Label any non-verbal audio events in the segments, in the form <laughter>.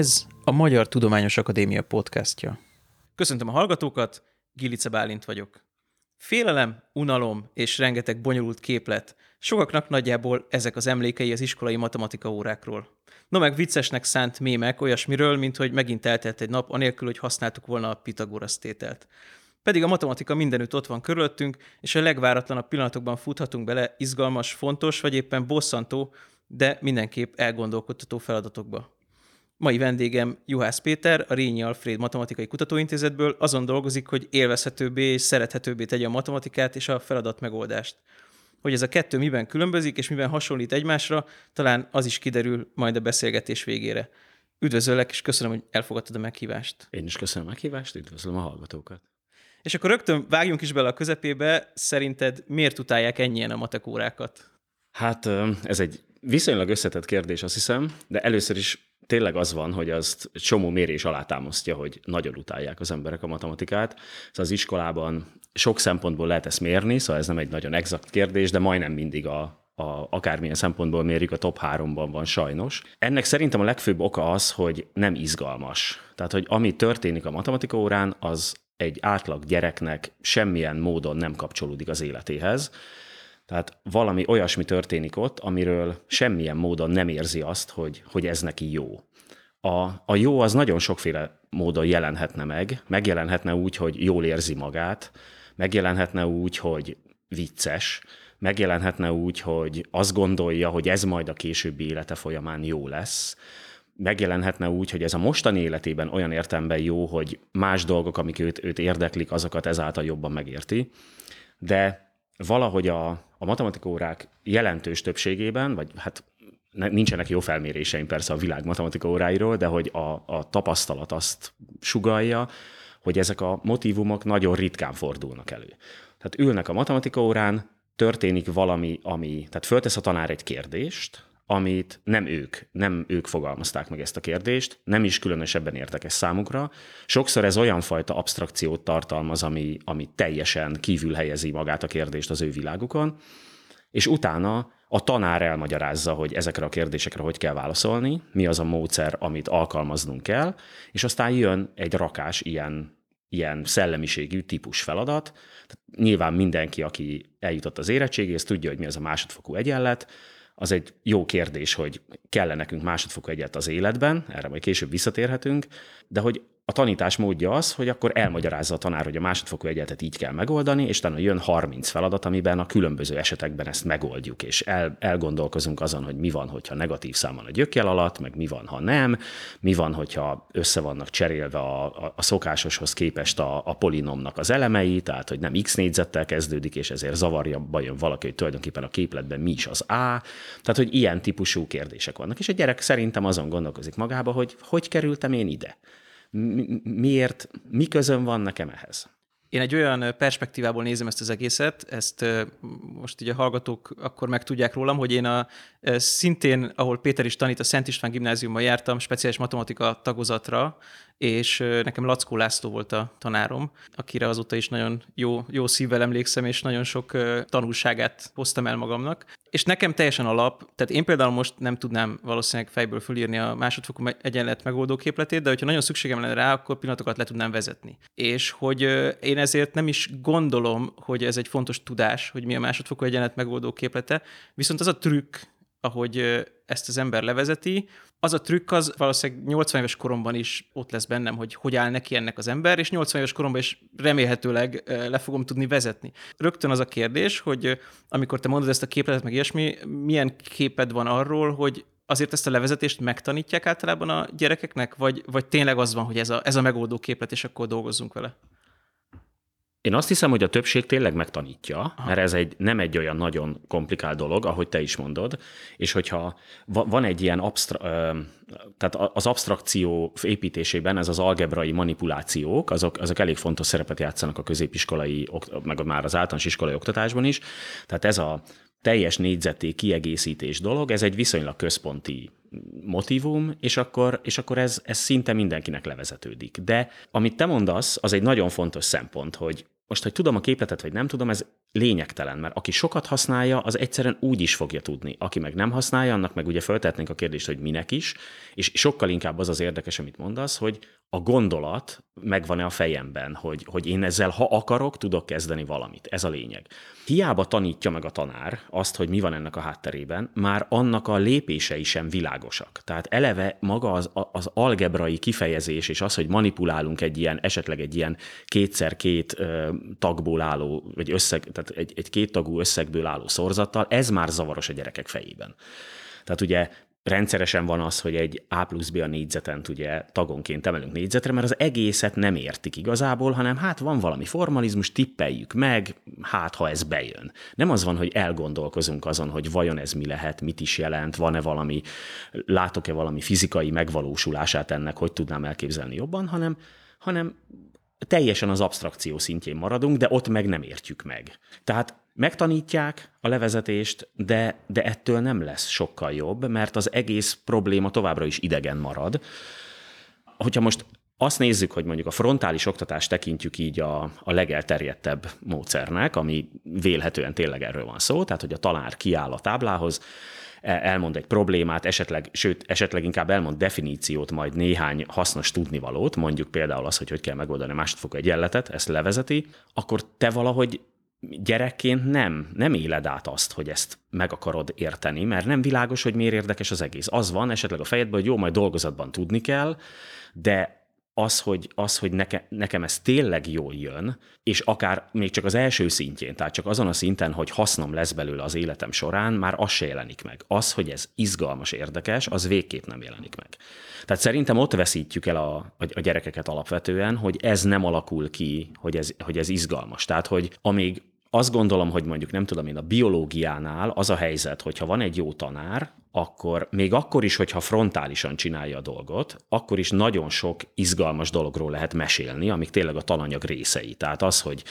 Ez a Magyar Tudományos Akadémia podcastja. Köszöntöm a hallgatókat, Gilice Bálint vagyok. Félelem, unalom és rengeteg bonyolult képlet. Sokaknak nagyjából ezek az emlékei az iskolai matematika órákról. No meg viccesnek szánt mémek olyasmiről, mint hogy megint eltelt egy nap, anélkül, hogy használtuk volna a Pitagorasz tételt. Pedig a matematika mindenütt ott van körülöttünk, és a legváratlanabb pillanatokban futhatunk bele izgalmas, fontos, vagy éppen bosszantó, de mindenképp elgondolkodtató feladatokba. Mai vendégem Juhász Péter, a Rényi Alfred Matematikai Kutatóintézetből azon dolgozik, hogy élvezhetőbbé és szerethetőbbé tegye a matematikát és a feladat megoldást. Hogy ez a kettő miben különbözik és miben hasonlít egymásra, talán az is kiderül majd a beszélgetés végére. Üdvözöllek, és köszönöm, hogy elfogadtad a meghívást. Én is köszönöm a meghívást, üdvözlöm a hallgatókat. És akkor rögtön vágjunk is bele a közepébe. Szerinted miért utálják ennyien a matekórákat? Hát ez egy viszonylag összetett kérdés, azt hiszem, de először is tényleg az van, hogy azt csomó mérés alátámasztja, hogy nagyon utálják az emberek a matematikát. Szóval az iskolában sok szempontból lehet ezt mérni, szóval ez nem egy nagyon exakt kérdés, de majdnem mindig a, a, akármilyen szempontból mérjük, a top háromban van sajnos. Ennek szerintem a legfőbb oka az, hogy nem izgalmas. Tehát, hogy ami történik a matematika órán, az egy átlag gyereknek semmilyen módon nem kapcsolódik az életéhez. Tehát valami olyasmi történik ott, amiről semmilyen módon nem érzi azt, hogy, hogy ez neki jó. A, a jó az nagyon sokféle módon jelenhetne meg. Megjelenhetne úgy, hogy jól érzi magát, megjelenhetne úgy, hogy vicces, megjelenhetne úgy, hogy azt gondolja, hogy ez majd a későbbi élete folyamán jó lesz, megjelenhetne úgy, hogy ez a mostani életében olyan értemben jó, hogy más dolgok, amik őt, őt érdeklik, azokat ezáltal jobban megérti. De valahogy a, a matematikórák jelentős többségében, vagy hát nincsenek jó felméréseim persze a világ matematika óráiról, de hogy a, a tapasztalat azt sugalja, hogy ezek a motivumok nagyon ritkán fordulnak elő. Tehát ülnek a matematika órán, történik valami, ami, tehát föltesz a tanár egy kérdést, amit nem ők, nem ők fogalmazták meg ezt a kérdést, nem is különösebben érdekes számukra. Sokszor ez olyan fajta abstrakciót tartalmaz, ami, ami teljesen kívül helyezi magát a kérdést az ő világukon, és utána a tanár elmagyarázza, hogy ezekre a kérdésekre hogy kell válaszolni, mi az a módszer, amit alkalmaznunk kell, és aztán jön egy rakás ilyen, ilyen szellemiségű típus feladat. Tehát nyilván mindenki, aki eljutott az érettségéhez, tudja, hogy mi az a másodfokú egyenlet, az egy jó kérdés, hogy kell nekünk másodfokú egyet az életben, erre majd később visszatérhetünk, de hogy a tanítás módja az, hogy akkor elmagyarázza a tanár, hogy a másodfokú egyenletet így kell megoldani, és utána jön 30 feladat, amiben a különböző esetekben ezt megoldjuk, és el, elgondolkozunk azon, hogy mi van, hogyha negatív szám van a gyökjel alatt, meg mi van, ha nem, mi van, hogyha össze vannak cserélve a, a, a szokásoshoz képest a, a polinomnak az elemei, tehát hogy nem x négyzettel kezdődik, és ezért zavarja jön valaki, hogy tulajdonképpen a képletben mi is az A. Tehát, hogy ilyen típusú kérdések vannak. És a gyerek szerintem azon gondolkozik magába, hogy hogy kerültem én ide? Miért, mi közön van nekem ehhez? Én egy olyan perspektívából nézem ezt az egészet, ezt most így a hallgatók akkor meg tudják rólam, hogy én a, szintén, ahol Péter is tanít, a Szent István gimnáziumban jártam speciális matematika tagozatra, és nekem Lackó László volt a tanárom, akire azóta is nagyon jó, jó szívvel emlékszem, és nagyon sok tanulságát hoztam el magamnak. És nekem teljesen alap, tehát én például most nem tudnám valószínűleg fejből fölírni a másodfokú egyenlet megoldó képletét, de hogyha nagyon szükségem lenne rá, akkor pillanatokat le tudnám vezetni. És hogy én ezért nem is gondolom, hogy ez egy fontos tudás, hogy mi a másodfokú egyenlet megoldó képlete, viszont az a trükk, ahogy ezt az ember levezeti, az a trükk az valószínűleg 80 éves koromban is ott lesz bennem, hogy hogy áll neki ennek az ember, és 80 éves koromban is remélhetőleg le fogom tudni vezetni. Rögtön az a kérdés, hogy amikor te mondod ezt a képletet, meg ilyesmi, milyen képed van arról, hogy azért ezt a levezetést megtanítják általában a gyerekeknek, vagy, vagy tényleg az van, hogy ez a, ez a megoldó képlet, és akkor dolgozzunk vele? Én azt hiszem, hogy a többség tényleg megtanítja, Aha. mert ez egy, nem egy olyan nagyon komplikált dolog, ahogy te is mondod, és hogyha van egy ilyen abstra, tehát az abstrakció építésében ez az algebrai manipulációk, azok, azok elég fontos szerepet játszanak a középiskolai, meg már az általános iskolai oktatásban is. Tehát ez a teljes négyzeti kiegészítés dolog, ez egy viszonylag központi motivum, és akkor, és akkor ez, ez szinte mindenkinek levezetődik. De amit te mondasz, az egy nagyon fontos szempont, hogy most, hogy tudom a képletet, vagy nem tudom, ez lényegtelen, mert aki sokat használja, az egyszerűen úgy is fogja tudni. Aki meg nem használja, annak meg ugye feltehetnénk a kérdést, hogy minek is, és sokkal inkább az az érdekes, amit mondasz, hogy a gondolat megvan-e a fejemben, hogy, hogy én ezzel, ha akarok, tudok kezdeni valamit. Ez a lényeg. Hiába tanítja meg a tanár azt, hogy mi van ennek a hátterében, már annak a lépései sem világosak. Tehát eleve maga az, az algebrai kifejezés, és az, hogy manipulálunk egy ilyen, esetleg egy ilyen kétszer-két tagból álló, vagy összeg, tehát egy, egy két tagú összegből álló szorzattal, ez már zavaros a gyerekek fejében. Tehát ugye rendszeresen van az, hogy egy A plusz B a négyzetent ugye tagonként emelünk négyzetre, mert az egészet nem értik igazából, hanem hát van valami formalizmus, tippeljük meg, hát ha ez bejön. Nem az van, hogy elgondolkozunk azon, hogy vajon ez mi lehet, mit is jelent, van-e valami, látok-e valami fizikai megvalósulását ennek, hogy tudnám elképzelni jobban, hanem, hanem teljesen az abstrakció szintjén maradunk, de ott meg nem értjük meg. Tehát megtanítják a levezetést, de, de ettől nem lesz sokkal jobb, mert az egész probléma továbbra is idegen marad. Hogyha most azt nézzük, hogy mondjuk a frontális oktatást tekintjük így a, a legelterjedtebb módszernek, ami vélhetően tényleg erről van szó, tehát hogy a tanár kiáll a táblához, elmond egy problémát, esetleg, sőt, esetleg inkább elmond definíciót, majd néhány hasznos tudnivalót, mondjuk például az, hogy hogy kell megoldani másodfokú egyenletet, ezt levezeti, akkor te valahogy gyerekként nem, nem éled át azt, hogy ezt meg akarod érteni, mert nem világos, hogy miért érdekes az egész. Az van esetleg a fejedben, hogy jó, majd dolgozatban tudni kell, de az, hogy, az, hogy neke, nekem ez tényleg jól jön, és akár még csak az első szintjén, tehát csak azon a szinten, hogy hasznom lesz belőle az életem során, már az se jelenik meg. Az, hogy ez izgalmas, érdekes, az végképp nem jelenik meg. Tehát szerintem ott veszítjük el a, a gyerekeket alapvetően, hogy ez nem alakul ki, hogy ez, hogy ez izgalmas. Tehát, hogy amíg azt gondolom, hogy mondjuk nem tudom én, a biológiánál az a helyzet, hogyha van egy jó tanár, akkor még akkor is, hogyha frontálisan csinálja a dolgot, akkor is nagyon sok izgalmas dologról lehet mesélni, amik tényleg a tananyag részei. Tehát az, hogy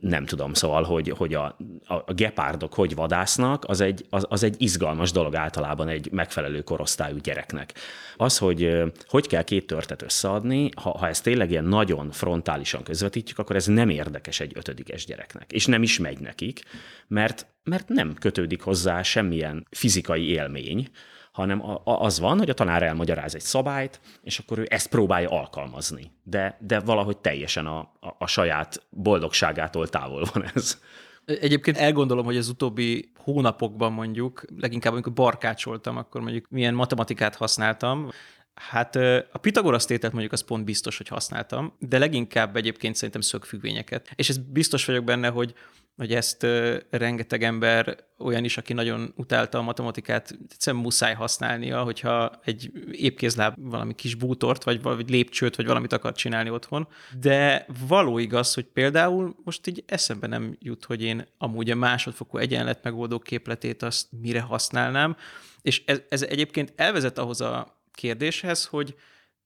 nem tudom, szóval, hogy, hogy a, a gepárdok hogy vadásznak, az egy, az, az egy izgalmas dolog általában egy megfelelő korosztályú gyereknek. Az, hogy hogy kell két törtet összeadni, ha, ha ezt tényleg ilyen nagyon frontálisan közvetítjük, akkor ez nem érdekes egy ötödikes gyereknek, és nem is megy nekik, mert, mert nem kötődik hozzá semmilyen fizikai élmény, hanem az van, hogy a tanár elmagyaráz egy szabályt, és akkor ő ezt próbálja alkalmazni. De, de valahogy teljesen a, a, a saját boldogságától távol van ez. Egyébként elgondolom, hogy az utóbbi hónapokban mondjuk, leginkább amikor barkácsoltam, akkor mondjuk milyen matematikát használtam, Hát a Pitagorasz tételt mondjuk az pont biztos, hogy használtam, de leginkább egyébként szerintem szögfüggvényeket. És ez biztos vagyok benne, hogy hogy ezt rengeteg ember, olyan is, aki nagyon utálta a matematikát, egyszerűen muszáj használnia, hogyha egy épkézláb valami kis bútort, vagy valami lépcsőt, vagy valamit akar csinálni otthon. De való igaz, hogy például most így eszembe nem jut, hogy én amúgy a másodfokú egyenlet megoldó képletét azt mire használnám, és ez, ez egyébként elvezet ahhoz a kérdéshez, hogy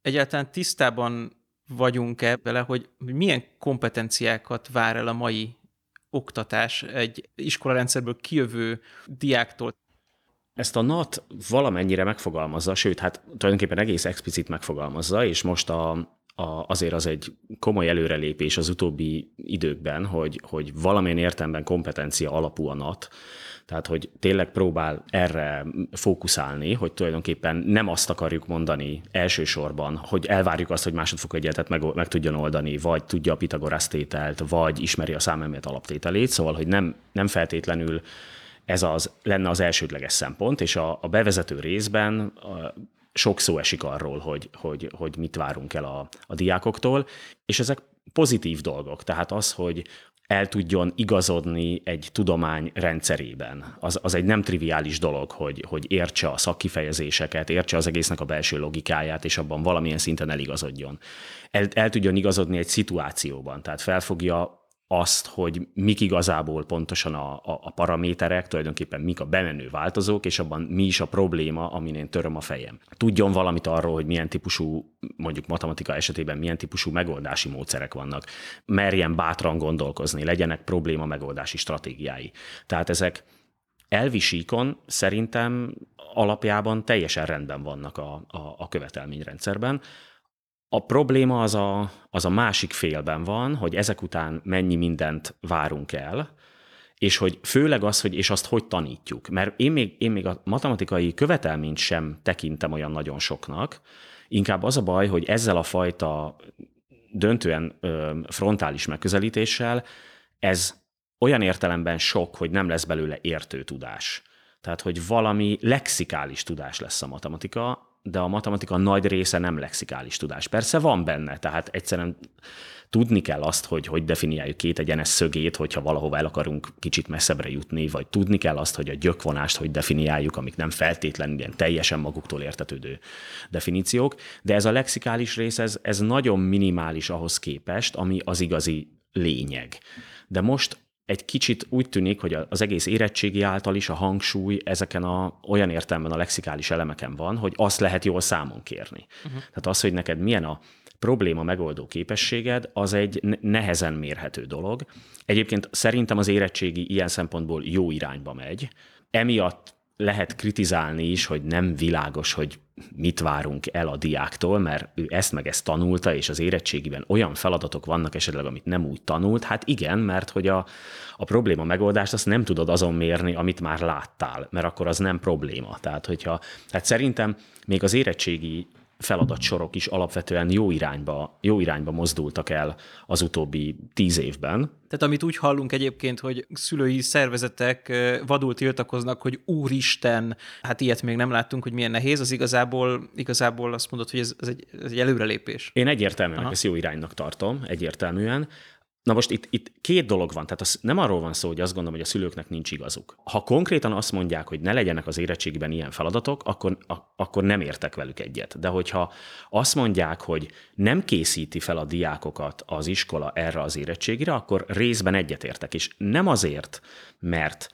egyáltalán tisztában vagyunk-e vele, hogy milyen kompetenciákat vár el a mai oktatás egy iskolarendszerből kijövő diáktól. Ezt a NAT valamennyire megfogalmazza, sőt, hát tulajdonképpen egész explicit megfogalmazza, és most a, a, azért az egy komoly előrelépés az utóbbi időkben, hogy, hogy valamilyen értelemben kompetencia alapú a NAT, tehát, hogy tényleg próbál erre fókuszálni, hogy tulajdonképpen nem azt akarjuk mondani elsősorban, hogy elvárjuk azt, hogy másodfokú egyenletet meg, meg tudjon oldani, vagy tudja a Pitagorasz tételt, vagy ismeri a számemet alaptételét, szóval, hogy nem, nem feltétlenül ez az, lenne az elsődleges szempont, és a, a bevezető részben a, sok szó esik arról, hogy, hogy, hogy mit várunk el a, a diákoktól, és ezek pozitív dolgok. Tehát az, hogy, el tudjon igazodni egy tudomány rendszerében. Az, az egy nem triviális dolog, hogy, hogy értse a szakkifejezéseket, értse az egésznek a belső logikáját, és abban valamilyen szinten eligazodjon. El, el tudjon igazodni egy szituációban, tehát felfogja azt, hogy mik igazából pontosan a, a, a paraméterek, tulajdonképpen mik a bemenő változók, és abban mi is a probléma, amin én töröm a fejem. Tudjon valamit arról, hogy milyen típusú, mondjuk matematika esetében milyen típusú megoldási módszerek vannak. Merjen bátran gondolkozni, legyenek probléma megoldási stratégiái. Tehát ezek elvisíkon szerintem alapjában teljesen rendben vannak a, a, a követelményrendszerben. A probléma az a, az a másik félben van, hogy ezek után mennyi mindent várunk el, és hogy főleg az, hogy és azt hogy tanítjuk. Mert én még, én még a matematikai követelményt sem tekintem olyan nagyon soknak, inkább az a baj, hogy ezzel a fajta döntően frontális megközelítéssel ez olyan értelemben sok, hogy nem lesz belőle értő tudás. Tehát, hogy valami lexikális tudás lesz a matematika, de a matematika nagy része nem lexikális tudás. Persze van benne, tehát egyszerűen tudni kell azt, hogy hogy definiáljuk két egyenes szögét, hogyha valahova el akarunk kicsit messzebbre jutni, vagy tudni kell azt, hogy a gyökvonást hogy definiáljuk, amik nem feltétlenül ilyen teljesen maguktól értetődő definíciók, de ez a lexikális rész, ez, ez nagyon minimális ahhoz képest, ami az igazi lényeg. De most egy kicsit úgy tűnik, hogy az egész érettségi által is a hangsúly ezeken a, olyan értelemben a lexikális elemeken van, hogy azt lehet jól számon kérni. Uh-huh. Tehát az, hogy neked milyen a probléma megoldó képességed, az egy nehezen mérhető dolog. Egyébként szerintem az érettségi ilyen szempontból jó irányba megy. Emiatt lehet kritizálni is, hogy nem világos, hogy mit várunk el a diáktól, mert ő ezt meg ezt tanulta, és az érettségiben olyan feladatok vannak esetleg, amit nem úgy tanult. Hát igen, mert hogy a, a probléma megoldást azt nem tudod azon mérni, amit már láttál, mert akkor az nem probléma. Tehát, hogyha, hát szerintem még az érettségi feladatsorok is alapvetően jó irányba, jó irányba mozdultak el az utóbbi tíz évben. Tehát amit úgy hallunk egyébként, hogy szülői szervezetek vadul tiltakoznak, hogy úristen, hát ilyet még nem láttunk, hogy milyen nehéz, az igazából, igazából azt mondod, hogy ez, ez, egy, ez egy előrelépés. Én egyértelműen Aha. ezt jó iránynak tartom, egyértelműen. Na most itt, itt két dolog van, tehát az nem arról van szó, hogy azt gondolom, hogy a szülőknek nincs igazuk. Ha konkrétan azt mondják, hogy ne legyenek az érettségben ilyen feladatok, akkor, a, akkor nem értek velük egyet. De hogyha azt mondják, hogy nem készíti fel a diákokat az iskola erre az érettségire, akkor részben egyetértek. És nem azért, mert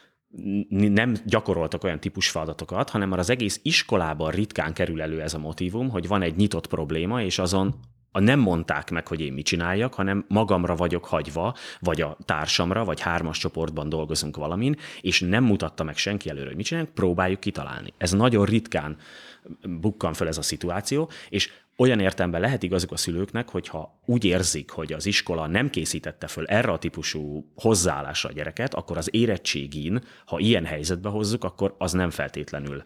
nem gyakoroltak olyan típus feladatokat, hanem már az egész iskolában ritkán kerül elő ez a motivum, hogy van egy nyitott probléma, és azon a nem mondták meg, hogy én mit csináljak, hanem magamra vagyok hagyva, vagy a társamra, vagy hármas csoportban dolgozunk valamin, és nem mutatta meg senki előre, hogy mit csinálunk, próbáljuk kitalálni. Ez nagyon ritkán bukkan fel ez a szituáció, és olyan értelemben lehet igazuk a szülőknek, hogyha úgy érzik, hogy az iskola nem készítette föl erre a típusú hozzáállásra a gyereket, akkor az érettségin, ha ilyen helyzetbe hozzuk, akkor az nem feltétlenül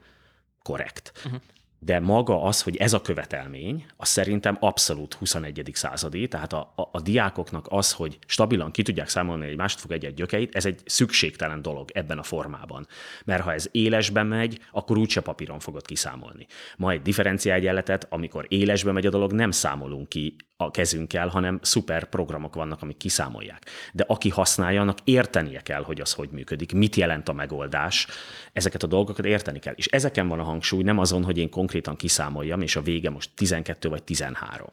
korrekt. Uh-huh de maga az, hogy ez a követelmény, az szerintem abszolút 21. századi, tehát a, a, a diákoknak az, hogy stabilan ki tudják számolni egy másodfok egy gyökeit, ez egy szükségtelen dolog ebben a formában. Mert ha ez élesben megy, akkor úgyse papíron fogod kiszámolni. Ma egy differenciáegyenletet, amikor élesbe megy a dolog, nem számolunk ki a kezünkkel, hanem szuper programok vannak, amik kiszámolják. De aki használja, annak értenie kell, hogy az hogy működik, mit jelent a megoldás, ezeket a dolgokat érteni kell. És ezeken van a hangsúly, nem azon, hogy én konkrétan kiszámoljam, és a vége most 12 vagy 13.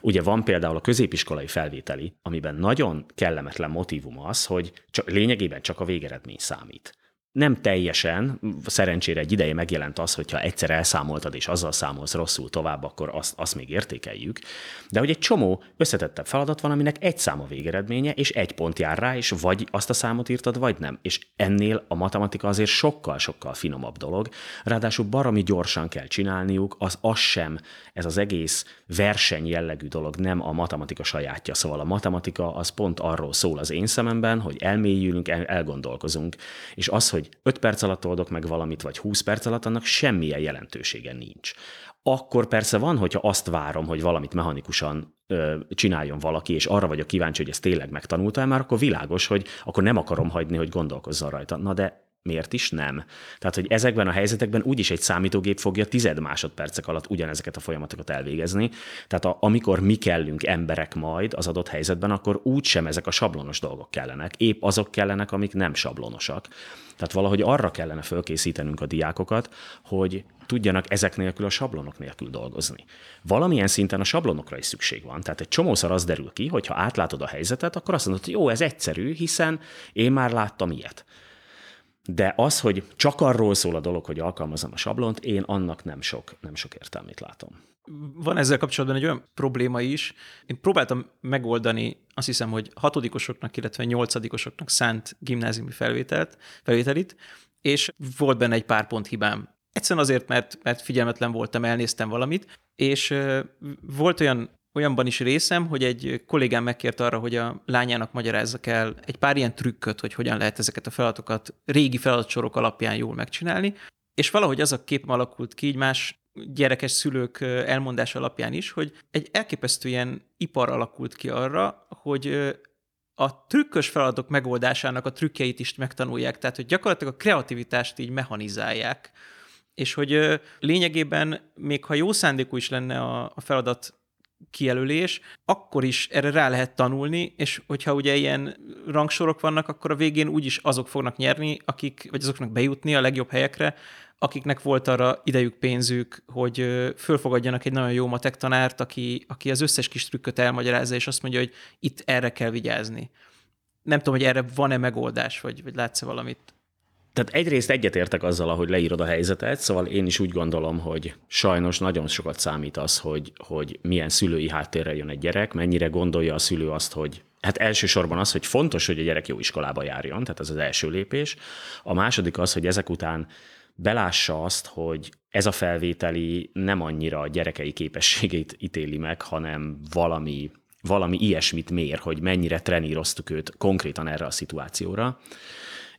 Ugye van például a középiskolai felvételi, amiben nagyon kellemetlen motivum az, hogy csak, lényegében csak a végeredmény számít nem teljesen, szerencsére egy ideje megjelent az, hogyha egyszer elszámoltad és azzal számolsz rosszul tovább, akkor azt, azt még értékeljük. De hogy egy csomó összetettebb feladat van, aminek egy szám a végeredménye, és egy pont jár rá, és vagy azt a számot írtad, vagy nem. És ennél a matematika azért sokkal-sokkal finomabb dolog. Ráadásul baromi gyorsan kell csinálniuk, az az sem, ez az egész verseny jellegű dolog nem a matematika sajátja. Szóval a matematika az pont arról szól az én szememben, hogy elmélyülünk, el, elgondolkozunk, és az, hogy 5 perc alatt oldok meg valamit, vagy 20 perc alatt, annak semmilyen jelentősége nincs. Akkor persze van, hogyha azt várom, hogy valamit mechanikusan ö, csináljon valaki, és arra vagyok kíváncsi, hogy ezt tényleg megtanulta már akkor világos, hogy akkor nem akarom hagyni, hogy gondolkozzon rajta. Na de miért is nem? Tehát, hogy ezekben a helyzetekben úgyis egy számítógép fogja tized másodpercek alatt ugyanezeket a folyamatokat elvégezni. Tehát a, amikor mi kellünk emberek majd az adott helyzetben, akkor úgysem ezek a sablonos dolgok kellenek. Épp azok kellenek, amik nem sablonosak. Tehát valahogy arra kellene fölkészítenünk a diákokat, hogy tudjanak ezek nélkül a sablonok nélkül dolgozni. Valamilyen szinten a sablonokra is szükség van. Tehát egy csomószor az derül ki, hogy ha átlátod a helyzetet, akkor azt mondod, hogy jó, ez egyszerű, hiszen én már láttam ilyet. De az, hogy csak arról szól a dolog, hogy alkalmazom a sablont, én annak nem sok, nem sok értelmét látom. Van ezzel kapcsolatban egy olyan probléma is. Én próbáltam megoldani, azt hiszem, hogy hatodikosoknak, illetve nyolcadikosoknak szánt gimnáziumi felvételt, felvételit, és volt benne egy pár pont hibám. Egyszerűen azért, mert, mert figyelmetlen voltam, elnéztem valamit, és volt olyan olyanban is részem, hogy egy kollégám megkért arra, hogy a lányának magyarázzak el egy pár ilyen trükköt, hogy hogyan lehet ezeket a feladatokat régi feladatsorok alapján jól megcsinálni, és valahogy az a kép alakult ki, így más gyerekes szülők elmondás alapján is, hogy egy elképesztő ilyen ipar alakult ki arra, hogy a trükkös feladatok megoldásának a trükkjeit is megtanulják, tehát hogy gyakorlatilag a kreativitást így mechanizálják, és hogy lényegében még ha jó szándékú is lenne a, feladat kijelölés, akkor is erre rá lehet tanulni, és hogyha ugye ilyen rangsorok vannak, akkor a végén úgyis azok fognak nyerni, akik, vagy azoknak bejutni a legjobb helyekre, akiknek volt arra idejük, pénzük, hogy fölfogadjanak egy nagyon jó matek tanárt, aki, aki az összes kis trükköt elmagyarázza, és azt mondja, hogy itt erre kell vigyázni. Nem tudom, hogy erre van-e megoldás, vagy, vagy látsz-e valamit? Tehát egyrészt egyetértek azzal, ahogy leírod a helyzetet, szóval én is úgy gondolom, hogy sajnos nagyon sokat számít az, hogy, hogy milyen szülői háttérrel jön egy gyerek, mennyire gondolja a szülő azt, hogy Hát elsősorban az, hogy fontos, hogy a gyerek jó iskolába járjon, tehát ez az első lépés. A második az, hogy ezek után belássa azt, hogy ez a felvételi nem annyira a gyerekei képességét ítéli meg, hanem valami, valami ilyesmit mér, hogy mennyire treníroztuk őt konkrétan erre a szituációra.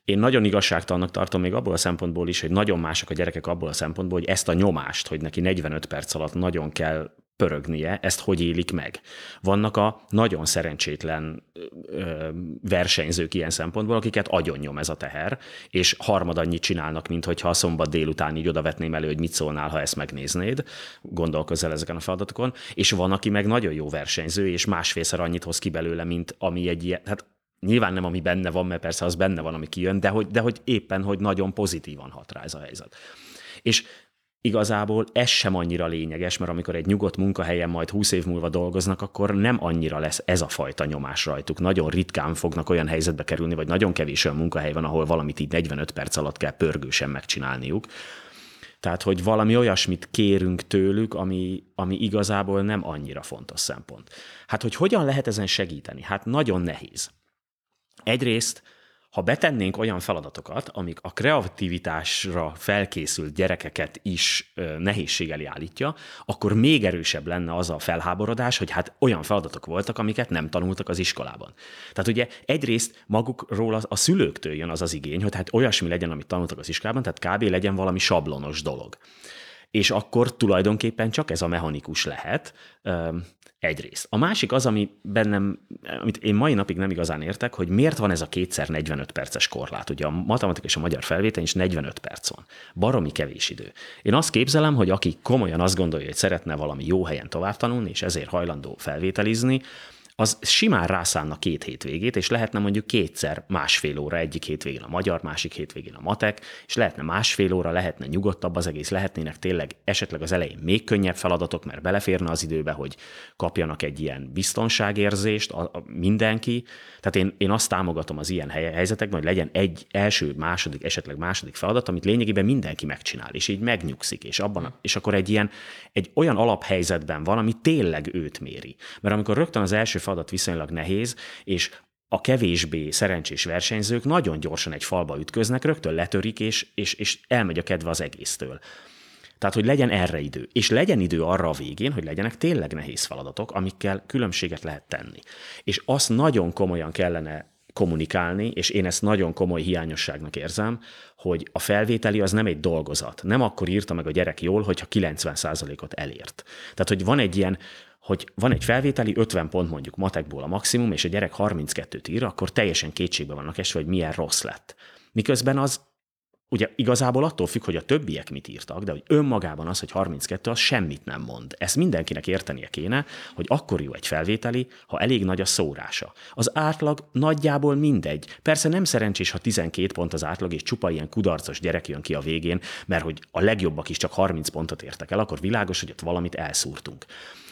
Én nagyon igazságtalannak tartom még abból a szempontból is, hogy nagyon mások a gyerekek abból a szempontból, hogy ezt a nyomást, hogy neki 45 perc alatt nagyon kell pörögnie, ezt hogy élik meg. Vannak a nagyon szerencsétlen ö, versenyzők ilyen szempontból, akiket agyonnyom ez a teher, és harmad annyit csinálnak, mint hogyha a szombat délután így odavetném elő, hogy mit szólnál, ha ezt megnéznéd, gondolkozz ezeken a feladatokon, és van, aki meg nagyon jó versenyző, és másfélszer annyit hoz ki belőle, mint ami egy ilyen, hát Nyilván nem, ami benne van, mert persze az benne van, ami kijön, de hogy, de hogy éppen, hogy nagyon pozitívan hat rá ez a helyzet. És igazából ez sem annyira lényeges, mert amikor egy nyugodt munkahelyen majd 20 év múlva dolgoznak, akkor nem annyira lesz ez a fajta nyomás rajtuk. Nagyon ritkán fognak olyan helyzetbe kerülni, vagy nagyon kevés olyan munkahely van, ahol valamit így 45 perc alatt kell pörgősen megcsinálniuk. Tehát, hogy valami olyasmit kérünk tőlük, ami, ami igazából nem annyira fontos szempont. Hát, hogy hogyan lehet ezen segíteni? Hát nagyon nehéz. Egyrészt ha betennénk olyan feladatokat, amik a kreativitásra felkészült gyerekeket is nehézség elé állítja, akkor még erősebb lenne az a felháborodás, hogy hát olyan feladatok voltak, amiket nem tanultak az iskolában. Tehát ugye egyrészt magukról a, a szülőktől jön az az igény, hogy hát olyasmi legyen, amit tanultak az iskolában, tehát kb. legyen valami sablonos dolog és akkor tulajdonképpen csak ez a mechanikus lehet egyrészt. A másik az, ami bennem, amit én mai napig nem igazán értek, hogy miért van ez a kétszer 45 perces korlát. Ugye a matematika és a magyar felvétel is 45 perc van. Baromi kevés idő. Én azt képzelem, hogy aki komolyan azt gondolja, hogy szeretne valami jó helyen tovább tanulni, és ezért hajlandó felvételizni, az simán rászánna két hétvégét, és lehetne mondjuk kétszer másfél óra, egyik hétvégén a magyar, másik hétvégén a matek, és lehetne másfél óra, lehetne nyugodtabb az egész, lehetnének tényleg esetleg az elején még könnyebb feladatok, mert beleférne az időbe, hogy kapjanak egy ilyen biztonságérzést a, a mindenki. Tehát én, én azt támogatom az ilyen helyzetekben, hogy legyen egy első, második, esetleg második feladat, amit lényegében mindenki megcsinál, és így megnyugszik, és, abban, és akkor egy ilyen, egy olyan alaphelyzetben van, ami tényleg őt méri. Mert amikor rögtön az első feladat viszonylag nehéz, és a kevésbé szerencsés versenyzők nagyon gyorsan egy falba ütköznek, rögtön letörik, és, és, és elmegy a kedve az egésztől. Tehát, hogy legyen erre idő. És legyen idő arra a végén, hogy legyenek tényleg nehéz feladatok, amikkel különbséget lehet tenni. És azt nagyon komolyan kellene kommunikálni, és én ezt nagyon komoly hiányosságnak érzem, hogy a felvételi az nem egy dolgozat. Nem akkor írta meg a gyerek jól, hogyha 90%-ot elért. Tehát, hogy van egy ilyen hogy van egy felvételi 50 pont mondjuk matekból a maximum, és a gyerek 32-t ír, akkor teljesen kétségbe vannak esve, hogy milyen rossz lett. Miközben az ugye igazából attól függ, hogy a többiek mit írtak, de hogy önmagában az, hogy 32, az semmit nem mond. Ezt mindenkinek értenie kéne, hogy akkor jó egy felvételi, ha elég nagy a szórása. Az átlag nagyjából mindegy. Persze nem szerencsés, ha 12 pont az átlag, és csupa ilyen kudarcos gyerek jön ki a végén, mert hogy a legjobbak is csak 30 pontot értek el, akkor világos, hogy ott valamit elszúrtunk.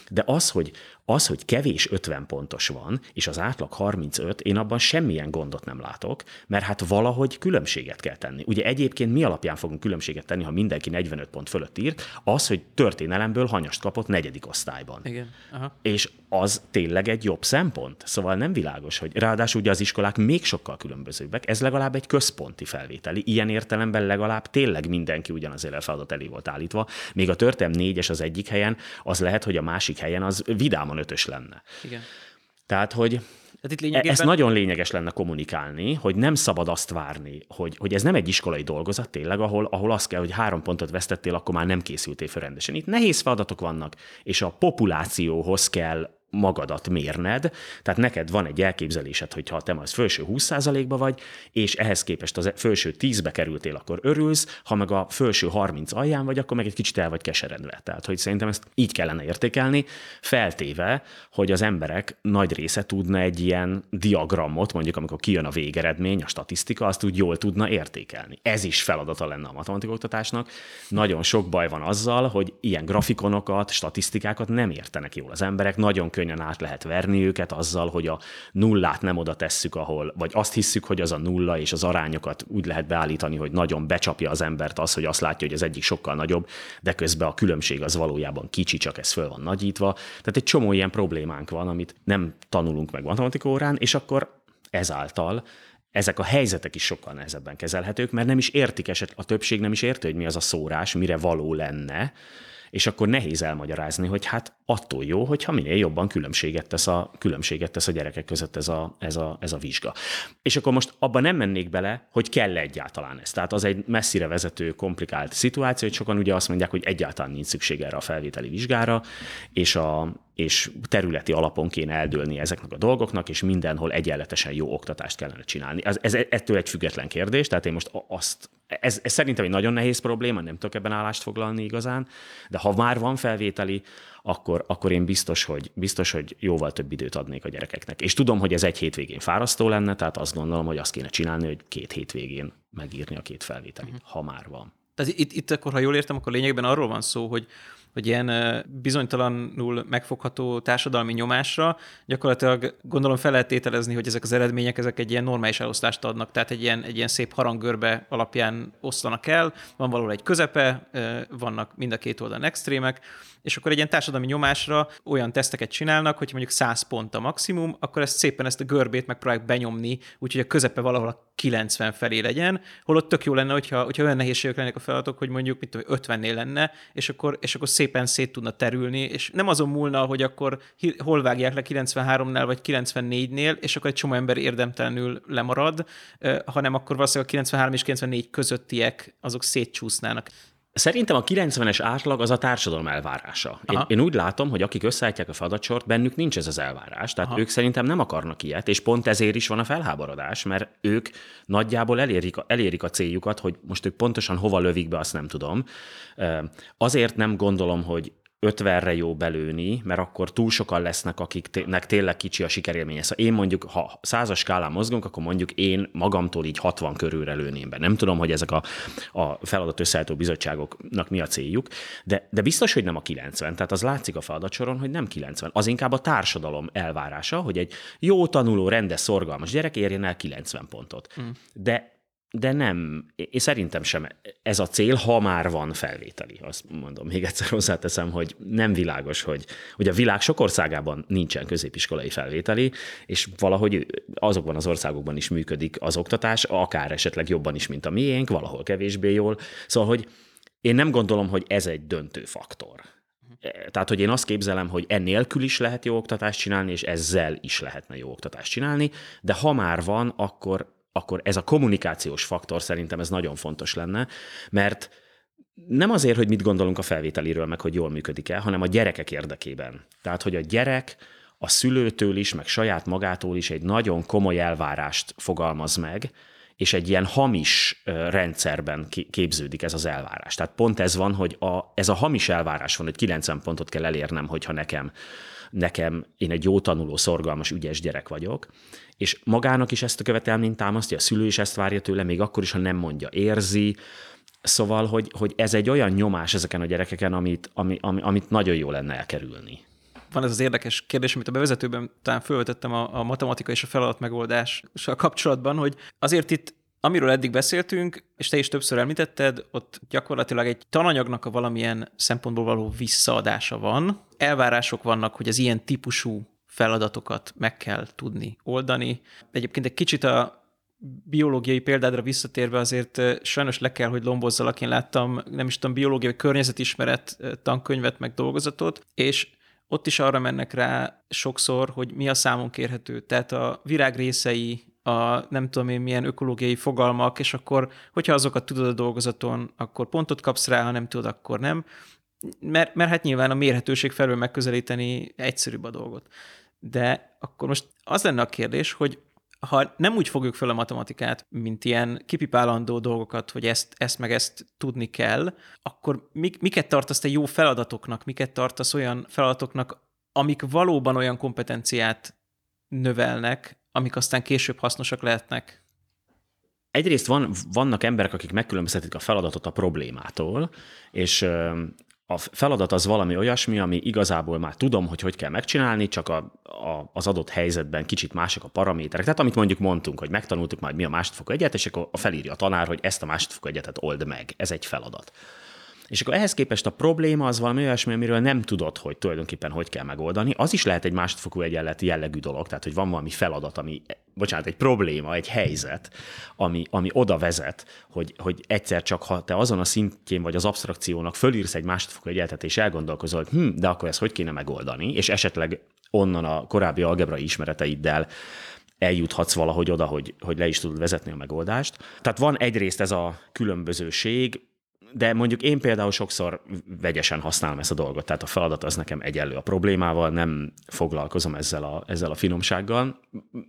De az, hogy az, hogy kevés 50 pontos van, és az átlag 35, én abban semmilyen gondot nem látok, mert hát valahogy különbséget kell tenni. Ugye egyébként mi alapján fogunk különbséget tenni, ha mindenki 45 pont fölött írt? Az, hogy történelemből hanyast kapott negyedik osztályban. Igen. Aha. És az tényleg egy jobb szempont. Szóval nem világos, hogy ráadásul ugye az iskolák még sokkal különbözőbbek, ez legalább egy központi felvételi. Ilyen értelemben legalább tényleg mindenki ugyanazért a feladat elé volt állítva. Még a történelm négyes az egyik helyen, az lehet, hogy a másik helyen az vidáman nyilván ötös lenne. Igen. Tehát, hogy Tehát itt E- lényegében... Ez nagyon lényeges lenne kommunikálni, hogy nem szabad azt várni, hogy, hogy ez nem egy iskolai dolgozat tényleg, ahol, ahol az kell, hogy három pontot vesztettél, akkor már nem készültél fel rendesen. Itt nehéz feladatok vannak, és a populációhoz kell magadat mérned, tehát neked van egy elképzelésed, hogy ha te az felső 20%-ba vagy, és ehhez képest az felső 10-be kerültél, akkor örülsz, ha meg a felső 30 alján vagy, akkor meg egy kicsit el vagy keseredve. Tehát, hogy szerintem ezt így kellene értékelni, feltéve, hogy az emberek nagy része tudna egy ilyen diagramot, mondjuk amikor kijön a végeredmény, a statisztika, azt úgy jól tudna értékelni. Ez is feladata lenne a matematika oktatásnak. Nagyon sok baj van azzal, hogy ilyen grafikonokat, statisztikákat nem értenek jól az emberek, nagyon könnyen át lehet verni őket azzal, hogy a nullát nem oda tesszük, ahol, vagy azt hisszük, hogy az a nulla, és az arányokat úgy lehet beállítani, hogy nagyon becsapja az embert az, hogy azt látja, hogy az egyik sokkal nagyobb, de közben a különbség az valójában kicsi, csak ez föl van nagyítva. Tehát egy csomó ilyen problémánk van, amit nem tanulunk meg matematika órán, és akkor ezáltal ezek a helyzetek is sokkal nehezebben kezelhetők, mert nem is értik eset, a többség nem is érti, hogy mi az a szórás, mire való lenne, és akkor nehéz elmagyarázni, hogy hát attól jó, hogyha minél jobban különbséget tesz a, különbséget tesz a gyerekek között ez a, ez, a, ez a vizsga. És akkor most abban nem mennék bele, hogy kell egyáltalán ez. Tehát az egy messzire vezető, komplikált szituáció, hogy sokan ugye azt mondják, hogy egyáltalán nincs szükség erre a felvételi vizsgára, és, a, és területi alapon kéne eldőlni ezeknek a dolgoknak, és mindenhol egyenletesen jó oktatást kellene csinálni. Ez, ez ettől egy független kérdés, tehát én most azt, ez, ez szerintem egy nagyon nehéz probléma, nem tudok ebben állást foglalni igazán, de ha már van felvételi, akkor, akkor én biztos hogy, biztos, hogy jóval több időt adnék a gyerekeknek. És tudom, hogy ez egy hétvégén fárasztó lenne, tehát azt gondolom, hogy azt kéne csinálni, hogy két hétvégén megírni a két felvételit, uh-huh. ha már van. Tehát itt, itt akkor, ha jól értem, akkor lényegben arról van szó, hogy hogy ilyen bizonytalanul megfogható társadalmi nyomásra gyakorlatilag gondolom fel lehet tételezni, hogy ezek az eredmények ezek egy ilyen normális elosztást adnak, tehát egy ilyen, egy ilyen szép haranggörbe alapján osztanak el, van valahol egy közepe, vannak mind a két oldalon extrémek, és akkor egy ilyen társadalmi nyomásra olyan teszteket csinálnak, hogy mondjuk 100 pont a maximum, akkor ezt szépen ezt a görbét megpróbálják benyomni, úgyhogy a közepe valahol a 90 felé legyen, holott tök jó lenne, hogyha, hogyha olyan nehézségek lennének a feladatok, hogy mondjuk mit tudom, 50-nél lenne, és akkor, és akkor szépen szét tudna terülni, és nem azon múlna, hogy akkor hol vágják le 93-nál vagy 94-nél, és akkor egy csomó ember érdemtelenül lemarad, hanem akkor valószínűleg a 93 és 94 közöttiek azok szétcsúsznának. Szerintem a 90-es átlag az a társadalom elvárása. Én, én úgy látom, hogy akik összeállítják a feladatsort, bennük nincs ez az elvárás. Tehát Aha. ők szerintem nem akarnak ilyet, és pont ezért is van a felháborodás, mert ők nagyjából elérik a, elérik a céljukat, hogy most ők pontosan hova lövik be, azt nem tudom. Azért nem gondolom, hogy 50-re jó belőni, mert akkor túl sokan lesznek, akiknek tényleg kicsi a sikerélménye. Szóval én mondjuk, ha százas skálán mozgunk, akkor mondjuk én magamtól így 60 körülre lőném be. Nem tudom, hogy ezek a, a feladat összeállító bizottságoknak mi a céljuk, de, de biztos, hogy nem a 90. Tehát az látszik a feladatsoron, hogy nem 90. Az inkább a társadalom elvárása, hogy egy jó tanuló, rendes, szorgalmas gyerek érjen el 90 pontot. Mm. De de nem, én szerintem sem ez a cél, ha már van felvételi. Azt mondom, még egyszer hozzáteszem, hogy nem világos, hogy, hogy a világ sok országában nincsen középiskolai felvételi, és valahogy azokban az országokban is működik az oktatás, akár esetleg jobban is, mint a miénk, valahol kevésbé jól. Szóval, hogy én nem gondolom, hogy ez egy döntő faktor. Tehát, hogy én azt képzelem, hogy ennélkül is lehet jó oktatást csinálni, és ezzel is lehetne jó oktatást csinálni, de ha már van, akkor akkor ez a kommunikációs faktor szerintem ez nagyon fontos lenne, mert nem azért, hogy mit gondolunk a felvételiről, meg hogy jól működik-e, hanem a gyerekek érdekében. Tehát, hogy a gyerek a szülőtől is, meg saját magától is egy nagyon komoly elvárást fogalmaz meg, és egy ilyen hamis rendszerben képződik ez az elvárás. Tehát pont ez van, hogy a, ez a hamis elvárás van, hogy 90 pontot kell elérnem, hogyha nekem, nekem én egy jó tanuló, szorgalmas, ügyes gyerek vagyok, és magának is ezt a követelményt támasztja, a szülő is ezt várja tőle, még akkor is, ha nem mondja, érzi, Szóval, hogy, hogy ez egy olyan nyomás ezeken a gyerekeken, amit, ami, ami, amit nagyon jó lenne elkerülni. Van ez az érdekes kérdés, amit a bevezetőben talán fölvetettem a, a matematika és a feladat megoldással kapcsolatban, hogy azért itt Amiről eddig beszéltünk, és te is többször említetted, ott gyakorlatilag egy tananyagnak a valamilyen szempontból való visszaadása van. Elvárások vannak, hogy az ilyen típusú feladatokat meg kell tudni oldani. Egyébként egy kicsit a biológiai példádra visszatérve azért sajnos le kell, hogy lombozzalak. Én láttam, nem is tudom, biológiai környezetismeret tankönyvet, meg dolgozatot, és ott is arra mennek rá sokszor, hogy mi a számon kérhető. Tehát a virág részei, a nem tudom én milyen ökológiai fogalmak, és akkor, hogyha azokat tudod a dolgozaton, akkor pontot kapsz rá, ha nem tudod, akkor nem. Mert, mert hát nyilván a mérhetőség felől megközelíteni egyszerűbb a dolgot. De akkor most az lenne a kérdés, hogy ha nem úgy fogjuk fel a matematikát, mint ilyen kipipálandó dolgokat, hogy ezt, ezt meg ezt tudni kell, akkor mik, miket tartasz te jó feladatoknak, miket tartasz olyan feladatoknak, amik valóban olyan kompetenciát növelnek, amik aztán később hasznosak lehetnek? Egyrészt van, vannak emberek, akik megkülönböztetik a feladatot a problémától, és a feladat az valami olyasmi, ami igazából már tudom, hogy hogy kell megcsinálni, csak a, a, az adott helyzetben kicsit mások a paraméterek. Tehát amit mondjuk mondtunk, hogy megtanultuk majd mi a másodfokú egyet, és akkor felírja a tanár, hogy ezt a másodfokú egyetet old meg. Ez egy feladat. És akkor ehhez képest a probléma az valami olyasmi, amiről nem tudod, hogy tulajdonképpen hogy kell megoldani. Az is lehet egy másodfokú egyenlet jellegű dolog, tehát hogy van valami feladat, ami, bocsánat, egy probléma, egy helyzet, ami, ami oda vezet, hogy, hogy egyszer csak, ha te azon a szintjén vagy az abstrakciónak fölírsz egy másodfokú egyenletet, és elgondolkozol, hogy hm, de akkor ezt hogy kéne megoldani, és esetleg onnan a korábbi algebrai ismereteiddel eljuthatsz valahogy oda, hogy, hogy le is tudod vezetni a megoldást. Tehát van egyrészt ez a különbözőség, de mondjuk én például sokszor vegyesen használom ezt a dolgot, tehát a feladat az nekem egyenlő a problémával, nem foglalkozom ezzel a, ezzel a finomsággal,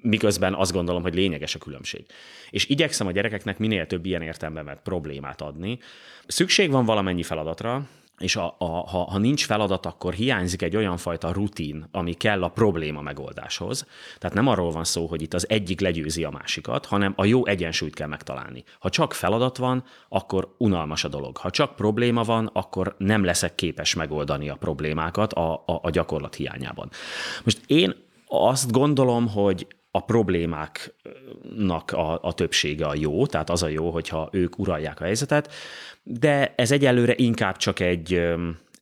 miközben azt gondolom, hogy lényeges a különbség. És igyekszem a gyerekeknek minél több ilyen értelmemet problémát adni. Szükség van valamennyi feladatra, és a, a, ha, ha nincs feladat, akkor hiányzik egy olyan fajta rutin, ami kell a probléma megoldáshoz. Tehát nem arról van szó, hogy itt az egyik legyőzi a másikat, hanem a jó egyensúlyt kell megtalálni. Ha csak feladat van, akkor unalmas a dolog. Ha csak probléma van, akkor nem leszek képes megoldani a problémákat a, a, a gyakorlat hiányában. Most én azt gondolom, hogy a problémáknak a, a többsége a jó, tehát az a jó, hogyha ők uralják a helyzetet, de ez egyelőre inkább csak egy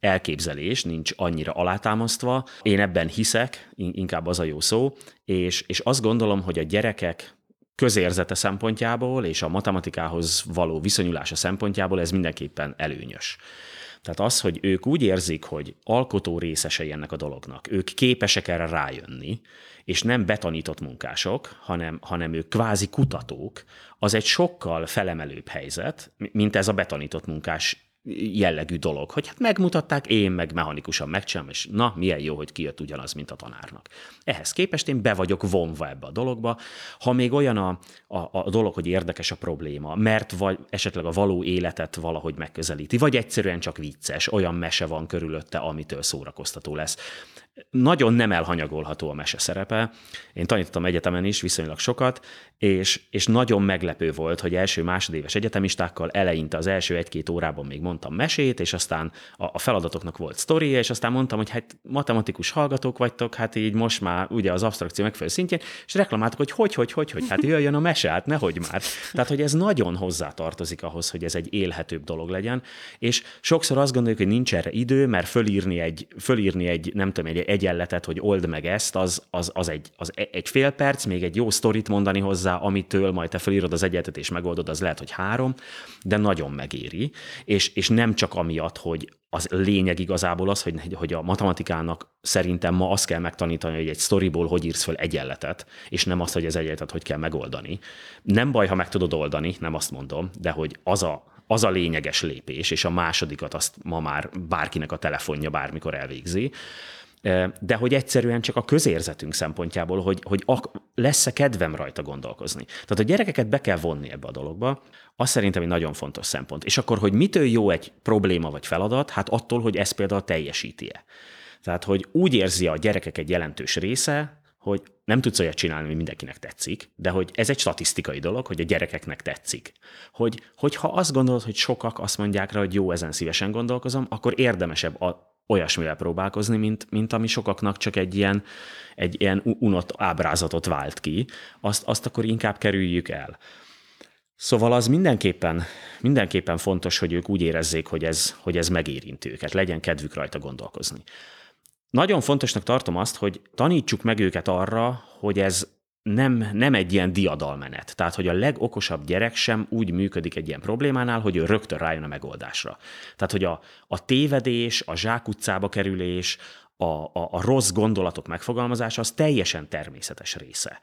elképzelés, nincs annyira alátámasztva. Én ebben hiszek, inkább az a jó szó, és, és azt gondolom, hogy a gyerekek közérzete szempontjából és a matematikához való viszonyulása szempontjából ez mindenképpen előnyös. Tehát az, hogy ők úgy érzik, hogy alkotó részesei ennek a dolognak, ők képesek erre rájönni, és nem betanított munkások, hanem, hanem ők kvázi kutatók, az egy sokkal felemelőbb helyzet, mint ez a betanított munkás jellegű dolog, hogy hát megmutatták, én meg mechanikusan megcsinálom, és na, milyen jó, hogy kijött ugyanaz, mint a tanárnak. Ehhez képest én be vagyok vonva ebbe a dologba. Ha még olyan a, a, a dolog, hogy érdekes a probléma, mert vagy esetleg a való életet valahogy megközelíti, vagy egyszerűen csak vicces, olyan mese van körülötte, amitől szórakoztató lesz nagyon nem elhanyagolható a mese szerepe. Én tanítottam egyetemen is viszonylag sokat, és, és nagyon meglepő volt, hogy első másodéves egyetemistákkal eleinte az első egy-két órában még mondtam mesét, és aztán a, a feladatoknak volt sztoria, és aztán mondtam, hogy hát matematikus hallgatók vagytok, hát így most már ugye az abstrakció megfelelő szintjén, és reklamáltak, hogy hogy, hogy, hogy, hogy, hát jöjjön a mese, hát nehogy már. Tehát, hogy ez nagyon hozzátartozik ahhoz, hogy ez egy élhetőbb dolog legyen, és sokszor azt gondoljuk, hogy nincs erre idő, mert fölírni egy, fölírni egy nem tudom, egy egyenletet, hogy old meg ezt, az, az, az, egy, az e, egy fél perc, még egy jó sztorit mondani hozzá, amitől majd te felírod az egyenletet és megoldod, az lehet, hogy három, de nagyon megéri. És, és nem csak amiatt, hogy az lényeg igazából az, hogy, hogy a matematikának szerintem ma azt kell megtanítani, hogy egy sztoriból hogy írsz föl egyenletet, és nem azt, hogy az egyenletet hogy kell megoldani. Nem baj, ha meg tudod oldani, nem azt mondom, de hogy az a az a lényeges lépés, és a másodikat azt ma már bárkinek a telefonja bármikor elvégzi de hogy egyszerűen csak a közérzetünk szempontjából, hogy, hogy lesz-e kedvem rajta gondolkozni. Tehát a gyerekeket be kell vonni ebbe a dologba, az szerintem egy nagyon fontos szempont. És akkor, hogy mitől jó egy probléma vagy feladat, hát attól, hogy ezt például teljesíti-e. Tehát, hogy úgy érzi a gyerekek egy jelentős része, hogy nem tudsz olyat csinálni, ami mindenkinek tetszik, de hogy ez egy statisztikai dolog, hogy a gyerekeknek tetszik. Hogy, hogyha azt gondolod, hogy sokak azt mondják rá, hogy jó, ezen szívesen gondolkozom, akkor érdemesebb a, olyasmivel próbálkozni, mint, mint ami sokaknak csak egy ilyen, egy ilyen unott ábrázatot vált ki, azt, azt akkor inkább kerüljük el. Szóval az mindenképpen, mindenképpen fontos, hogy ők úgy érezzék, hogy ez, hogy ez megérint őket, legyen kedvük rajta gondolkozni. Nagyon fontosnak tartom azt, hogy tanítsuk meg őket arra, hogy ez nem, nem egy ilyen diadalmenet. Tehát, hogy a legokosabb gyerek sem úgy működik egy ilyen problémánál, hogy ő rögtön rájön a megoldásra. Tehát, hogy a, a tévedés, a zsákutcába kerülés, a, a, a rossz gondolatok megfogalmazása az teljesen természetes része.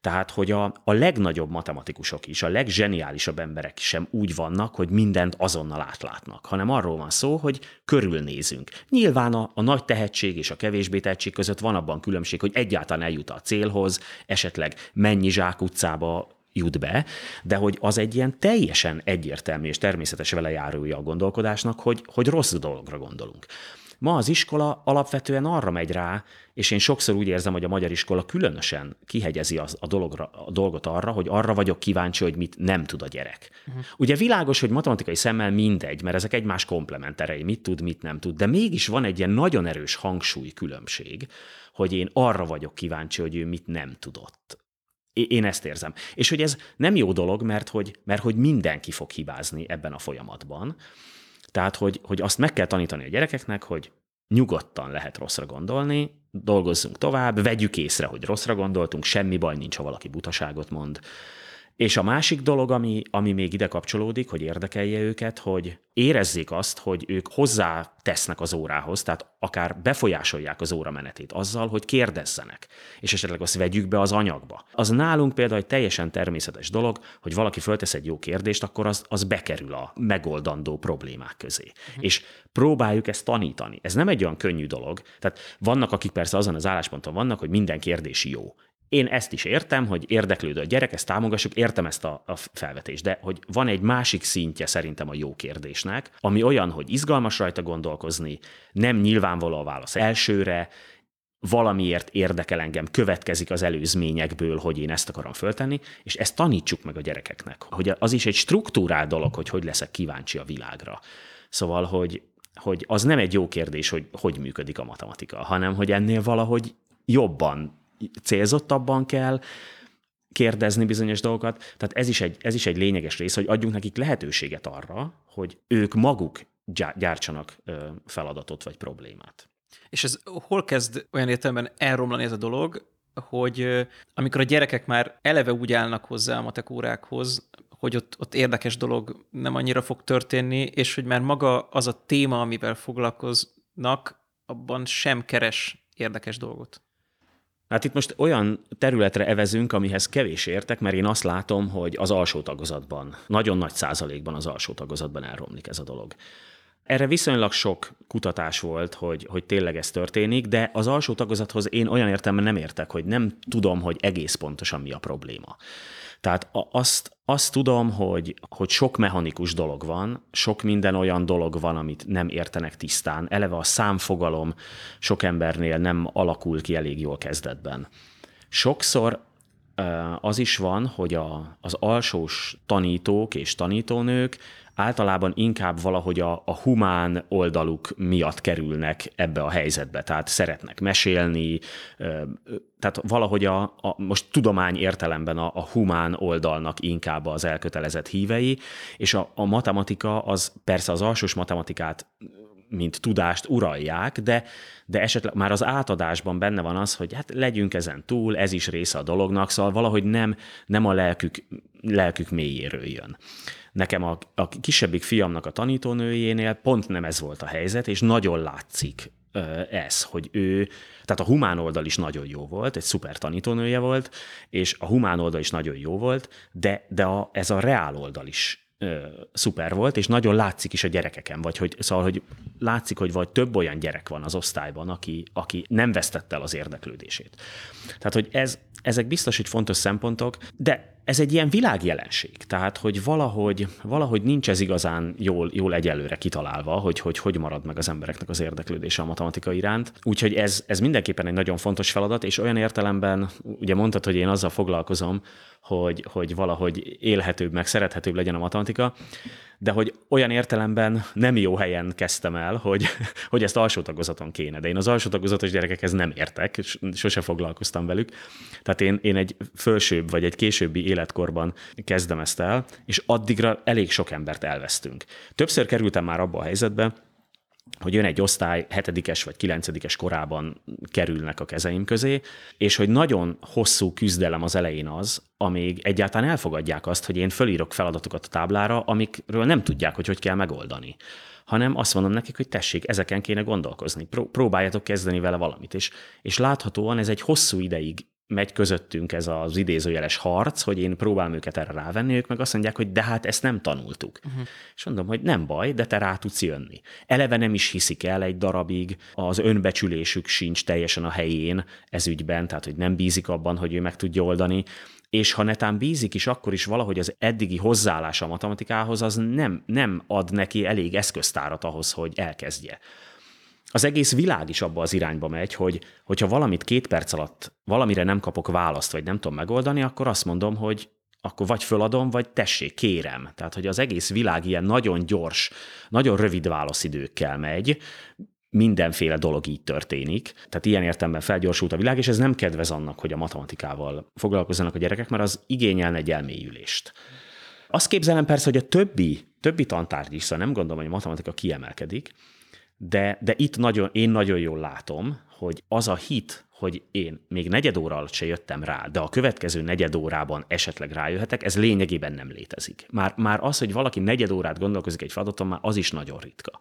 Tehát, hogy a, a legnagyobb matematikusok is, a leggeniálisabb emberek sem úgy vannak, hogy mindent azonnal átlátnak, hanem arról van szó, hogy körülnézünk. Nyilván a, a nagy tehetség és a kevésbé tehetség között van abban különbség, hogy egyáltalán eljut a célhoz, esetleg mennyi zsákutcába jut be, de hogy az egy ilyen teljesen egyértelmű és természetes vele járója a gondolkodásnak, hogy, hogy rossz dologra gondolunk. Ma az iskola alapvetően arra megy rá, és én sokszor úgy érzem, hogy a magyar iskola különösen kihegyezi az, a, dologra, a dolgot arra, hogy arra vagyok kíváncsi, hogy mit nem tud a gyerek. Uh-huh. Ugye világos, hogy matematikai szemmel mindegy, mert ezek egymás komplementerei, mit tud, mit nem tud, de mégis van egy ilyen nagyon erős hangsúly különbség, hogy én arra vagyok kíváncsi, hogy ő mit nem tudott. Én ezt érzem. És hogy ez nem jó dolog, mert hogy, mert hogy mindenki fog hibázni ebben a folyamatban. Tehát, hogy, hogy azt meg kell tanítani a gyerekeknek, hogy nyugodtan lehet rosszra gondolni, dolgozzunk tovább, vegyük észre, hogy rosszra gondoltunk, semmi baj nincs, ha valaki butaságot mond, és a másik dolog, ami, ami még ide kapcsolódik, hogy érdekelje őket, hogy érezzék azt, hogy ők hozzá tesznek az órához, tehát akár befolyásolják az óra menetét azzal, hogy kérdezzenek, és esetleg azt vegyük be az anyagba. Az nálunk például egy teljesen természetes dolog, hogy valaki föltesz egy jó kérdést, akkor az, az bekerül a megoldandó problémák közé. Uh-huh. És próbáljuk ezt tanítani. Ez nem egy olyan könnyű dolog. Tehát vannak, akik persze azon az állásponton vannak, hogy minden kérdés jó. Én ezt is értem, hogy érdeklődő a gyerek, ezt támogassuk, értem ezt a, a felvetést, de hogy van egy másik szintje szerintem a jó kérdésnek, ami olyan, hogy izgalmas rajta gondolkozni, nem nyilvánvaló a válasz elsőre, valamiért érdekel engem, következik az előzményekből, hogy én ezt akarom föltenni, és ezt tanítsuk meg a gyerekeknek, hogy az is egy struktúrál dolog, hogy hogy leszek kíváncsi a világra. Szóval, hogy, hogy az nem egy jó kérdés, hogy hogy működik a matematika, hanem hogy ennél valahogy jobban célzottabban kell kérdezni bizonyos dolgokat. Tehát ez is, egy, ez is egy lényeges rész, hogy adjunk nekik lehetőséget arra, hogy ők maguk gyártsanak feladatot vagy problémát. És ez hol kezd olyan értelemben elromlani ez a dolog, hogy amikor a gyerekek már eleve úgy állnak hozzá a matekórákhoz, hogy ott, ott érdekes dolog nem annyira fog történni, és hogy már maga az a téma, amivel foglalkoznak, abban sem keres érdekes dolgot. Hát itt most olyan területre evezünk, amihez kevés értek, mert én azt látom, hogy az alsó tagozatban, nagyon nagy százalékban az alsó tagozatban elromlik ez a dolog. Erre viszonylag sok kutatás volt, hogy, hogy tényleg ez történik, de az alsó tagozathoz én olyan értelme nem értek, hogy nem tudom, hogy egész pontosan mi a probléma. Tehát azt, azt tudom, hogy, hogy sok mechanikus dolog van, sok minden olyan dolog van, amit nem értenek tisztán. Eleve a számfogalom sok embernél nem alakul ki elég jól kezdetben. Sokszor az is van, hogy a, az alsós tanítók és tanítónők általában inkább valahogy a, a humán oldaluk miatt kerülnek ebbe a helyzetbe. Tehát szeretnek mesélni, tehát valahogy a, a most tudomány értelemben a, a humán oldalnak inkább az elkötelezett hívei, és a, a matematika az persze az alsós matematikát mint tudást uralják, de, de esetleg már az átadásban benne van az, hogy hát legyünk ezen túl, ez is része a dolognak, szóval valahogy nem, nem a lelkük, lelkük mélyéről jön. Nekem a, a kisebbik fiamnak a tanítónőjénél pont nem ez volt a helyzet, és nagyon látszik ez, hogy ő, tehát a humán oldal is nagyon jó volt, egy szuper tanítónője volt, és a humán oldal is nagyon jó volt, de, de a, ez a reál oldal is ö, szuper volt, és nagyon látszik is a gyerekeken, vagy hogy, szóval, hogy látszik, hogy vagy több olyan gyerek van az osztályban, aki, aki nem vesztette el az érdeklődését. Tehát, hogy ez, ezek biztos, hogy fontos szempontok, de ez egy ilyen világjelenség, tehát hogy valahogy, valahogy nincs ez igazán jól, jól egyelőre kitalálva, hogy, hogy hogy marad meg az embereknek az érdeklődése a matematika iránt. Úgyhogy ez, ez mindenképpen egy nagyon fontos feladat, és olyan értelemben, ugye mondtad, hogy én azzal foglalkozom, hogy, hogy valahogy élhetőbb, meg szerethetőbb legyen a matematika, de hogy olyan értelemben nem jó helyen kezdtem el, hogy, <laughs> hogy ezt alsó tagozaton kéne. De én az alsó tagozatos gyerekekhez nem értek, sose foglalkoztam velük. Tehát én, én egy fölsőbb vagy egy későbbi életkorban kezdem ezt el, és addigra elég sok embert elvesztünk. Többször kerültem már abba a helyzetbe, hogy jön egy osztály, hetedikes vagy kilencedikes korában kerülnek a kezeim közé, és hogy nagyon hosszú küzdelem az elején az, amíg egyáltalán elfogadják azt, hogy én fölírok feladatokat a táblára, amikről nem tudják, hogy hogy kell megoldani hanem azt mondom nekik, hogy tessék, ezeken kéne gondolkozni, próbáljatok kezdeni vele valamit. És, és láthatóan ez egy hosszú ideig megy közöttünk ez az idézőjeles harc, hogy én próbálom őket erre rávenni, ők meg azt mondják, hogy de hát ezt nem tanultuk. Uh-huh. És mondom, hogy nem baj, de te rá tudsz jönni. Eleve nem is hiszik el egy darabig, az önbecsülésük sincs teljesen a helyén ez ügyben, tehát hogy nem bízik abban, hogy ő meg tudja oldani, és ha netán bízik is, akkor is valahogy az eddigi hozzáállása a matematikához az nem, nem ad neki elég eszköztárat ahhoz, hogy elkezdje az egész világ is abba az irányba megy, hogy hogyha valamit két perc alatt valamire nem kapok választ, vagy nem tudom megoldani, akkor azt mondom, hogy akkor vagy föladom, vagy tessék, kérem. Tehát, hogy az egész világ ilyen nagyon gyors, nagyon rövid válaszidőkkel megy, mindenféle dolog így történik. Tehát ilyen értelemben felgyorsult a világ, és ez nem kedvez annak, hogy a matematikával foglalkozzanak a gyerekek, mert az igényelne egy elmélyülést. Azt képzelem persze, hogy a többi, többi tantárgy is, szóval nem gondolom, hogy a matematika kiemelkedik, de, de itt nagyon, én nagyon jól látom, hogy az a hit, hogy én még negyed óra alatt se jöttem rá, de a következő negyed órában esetleg rájöhetek, ez lényegében nem létezik. Már, már az, hogy valaki negyed órát gondolkozik egy feladaton, már az is nagyon ritka.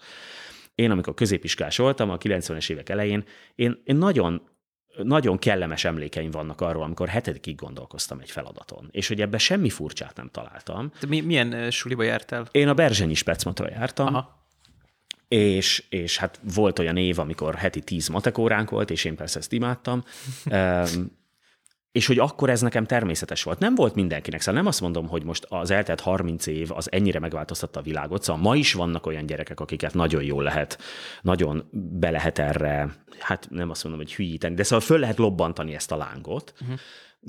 Én, amikor középiskás voltam, a 90-es évek elején, én, én nagyon nagyon kellemes emlékeim vannak arról, amikor hetedikig gondolkoztam egy feladaton, és hogy ebben semmi furcsát nem találtam. De mi, milyen suliba jártál? Én a Berzsenyi Specmatra jártam, Aha és, és hát volt olyan év, amikor heti tíz matekóránk volt, és én persze ezt imádtam, <laughs> és hogy akkor ez nekem természetes volt. Nem volt mindenkinek, szóval nem azt mondom, hogy most az eltelt 30 év az ennyire megváltoztatta a világot, szóval ma is vannak olyan gyerekek, akiket nagyon jól lehet, nagyon be lehet erre, hát nem azt mondom, hogy hülyíteni, de szóval föl lehet lobbantani ezt a lángot, uh-huh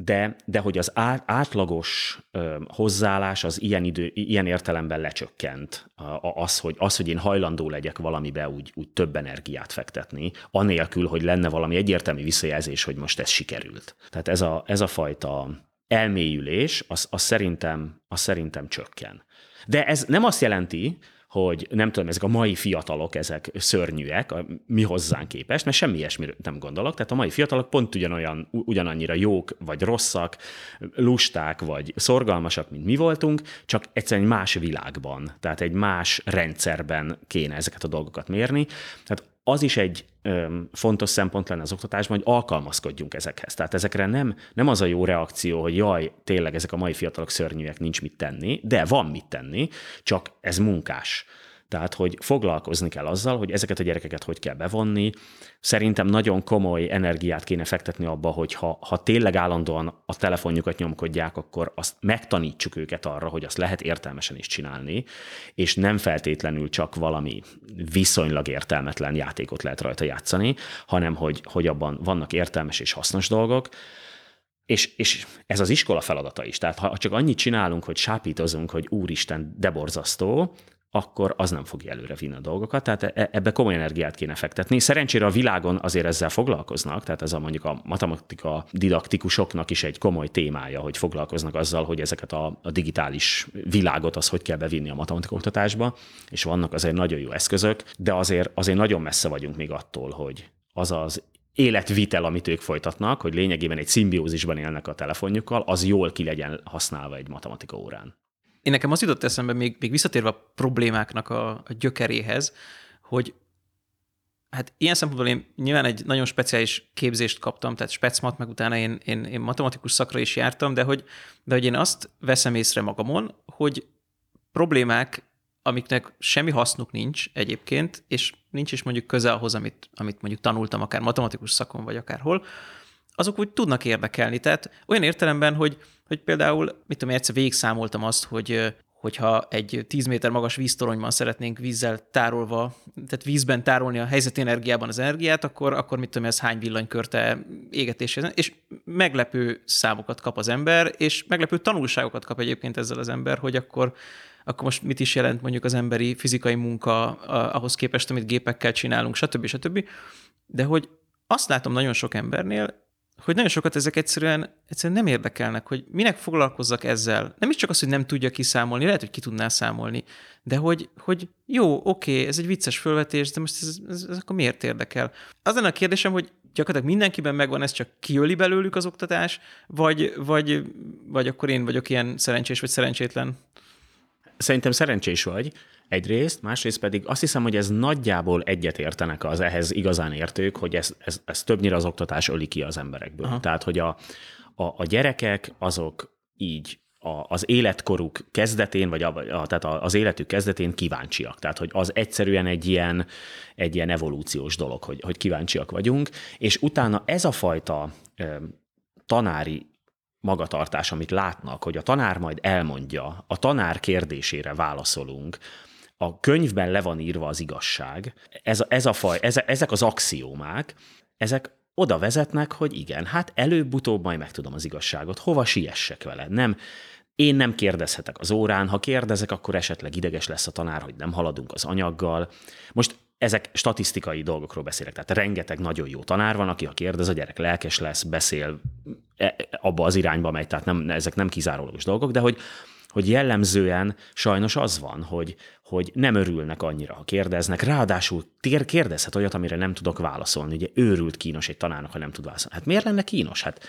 de, de hogy az átlagos ö, hozzáállás az ilyen, idő, ilyen értelemben lecsökkent. Az hogy, az, hogy én hajlandó legyek valamibe úgy, úgy több energiát fektetni, anélkül, hogy lenne valami egyértelmű visszajelzés, hogy most ez sikerült. Tehát ez a, ez a fajta elmélyülés, az, az, szerintem, az szerintem csökken. De ez nem azt jelenti, hogy nem tudom, ezek a mai fiatalok, ezek szörnyűek, a, mi hozzánk képest, mert semmi ilyesmire nem gondolok. Tehát a mai fiatalok pont ugyanolyan, ugyanannyira jók, vagy rosszak, lusták, vagy szorgalmasak, mint mi voltunk, csak egyszerűen egy más világban, tehát egy más rendszerben kéne ezeket a dolgokat mérni. Tehát az is egy fontos szempont lenne az oktatásban, hogy alkalmazkodjunk ezekhez. Tehát ezekre nem, nem az a jó reakció, hogy jaj, tényleg ezek a mai fiatalok szörnyűek, nincs mit tenni, de van mit tenni, csak ez munkás. Tehát, hogy foglalkozni kell azzal, hogy ezeket a gyerekeket hogy kell bevonni. Szerintem nagyon komoly energiát kéne fektetni abba, hogy ha, ha tényleg állandóan a telefonjukat nyomkodják, akkor azt megtanítsuk őket arra, hogy azt lehet értelmesen is csinálni, és nem feltétlenül csak valami viszonylag értelmetlen játékot lehet rajta játszani, hanem hogy, hogy abban vannak értelmes és hasznos dolgok. És, és ez az iskola feladata is. Tehát ha csak annyit csinálunk, hogy sápítozunk, hogy úristen, deborzasztó, akkor az nem fogja előre vinni a dolgokat. Tehát e, ebbe komoly energiát kéne fektetni. Szerencsére a világon azért ezzel foglalkoznak, tehát ez a mondjuk a matematika didaktikusoknak is egy komoly témája, hogy foglalkoznak azzal, hogy ezeket a, a digitális világot az hogy kell bevinni a matematika oktatásba, és vannak azért nagyon jó eszközök, de azért, azért nagyon messze vagyunk még attól, hogy az az életvitel, amit ők folytatnak, hogy lényegében egy szimbiózisban élnek a telefonjukkal, az jól ki legyen használva egy matematika órán. Én nekem az jutott eszembe, még, még visszatérve a problémáknak a, a gyökeréhez, hogy hát ilyen szempontból én nyilván egy nagyon speciális képzést kaptam, tehát specmat, meg utána én, én, én matematikus szakra is jártam, de hogy, de hogy én azt veszem észre magamon, hogy problémák, amiknek semmi hasznuk nincs egyébként, és nincs is mondjuk közel ahhoz, amit, amit mondjuk tanultam, akár matematikus szakon, vagy akárhol, azok úgy tudnak érdekelni. Tehát olyan értelemben, hogy, hogy például, mit tudom, egyszer végig számoltam azt, hogy hogyha egy 10 méter magas víztoronyban szeretnénk vízzel tárolva, tehát vízben tárolni a helyzeti energiában az energiát, akkor, akkor mit tudom, ez hány villanykörte égetéshez, és meglepő számokat kap az ember, és meglepő tanulságokat kap egyébként ezzel az ember, hogy akkor, akkor most mit is jelent mondjuk az emberi fizikai munka ahhoz képest, amit gépekkel csinálunk, stb. stb. De hogy azt látom nagyon sok embernél, hogy nagyon sokat ezek egyszerűen, egyszerűen nem érdekelnek, hogy minek foglalkozzak ezzel. Nem is csak az, hogy nem tudja kiszámolni, lehet, hogy ki tudná számolni, de hogy, hogy jó, oké, ez egy vicces fölvetés, de most ez, ez, ez akkor miért érdekel? Az lenne a kérdésem, hogy gyakorlatilag mindenkiben megvan, ez csak kiöli belőlük az oktatás, vagy, vagy, vagy akkor én vagyok ilyen szerencsés vagy szerencsétlen? Szerintem szerencsés vagy, egyrészt, másrészt pedig azt hiszem, hogy ez nagyjából egyet értenek az ehhez igazán értők, hogy ez, ez, ez többnyire az oktatás öli ki az emberekből. Aha. Tehát, hogy a, a, a gyerekek azok így a, az életkoruk kezdetén, vagy a, a, tehát az életük kezdetén kíváncsiak. Tehát, hogy az egyszerűen egy ilyen, egy ilyen evolúciós dolog, hogy, hogy kíváncsiak vagyunk, és utána ez a fajta e, tanári magatartás, amit látnak, hogy a tanár majd elmondja, a tanár kérdésére válaszolunk, a könyvben le van írva az igazság, ez, ez a faj, ez, ezek az axiómák, ezek oda vezetnek, hogy igen, hát előbb-utóbb majd megtudom az igazságot, hova siessek vele. Nem, én nem kérdezhetek az órán, ha kérdezek, akkor esetleg ideges lesz a tanár, hogy nem haladunk az anyaggal. Most ezek statisztikai dolgokról beszélek, tehát rengeteg nagyon jó tanár van, aki ha kérdez, a gyerek lelkes lesz, beszél, e, abba az irányba megy, tehát nem, ezek nem kizárólagos dolgok, de hogy hogy jellemzően sajnos az van, hogy, hogy nem örülnek annyira, ha kérdeznek. Ráadásul kérdezhet olyat, amire nem tudok válaszolni. Ugye őrült kínos egy tanárnak, ha nem tud válaszolni. Hát miért lenne kínos? Hát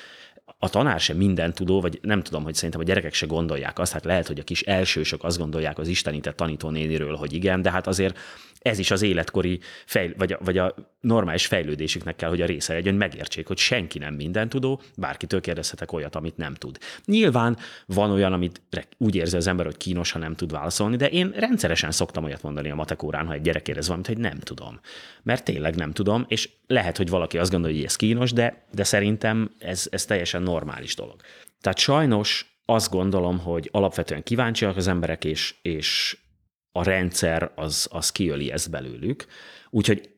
a tanár sem minden tudó, vagy nem tudom, hogy szerintem a gyerekek se gondolják azt, hát lehet, hogy a kis elsősök azt gondolják az istenített tanítónéniről, hogy igen, de hát azért ez is az életkori, fejl- vagy, a, vagy a normális fejlődésüknek kell, hogy a része legyen, megértsék, hogy senki nem minden tudó, bárkitől kérdezhetek olyat, amit nem tud. Nyilván van olyan, amit úgy érzi az ember, hogy kínos, ha nem tud válaszolni, de én rendszeresen szoktam olyat mondani a matekórán, ha egy gyerek kérdez valamit, hogy nem tudom. Mert tényleg nem tudom, és lehet, hogy valaki azt gondolja, hogy ez kínos, de, de szerintem ez, ez teljesen normális dolog. Tehát sajnos azt gondolom, hogy alapvetően kíváncsiak az emberek, és, és a rendszer az, az kiöli ezt belőlük. Úgyhogy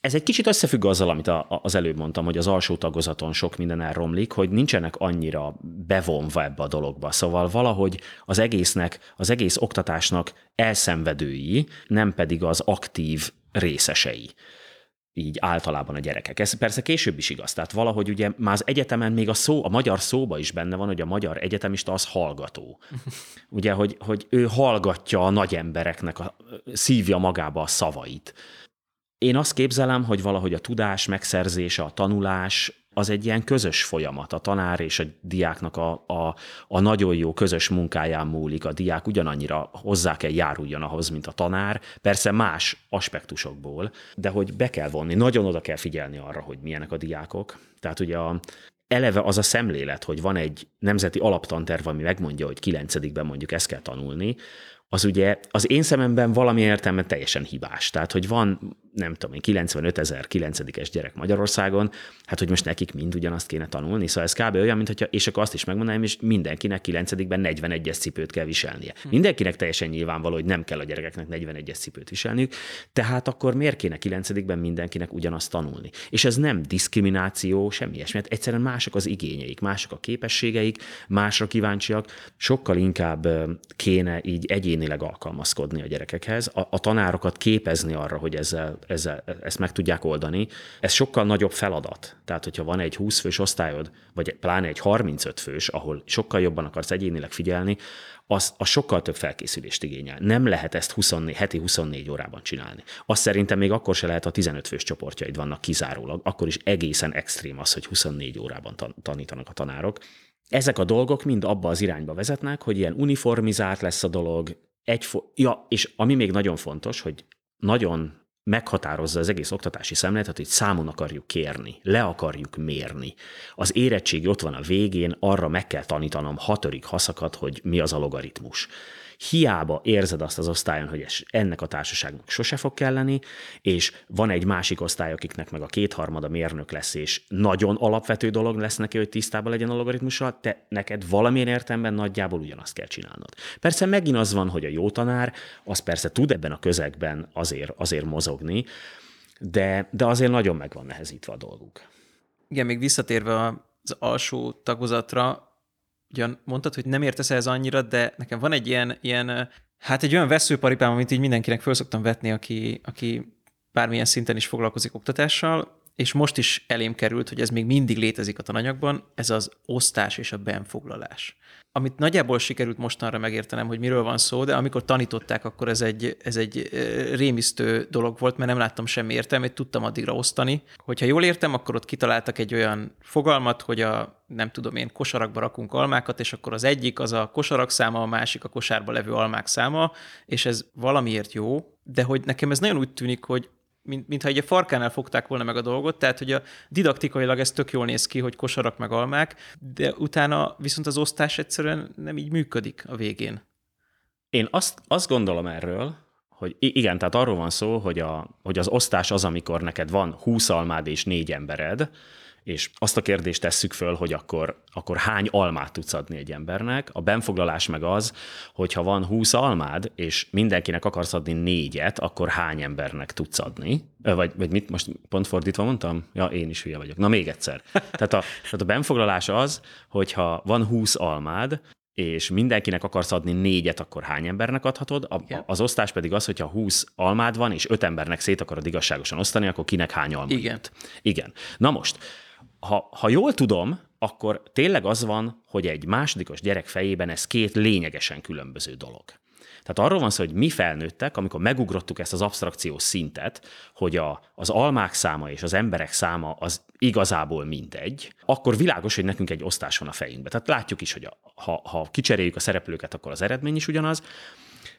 ez egy kicsit összefügg azzal, amit a, az előbb mondtam, hogy az alsó tagozaton sok minden elromlik, hogy nincsenek annyira bevonva ebbe a dologba. Szóval valahogy az egésznek, az egész oktatásnak elszenvedői, nem pedig az aktív részesei így általában a gyerekek. Ez persze később is igaz. Tehát valahogy ugye már az egyetemen még a szó, a magyar szóba is benne van, hogy a magyar egyetemista az hallgató. <laughs> Ugye, hogy, hogy ő hallgatja a nagy embereknek, a, szívja magába a szavait. Én azt képzelem, hogy valahogy a tudás megszerzése, a tanulás az egy ilyen közös folyamat. A tanár és a diáknak a, a, a nagyon jó közös munkáján múlik. A diák ugyanannyira hozzá kell járuljon ahhoz, mint a tanár, persze más aspektusokból, de hogy be kell vonni, nagyon oda kell figyelni arra, hogy milyenek a diákok. Tehát ugye a, eleve az a szemlélet, hogy van egy nemzeti alaptanterv, ami megmondja, hogy kilencedikben mondjuk ezt kell tanulni, az ugye az én szememben valami értelme teljesen hibás. Tehát, hogy van, nem tudom én, 95 ezer 9 gyerek Magyarországon, hát hogy most nekik mind ugyanazt kéne tanulni, szóval ez kb. olyan, mint hogyha, és akkor azt is megmondanám, és mindenkinek 9-ben 41-es cipőt kell viselnie. Hm. Mindenkinek teljesen nyilvánvaló, hogy nem kell a gyerekeknek 41-es cipőt viselniük, tehát akkor miért kéne 9-ben mindenkinek ugyanazt tanulni? És ez nem diszkrimináció, semmi ilyesmi, mert egyszerűen mások az igényeik, mások a képességeik, másra kíváncsiak, sokkal inkább kéne így egyén egyénileg alkalmazkodni a gyerekekhez, a, a tanárokat képezni arra, hogy ezzel, ezzel, ezt meg tudják oldani. Ez sokkal nagyobb feladat. Tehát, hogyha van egy 20 fős osztályod, vagy pláne egy 35 fős, ahol sokkal jobban akarsz egyénileg figyelni, az, az sokkal több felkészülést igényel. Nem lehet ezt 24, heti 24 órában csinálni. Azt szerintem még akkor se lehet, a 15 fős csoportjaid vannak kizárólag, akkor is egészen extrém az, hogy 24 órában tanítanak a tanárok. Ezek a dolgok mind abba az irányba vezetnek, hogy ilyen uniformizált lesz a dolog, egy, ja, és ami még nagyon fontos, hogy nagyon meghatározza az egész oktatási szemléletet, hogy számon akarjuk kérni, le akarjuk mérni. Az érettség ott van a végén, arra meg kell tanítanom hatodik haszakat, hogy mi az a logaritmus hiába érzed azt az osztályon, hogy ennek a társaságnak sose fog kelleni, és van egy másik osztály, akiknek meg a kétharmada mérnök lesz, és nagyon alapvető dolog lesz neki, hogy tisztában legyen a logaritmussal, te neked valamilyen értelemben nagyjából ugyanazt kell csinálnod. Persze megint az van, hogy a jó tanár, az persze tud ebben a közegben azért, azért mozogni, de, de azért nagyon meg van nehezítve a dolguk. Igen, még visszatérve az alsó tagozatra, ugyan mondtad, hogy nem értesz ez annyira, de nekem van egy ilyen, ilyen hát egy olyan veszőparipám, amit így mindenkinek föl szoktam vetni, aki, aki bármilyen szinten is foglalkozik oktatással, és most is elém került, hogy ez még mindig létezik a tananyagban, ez az osztás és a benfoglalás. Amit nagyjából sikerült mostanra megértenem, hogy miről van szó, de amikor tanították, akkor ez egy, ez egy rémisztő dolog volt, mert nem láttam semmi értelmét, tudtam addigra osztani. Hogyha jól értem, akkor ott kitaláltak egy olyan fogalmat, hogy a, nem tudom én, kosarakba rakunk almákat, és akkor az egyik az a kosarak száma, a másik a kosárba levő almák száma, és ez valamiért jó, de hogy nekem ez nagyon úgy tűnik, hogy mint, mintha egy farkánál fogták volna meg a dolgot, tehát hogy a didaktikailag ez tök jól néz ki, hogy kosarak meg almák, de utána viszont az osztás egyszerűen nem így működik a végén. Én azt, azt gondolom erről, hogy igen, tehát arról van szó, hogy, a, hogy az osztás az, amikor neked van 20 almád és négy embered, és azt a kérdést tesszük föl, hogy akkor, akkor hány almát tudsz adni egy embernek. A benfoglalás meg az, hogy ha van 20 almád, és mindenkinek akarsz adni négyet, akkor hány embernek tudsz adni? Vagy, vagy mit most pont fordítva mondtam? Ja, én is hülye vagyok. Na még egyszer. Tehát a, tehát a benfoglalás az, hogyha van 20 almád, és mindenkinek akarsz adni négyet, akkor hány embernek adhatod? A, az osztás pedig az, hogyha 20 almád van, és öt embernek szét akarod igazságosan osztani, akkor kinek hány almád? Igen. Igen. Na most, ha, ha jól tudom, akkor tényleg az van, hogy egy másodikos gyerek fejében ez két lényegesen különböző dolog. Tehát arról van szó, hogy mi felnőttek, amikor megugrottuk ezt az abstrakciós szintet, hogy a, az almák száma és az emberek száma az igazából mindegy, akkor világos, hogy nekünk egy osztás van a fejünkben. Tehát látjuk is, hogy a, ha, ha kicseréljük a szereplőket, akkor az eredmény is ugyanaz.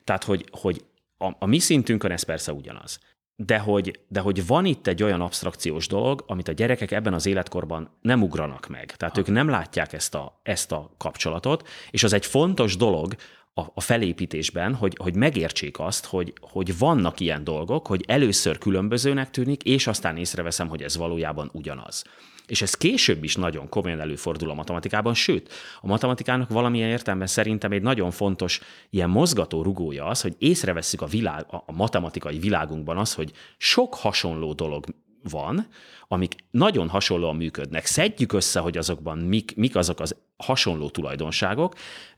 Tehát, hogy, hogy a, a mi szintünkön ez persze ugyanaz de hogy, de hogy van itt egy olyan abstrakciós dolog, amit a gyerekek ebben az életkorban nem ugranak meg. Tehát ha. ők nem látják ezt a, ezt a kapcsolatot, és az egy fontos dolog a, a felépítésben, hogy, hogy megértsék azt, hogy, hogy vannak ilyen dolgok, hogy először különbözőnek tűnik, és aztán észreveszem, hogy ez valójában ugyanaz. És ez később is nagyon komolyan előfordul a matematikában, sőt, a matematikának valamilyen értelemben szerintem egy nagyon fontos ilyen mozgató rugója az, hogy észrevesszük a, világ, a matematikai világunkban az, hogy sok hasonló dolog van, amik nagyon hasonlóan működnek. Szedjük össze, hogy azokban mik, mik azok az hasonló tulajdonságok,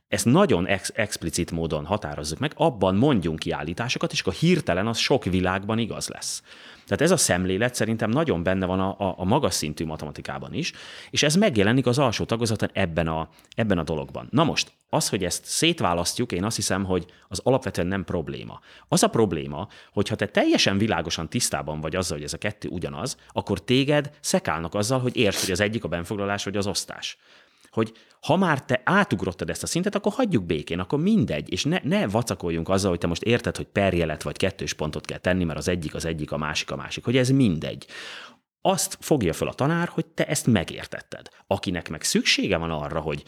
ezt nagyon ex- explicit módon határozzuk meg, abban mondjunk kiállításokat, és akkor hirtelen az sok világban igaz lesz. Tehát ez a szemlélet szerintem nagyon benne van a, a, a magas szintű matematikában is, és ez megjelenik az alsó tagozaton ebben a, ebben a dologban. Na most, az, hogy ezt szétválasztjuk, én azt hiszem, hogy az alapvetően nem probléma. Az a probléma, hogyha te teljesen világosan tisztában vagy azzal, hogy ez a kettő ugyanaz, akkor téged szekálnak azzal, hogy értsd, hogy az egyik a benfoglalás vagy az osztás hogy ha már te átugrottad ezt a szintet, akkor hagyjuk békén, akkor mindegy, és ne, ne vacakoljunk azzal, hogy te most érted, hogy perjelet vagy kettős pontot kell tenni, mert az egyik az egyik, a másik a másik, hogy ez mindegy. Azt fogja fel a tanár, hogy te ezt megértetted. Akinek meg szüksége van arra, hogy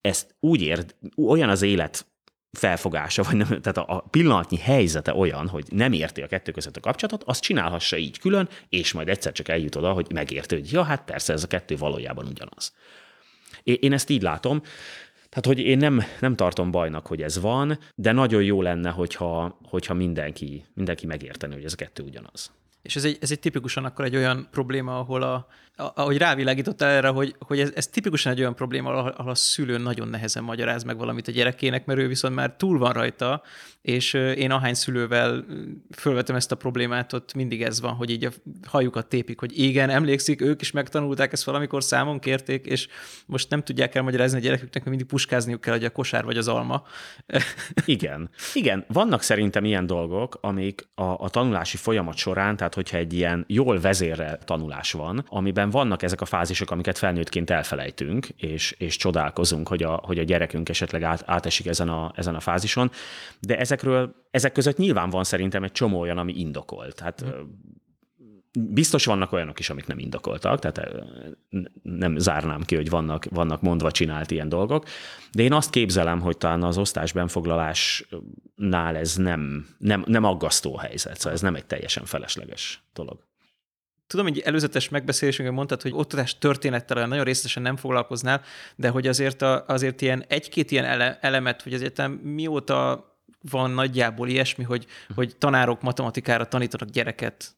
ezt úgy ért, olyan az élet felfogása, vagy nem, tehát a, pillanatnyi helyzete olyan, hogy nem érti a kettő között a kapcsolatot, azt csinálhassa így külön, és majd egyszer csak eljut oda, hogy megérti, hogy ja, hát persze ez a kettő valójában ugyanaz. Én ezt így látom. Tehát, hogy én nem, nem tartom bajnak, hogy ez van, de nagyon jó lenne, hogyha, hogyha mindenki, mindenki megérteni, hogy ez kettő ugyanaz. És ez egy, ez egy tipikusan akkor egy olyan probléma, ahol a, ahogy rávilágított erre, hogy, hogy ez, ez tipikusan egy olyan probléma, ahol a szülő nagyon nehezen magyaráz meg valamit a gyerekének, mert ő viszont már túl van rajta, és én ahány szülővel fölvetem ezt a problémát, ott mindig ez van, hogy így a hajukat tépik, hogy igen, emlékszik, ők is megtanulták ezt valamikor számon kérték, és most nem tudják elmagyarázni a gyereküknek, mert mindig puskázniuk kell, hogy a kosár vagy az alma. <laughs> Igen. Igen, vannak szerintem ilyen dolgok, amik a, a tanulási folyamat során, tehát hogyha egy ilyen jól vezérrel tanulás van, amiben vannak ezek a fázisok, amiket felnőttként elfelejtünk, és, és csodálkozunk, hogy a, hogy a gyerekünk esetleg át, átesik ezen a, ezen a fázison, de ezekről, ezek között nyilván van szerintem egy csomó olyan, ami indokolt. Tehát mm. biztos vannak olyanok is, amik nem indokoltak, tehát nem zárnám ki, hogy vannak, vannak mondva csinált ilyen dolgok, de én azt képzelem, hogy talán az osztásben foglalásnál ez nem, nem, nem aggasztó helyzet, szóval ez nem egy teljesen felesleges dolog. Tudom, hogy előzetes megbeszélésünkben mondtad, hogy oktatás történettel nagyon részletesen nem foglalkoznál, de hogy azért, a, azért ilyen egy-két ilyen ele, elemet, hogy azért mióta van nagyjából ilyesmi, hogy, hogy tanárok matematikára tanítanak gyereket?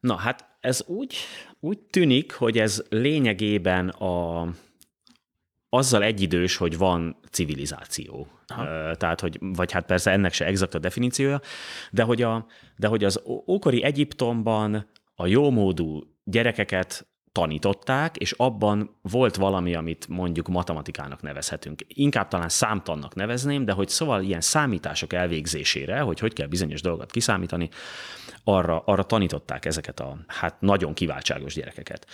Na hát ez úgy, úgy tűnik, hogy ez lényegében a, azzal egyidős, hogy van civilizáció. Aha. Tehát, hogy, vagy hát persze ennek se exakt a definíciója, de hogy, a, de hogy az ókori Egyiptomban a jómódú gyerekeket tanították, és abban volt valami, amit mondjuk matematikának nevezhetünk. Inkább talán számtannak nevezném, de hogy szóval ilyen számítások elvégzésére, hogy hogy kell bizonyos dolgokat kiszámítani, arra, arra tanították ezeket a hát nagyon kiváltságos gyerekeket.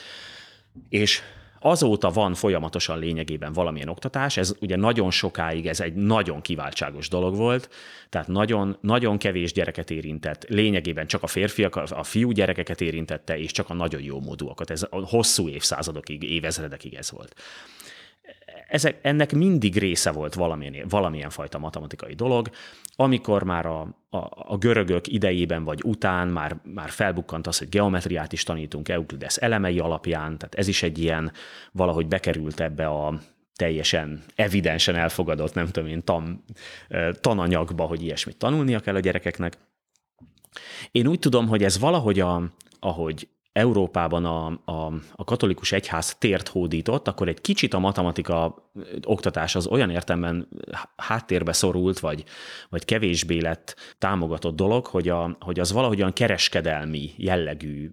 És Azóta van folyamatosan lényegében valamilyen oktatás, ez ugye nagyon sokáig ez egy nagyon kiváltságos dolog volt, tehát nagyon, nagyon kevés gyereket érintett, lényegében csak a férfiak, a fiú gyerekeket érintette, és csak a nagyon jó módúakat. Ez hosszú évszázadokig, évezredekig ez volt ezek, ennek mindig része volt valamilyen, valamilyen fajta matematikai dolog. Amikor már a, a, a görögök idejében vagy után már, már felbukkant az, hogy geometriát is tanítunk Euklides elemei alapján, tehát ez is egy ilyen valahogy bekerült ebbe a teljesen evidensen elfogadott, nem tudom én, tan, tananyagba, hogy ilyesmit tanulnia kell a gyerekeknek. Én úgy tudom, hogy ez valahogy, a, ahogy Európában a, a, a katolikus egyház tért hódított, akkor egy kicsit a matematika oktatás az olyan értemben háttérbe szorult, vagy, vagy kevésbé lett támogatott dolog, hogy, a, hogy az valahogyan kereskedelmi jellegű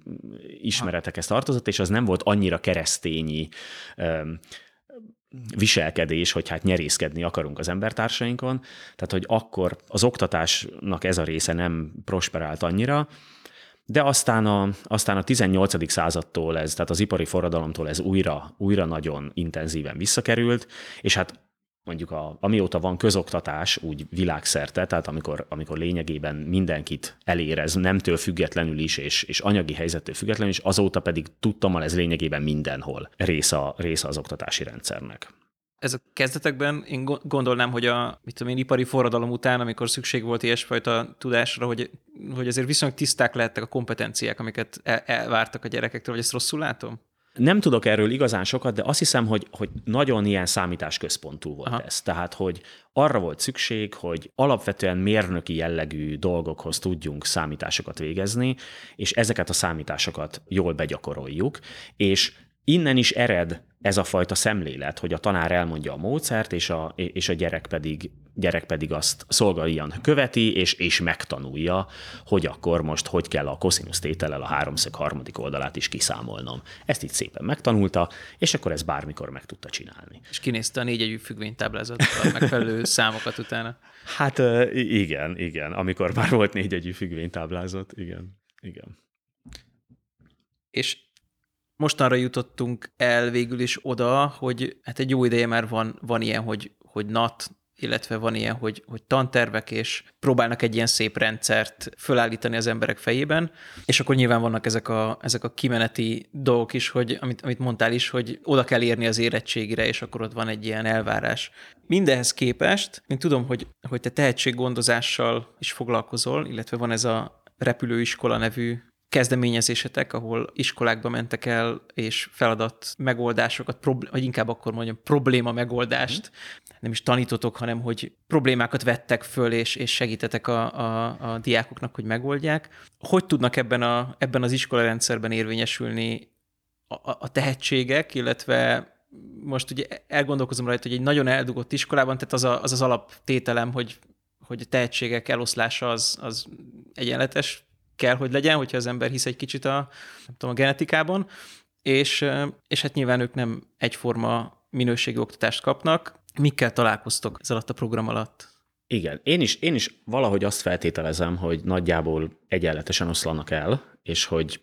ismeretekhez tartozott, és az nem volt annyira keresztényi viselkedés, hogy hát nyerészkedni akarunk az embertársainkon, tehát hogy akkor az oktatásnak ez a része nem prosperált annyira, de aztán a, aztán a 18. századtól ez, tehát az ipari forradalomtól ez újra, újra nagyon intenzíven visszakerült, és hát mondjuk a, amióta van közoktatás úgy világszerte, tehát amikor, amikor lényegében mindenkit elérez, nemtől függetlenül is, és, és anyagi helyzettől függetlenül is, azóta pedig tudtam, ez lényegében mindenhol része, része az oktatási rendszernek ez a kezdetekben én gondolnám, hogy a mit tudom én, ipari forradalom után, amikor szükség volt ilyesfajta tudásra, hogy, hogy azért viszonylag tiszták lehettek a kompetenciák, amiket el, elvártak a gyerekektől, vagy ezt rosszul látom? Nem tudok erről igazán sokat, de azt hiszem, hogy, hogy nagyon ilyen számításközpontú volt Aha. ez. Tehát, hogy arra volt szükség, hogy alapvetően mérnöki jellegű dolgokhoz tudjunk számításokat végezni, és ezeket a számításokat jól begyakoroljuk, és innen is ered ez a fajta szemlélet, hogy a tanár elmondja a módszert, és a, és a gyerek pedig gyerek pedig azt szolgáljan követi, és, és megtanulja, hogy akkor most hogy kell a koszinusz tétellel a háromszög harmadik oldalát is kiszámolnom. Ezt így szépen megtanulta, és akkor ez bármikor meg tudta csinálni. És kinézte a négyegyű függvénytáblázattal megfelelő <laughs> számokat utána. Hát igen, igen. Amikor már volt négyegyű függvénytáblázat, igen, igen. És mostanra jutottunk el végül is oda, hogy hát egy jó ideje már van, van ilyen, hogy, hogy NAT, illetve van ilyen, hogy, hogy tantervek, és próbálnak egy ilyen szép rendszert fölállítani az emberek fejében, és akkor nyilván vannak ezek a, ezek a kimeneti dolgok is, hogy amit, amit mondtál is, hogy oda kell érni az érettségire, és akkor ott van egy ilyen elvárás. Mindehhez képest, én tudom, hogy, hogy te tehetséggondozással is foglalkozol, illetve van ez a repülőiskola nevű kezdeményezésetek, ahol iskolákba mentek el, és feladat megoldásokat, vagy inkább akkor mondjam, probléma megoldást, mm. nem is tanítotok, hanem hogy problémákat vettek föl, és, és segítetek a, a, a diákoknak, hogy megoldják. Hogy tudnak ebben, a, ebben az iskolarendszerben érvényesülni a, a tehetségek, illetve most ugye elgondolkozom rajta, hogy egy nagyon eldugott iskolában, tehát az a, az, az alaptételem, hogy, hogy a tehetségek eloszlása az, az egyenletes, kell, hogy legyen, hogyha az ember hisz egy kicsit a, nem tudom, a genetikában, és, és hát nyilván ők nem egyforma minőségi oktatást kapnak. Mikkel találkoztok ez alatt a program alatt? Igen, én is, én is valahogy azt feltételezem, hogy nagyjából egyenletesen oszlanak el, és hogy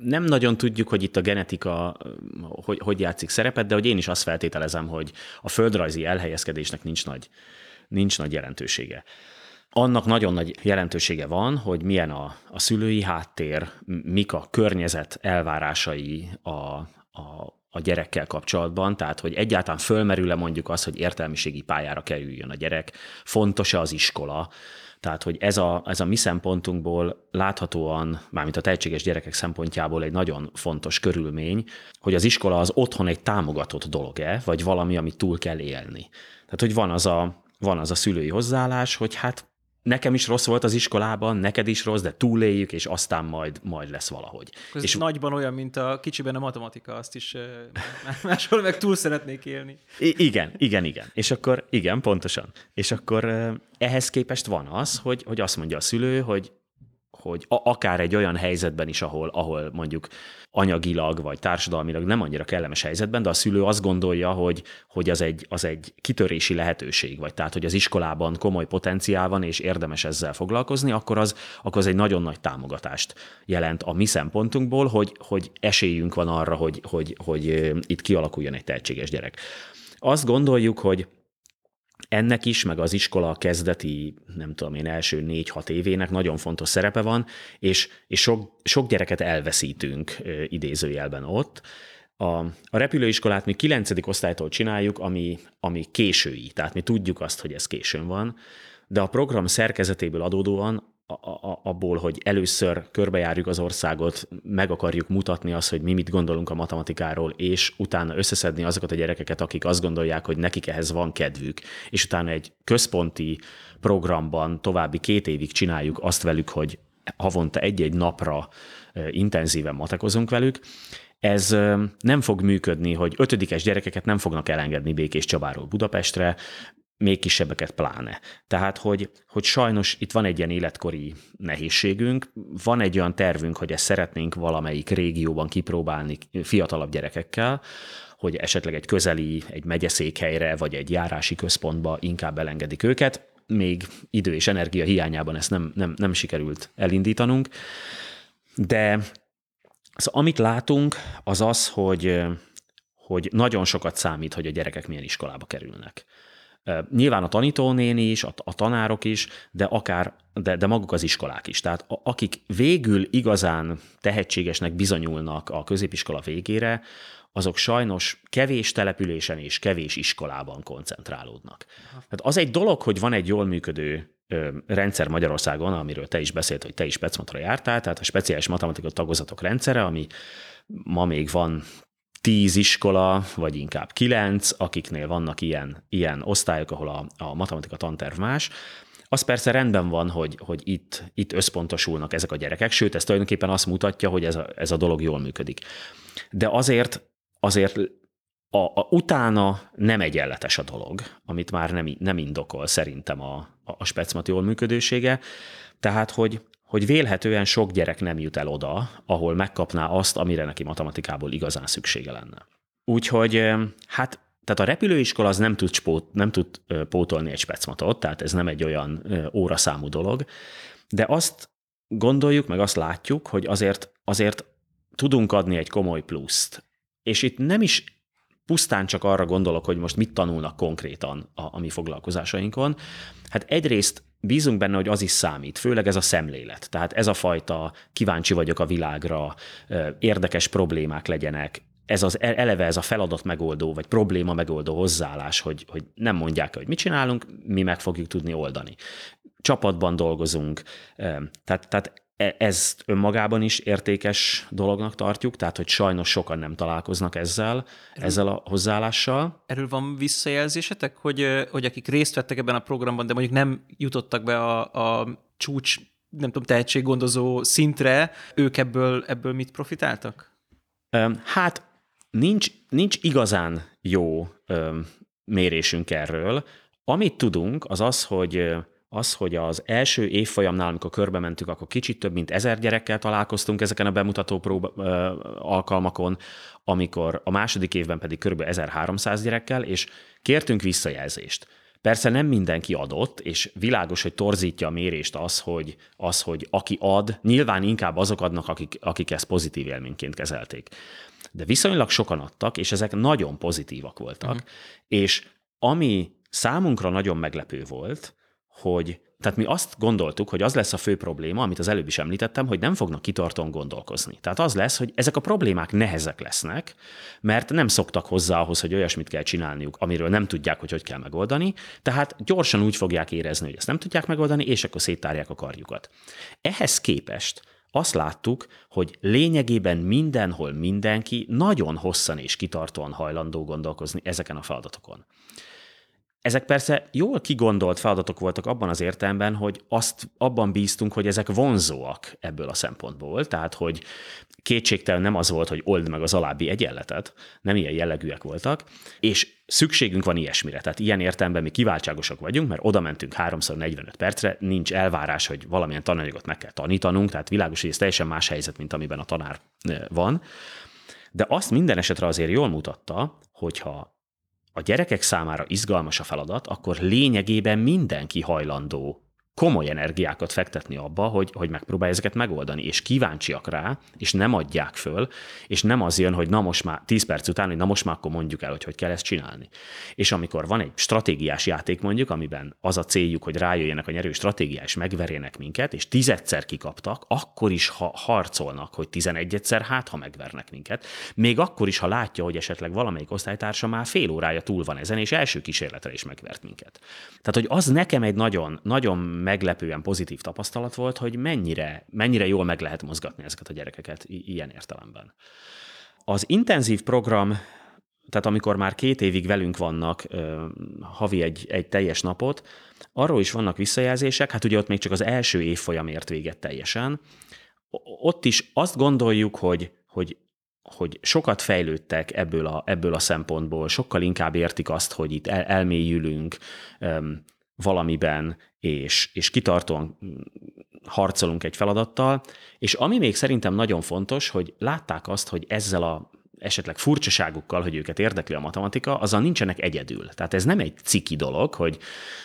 nem nagyon tudjuk, hogy itt a genetika hogy, hogy játszik szerepet, de hogy én is azt feltételezem, hogy a földrajzi elhelyezkedésnek nincs nagy, nincs nagy jelentősége annak nagyon nagy jelentősége van, hogy milyen a, a szülői háttér, mik a környezet elvárásai a, a, a gyerekkel kapcsolatban, tehát hogy egyáltalán fölmerül-e mondjuk az, hogy értelmiségi pályára kerüljön a gyerek, fontos-e az iskola, tehát, hogy ez a, ez a mi szempontunkból láthatóan, mármint a tehetséges gyerekek szempontjából egy nagyon fontos körülmény, hogy az iskola az otthon egy támogatott dolog-e, vagy valami, amit túl kell élni. Tehát, hogy van az a, van az a szülői hozzáállás, hogy hát nekem is rossz volt az iskolában, neked is rossz, de túléljük, és aztán majd, majd lesz valahogy. Ez és nagyban olyan, mint a kicsiben a matematika, azt is <laughs> máshol meg túl szeretnék élni. I- igen, igen, igen. És akkor, igen, pontosan. És akkor ehhez képest van az, hogy, hogy azt mondja a szülő, hogy hogy a, akár egy olyan helyzetben is, ahol, ahol mondjuk anyagilag vagy társadalmilag nem annyira kellemes helyzetben, de a szülő azt gondolja, hogy, hogy az, egy, az egy kitörési lehetőség, vagy tehát, hogy az iskolában komoly potenciál van, és érdemes ezzel foglalkozni, akkor az, akkor az egy nagyon nagy támogatást jelent a mi szempontunkból, hogy, hogy esélyünk van arra, hogy, hogy, hogy itt kialakuljon egy tehetséges gyerek. Azt gondoljuk, hogy ennek is, meg az iskola kezdeti, nem tudom én, első négy-hat évének nagyon fontos szerepe van, és, és sok, sok gyereket elveszítünk idézőjelben ott. A, a repülőiskolát mi 9. osztálytól csináljuk, ami, ami késői, tehát mi tudjuk azt, hogy ez későn van, de a program szerkezetéből adódóan abból, hogy először körbejárjuk az országot, meg akarjuk mutatni azt, hogy mi mit gondolunk a matematikáról, és utána összeszedni azokat a gyerekeket, akik azt gondolják, hogy nekik ehhez van kedvük, és utána egy központi programban további két évig csináljuk azt velük, hogy havonta egy-egy napra intenzíven matekozunk velük, ez nem fog működni, hogy ötödikes gyerekeket nem fognak elengedni Békés Csabáról Budapestre, még kisebbeket pláne. Tehát, hogy, hogy sajnos itt van egy ilyen életkori nehézségünk, van egy olyan tervünk, hogy ezt szeretnénk valamelyik régióban kipróbálni fiatalabb gyerekekkel, hogy esetleg egy közeli, egy megyeszékhelyre, vagy egy járási központba inkább elengedik őket. Még idő és energia hiányában ezt nem, nem, nem sikerült elindítanunk. De szóval amit látunk, az az, hogy, hogy nagyon sokat számít, hogy a gyerekek milyen iskolába kerülnek. Nyilván a tanítónéni is, a, a tanárok is, de akár, de, de maguk az iskolák is. Tehát a, akik végül igazán tehetségesnek bizonyulnak a középiskola végére, azok sajnos kevés településen és kevés iskolában koncentrálódnak. Tehát az egy dolog, hogy van egy jól működő rendszer Magyarországon, amiről te is beszélt, hogy te is Pecmatra jártál, tehát a speciális matematika tagozatok rendszere, ami ma még van tíz iskola, vagy inkább kilenc, akiknél vannak ilyen, ilyen osztályok, ahol a, a matematika tanterv más, az persze rendben van, hogy, hogy itt, itt összpontosulnak ezek a gyerekek, sőt, ez tulajdonképpen azt mutatja, hogy ez a, ez a dolog jól működik. De azért, azért a, a, utána nem egyenletes a dolog, amit már nem, nem indokol szerintem a, a, a specmat jól működősége. Tehát, hogy hogy vélhetően sok gyerek nem jut el oda, ahol megkapná azt, amire neki matematikából igazán szüksége lenne. Úgyhogy hát tehát a repülőiskola az nem tud, spót, nem tud pótolni egy specmatot, tehát ez nem egy olyan óraszámú dolog, de azt gondoljuk, meg azt látjuk, hogy azért, azért tudunk adni egy komoly pluszt. És itt nem is pusztán csak arra gondolok, hogy most mit tanulnak konkrétan a, a mi foglalkozásainkon. Hát egyrészt bízunk benne, hogy az is számít, főleg ez a szemlélet. Tehát ez a fajta kíváncsi vagyok a világra, érdekes problémák legyenek, ez az e, eleve ez a feladat megoldó, vagy probléma megoldó hozzáállás, hogy, hogy nem mondják, hogy mit csinálunk, mi meg fogjuk tudni oldani. Csapatban dolgozunk, tehát, tehát ezt önmagában is értékes dolognak tartjuk, tehát hogy sajnos sokan nem találkoznak ezzel, erről, ezzel a hozzáállással. Erről van visszajelzésetek, hogy, hogy akik részt vettek ebben a programban, de mondjuk nem jutottak be a, a csúcs, nem tudom, tehetséggondozó szintre, ők ebből, ebből mit profitáltak? Hát nincs, nincs igazán jó mérésünk erről. Amit tudunk, az az, hogy az, hogy az első évfolyamnál, amikor körbe mentük, akkor kicsit több mint ezer gyerekkel találkoztunk ezeken a bemutató próba, ö, alkalmakon, amikor a második évben pedig kb. 1300 gyerekkel, és kértünk visszajelzést. Persze nem mindenki adott, és világos, hogy torzítja a mérést az, hogy, az, hogy aki ad, nyilván inkább azok adnak, akik, akik ezt pozitív élményként kezelték. De viszonylag sokan adtak, és ezek nagyon pozitívak voltak. Uh-huh. És ami számunkra nagyon meglepő volt, hogy tehát mi azt gondoltuk, hogy az lesz a fő probléma, amit az előbb is említettem, hogy nem fognak kitartóan gondolkozni. Tehát az lesz, hogy ezek a problémák nehezek lesznek, mert nem szoktak hozzá ahhoz, hogy olyasmit kell csinálniuk, amiről nem tudják, hogy hogy kell megoldani, tehát gyorsan úgy fogják érezni, hogy ezt nem tudják megoldani, és akkor széttárják a karjukat. Ehhez képest azt láttuk, hogy lényegében mindenhol mindenki nagyon hosszan és kitartóan hajlandó gondolkozni ezeken a feladatokon. Ezek persze jól kigondolt feladatok voltak abban az értelemben, hogy azt abban bíztunk, hogy ezek vonzóak ebből a szempontból, tehát hogy kétségtelen nem az volt, hogy old meg az alábbi egyenletet, nem ilyen jellegűek voltak, és szükségünk van ilyesmire. Tehát ilyen értelemben mi kiváltságosak vagyunk, mert oda mentünk 3x45 percre, nincs elvárás, hogy valamilyen tananyagot meg kell tanítanunk, tehát világos, hogy ez teljesen más helyzet, mint amiben a tanár van. De azt minden esetre azért jól mutatta, hogyha a gyerekek számára izgalmas a feladat, akkor lényegében mindenki hajlandó komoly energiákat fektetni abba, hogy, hogy megpróbálja ezeket megoldani, és kíváncsiak rá, és nem adják föl, és nem az jön, hogy na most már 10 perc után, hogy na most már akkor mondjuk el, hogy hogy kell ezt csinálni. És amikor van egy stratégiás játék mondjuk, amiben az a céljuk, hogy rájöjjenek a nyerő stratégia, és megverjenek minket, és tizedszer kikaptak, akkor is ha harcolnak, hogy tizenegyedszer hát, ha megvernek minket. Még akkor is, ha látja, hogy esetleg valamelyik osztálytársa már fél órája túl van ezen, és első kísérletre is megvert minket. Tehát, hogy az nekem egy nagyon, nagyon meglepően pozitív tapasztalat volt, hogy mennyire, mennyire jól meg lehet mozgatni ezeket a gyerekeket ilyen értelemben. Az intenzív program, tehát amikor már két évig velünk vannak, havi egy, egy teljes napot, arról is vannak visszajelzések, hát ugye ott még csak az első évfolyam ért véget teljesen. Ott is azt gondoljuk, hogy, hogy hogy sokat fejlődtek ebből a, ebből a szempontból, sokkal inkább értik azt, hogy itt el, elmélyülünk, valamiben, és, és kitartóan harcolunk egy feladattal, és ami még szerintem nagyon fontos, hogy látták azt, hogy ezzel a esetleg furcsaságukkal, hogy őket érdekli a matematika, azzal nincsenek egyedül. Tehát ez nem egy ciki dolog, hogy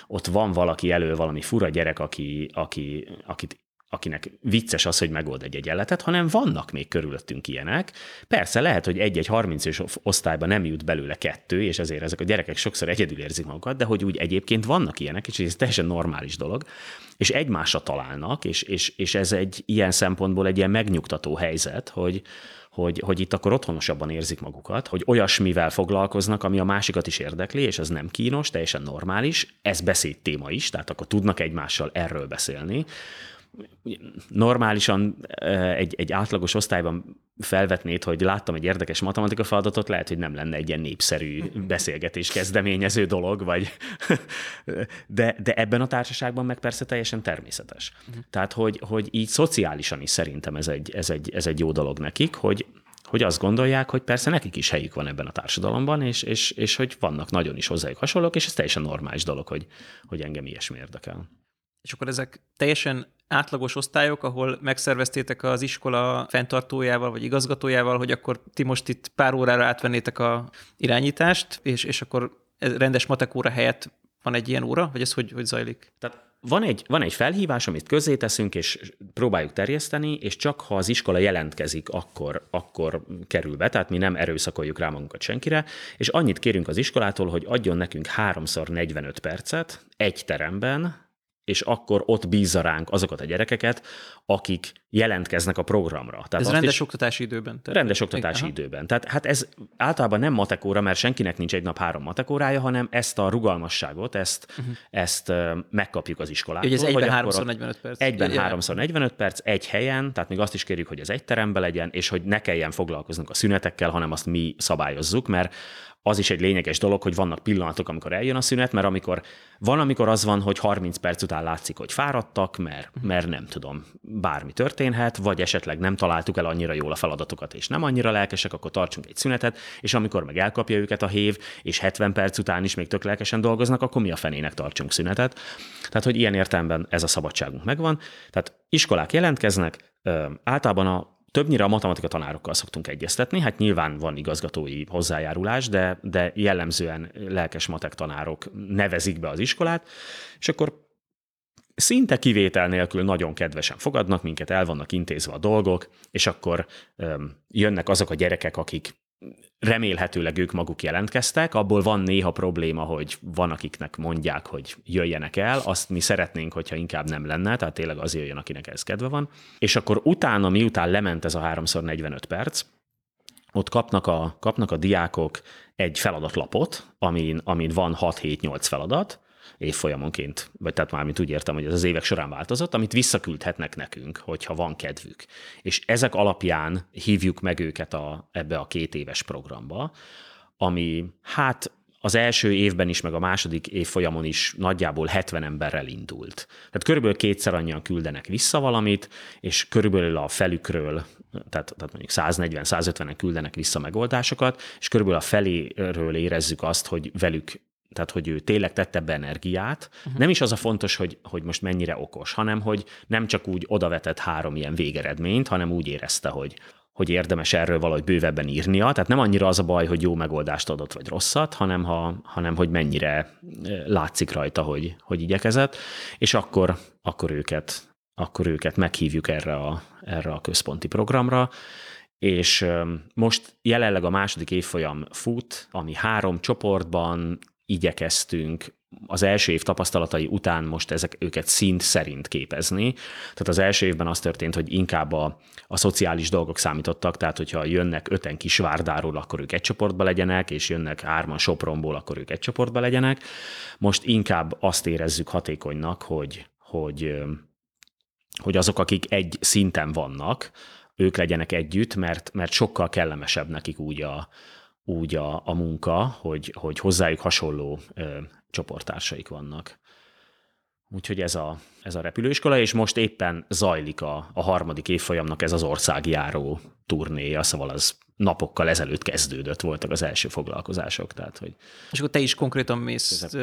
ott van valaki elő, valami fura gyerek, aki, aki, akit akinek vicces az, hogy megold egy egyenletet, hanem vannak még körülöttünk ilyenek. Persze lehet, hogy egy-egy 30 es osztályban nem jut belőle kettő, és ezért ezek a gyerekek sokszor egyedül érzik magukat, de hogy úgy egyébként vannak ilyenek, és ez teljesen normális dolog, és egymásra találnak, és, és, és ez egy ilyen szempontból egy ilyen megnyugtató helyzet, hogy, hogy, hogy itt akkor otthonosabban érzik magukat, hogy olyasmivel foglalkoznak, ami a másikat is érdekli, és az nem kínos, teljesen normális, ez beszéd téma is, tehát akkor tudnak egymással erről beszélni, normálisan egy, egy átlagos osztályban felvetnéd, hogy láttam egy érdekes matematika feladatot, lehet, hogy nem lenne egy ilyen népszerű beszélgetés kezdeményező dolog, vagy <laughs> de, de ebben a társaságban meg persze teljesen természetes. Tehát, hogy, hogy így szociálisan is szerintem ez egy, ez egy, ez egy jó dolog nekik, hogy, hogy azt gondolják, hogy persze nekik is helyük van ebben a társadalomban, és, és, és hogy vannak nagyon is hozzájuk hasonlók, és ez teljesen normális dolog, hogy, hogy engem ilyesmi érdekel. És akkor ezek teljesen átlagos osztályok, ahol megszerveztétek az iskola fenntartójával vagy igazgatójával, hogy akkor ti most itt pár órára átvennétek a irányítást, és, és akkor rendes matek óra helyett van egy ilyen óra, vagy ez hogy, hogy zajlik? Tehát van egy, van egy felhívás, amit közzé teszünk, és próbáljuk terjeszteni, és csak ha az iskola jelentkezik, akkor, akkor kerül be, tehát mi nem erőszakoljuk rá magunkat senkire, és annyit kérünk az iskolától, hogy adjon nekünk háromszor 45 percet egy teremben, és akkor ott bízza ránk azokat a gyerekeket, akik jelentkeznek a programra. Tehát ez rendes is, oktatási időben? Tehát rendes oktatási aha. időben. Tehát hát ez általában nem matekóra, mert senkinek nincs egy nap három matekórája, hanem ezt a rugalmasságot, ezt, uh-huh. ezt megkapjuk az iskolától. Hogy ez egyben 3 45 perc. Egyben 3 45 perc, egy helyen, tehát még azt is kérjük, hogy ez egy teremben legyen, és hogy ne kelljen foglalkoznunk a szünetekkel, hanem azt mi szabályozzuk, mert az is egy lényeges dolog, hogy vannak pillanatok, amikor eljön a szünet, mert amikor van, amikor az van, hogy 30 perc után látszik, hogy fáradtak, mert, mert nem tudom, bármi történhet, vagy esetleg nem találtuk el annyira jól a feladatokat, és nem annyira lelkesek, akkor tartsunk egy szünetet, és amikor meg elkapja őket a hév, és 70 perc után is még tök lelkesen dolgoznak, akkor mi a fenének tartsunk szünetet. Tehát, hogy ilyen értelemben ez a szabadságunk megvan. Tehát iskolák jelentkeznek, általában a Többnyire a matematika tanárokkal szoktunk egyeztetni, hát nyilván van igazgatói hozzájárulás, de, de jellemzően lelkes matek tanárok nevezik be az iskolát, és akkor szinte kivétel nélkül nagyon kedvesen fogadnak minket, el vannak intézve a dolgok, és akkor öm, jönnek azok a gyerekek, akik remélhetőleg ők maguk jelentkeztek, abból van néha probléma, hogy van, akiknek mondják, hogy jöjjenek el, azt mi szeretnénk, hogyha inkább nem lenne, tehát tényleg az jöjjön, akinek ez kedve van. És akkor utána, miután lement ez a 3x45 perc, ott kapnak a, kapnak a diákok egy feladatlapot, amin, amin van 6-7-8 feladat, évfolyamonként, vagy tehát már mint úgy értem, hogy ez az évek során változott, amit visszaküldhetnek nekünk, hogyha van kedvük. És ezek alapján hívjuk meg őket a, ebbe a két éves programba, ami hát az első évben is, meg a második évfolyamon is nagyjából 70 emberrel indult. Tehát körülbelül kétszer annyian küldenek vissza valamit, és körülbelül a felükről, tehát, tehát mondjuk 140-150-en küldenek vissza megoldásokat, és körülbelül a feléről érezzük azt, hogy velük tehát hogy ő tényleg tette be energiát. Uh-huh. Nem is az a fontos, hogy, hogy most mennyire okos, hanem hogy nem csak úgy odavetett három ilyen végeredményt, hanem úgy érezte, hogy hogy érdemes erről valahogy bővebben írnia. Tehát nem annyira az a baj, hogy jó megoldást adott, vagy rosszat, hanem, ha, hanem hogy mennyire látszik rajta, hogy, hogy igyekezett, és akkor, akkor, őket, akkor őket meghívjuk erre a, erre a központi programra, és most jelenleg a második évfolyam fut, ami három csoportban igyekeztünk az első év tapasztalatai után most ezek őket szint szerint képezni. Tehát az első évben az történt, hogy inkább a, a szociális dolgok számítottak, tehát hogyha jönnek öten Kisvárdáról, akkor ők egy csoportba legyenek, és jönnek hárman Sopronból, akkor ők egy csoportba legyenek. Most inkább azt érezzük hatékonynak, hogy, hogy, hogy azok, akik egy szinten vannak, ők legyenek együtt, mert, mert sokkal kellemesebb nekik úgy a, úgy a, a munka, hogy, hogy hozzájuk hasonló ö, csoporttársaik vannak. Úgyhogy ez a, ez a repülőiskola, és most éppen zajlik a, a harmadik évfolyamnak ez az országjáró turnéja, szóval az napokkal ezelőtt kezdődött, voltak az első foglalkozások. Tehát, hogy és akkor te is konkrétan mész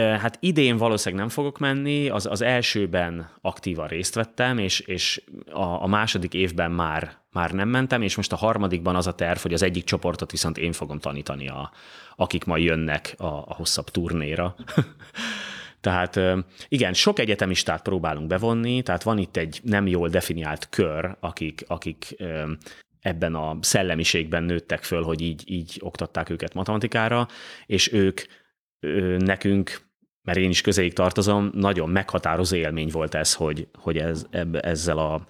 Hát idén valószínűleg nem fogok menni, az, az elsőben aktívan részt vettem, és, és a, a második évben már, már nem mentem, és most a harmadikban az a terv, hogy az egyik csoportot viszont én fogom tanítani, a, akik majd jönnek a, a hosszabb turnéra. <laughs> Tehát igen, sok egyetemistát próbálunk bevonni, tehát van itt egy nem jól definiált kör, akik, akik ebben a szellemiségben nőttek föl, hogy így, így oktatták őket matematikára, és ők nekünk, mert én is közéig tartozom, nagyon meghatározó élmény volt ez, hogy, hogy ez, ezzel a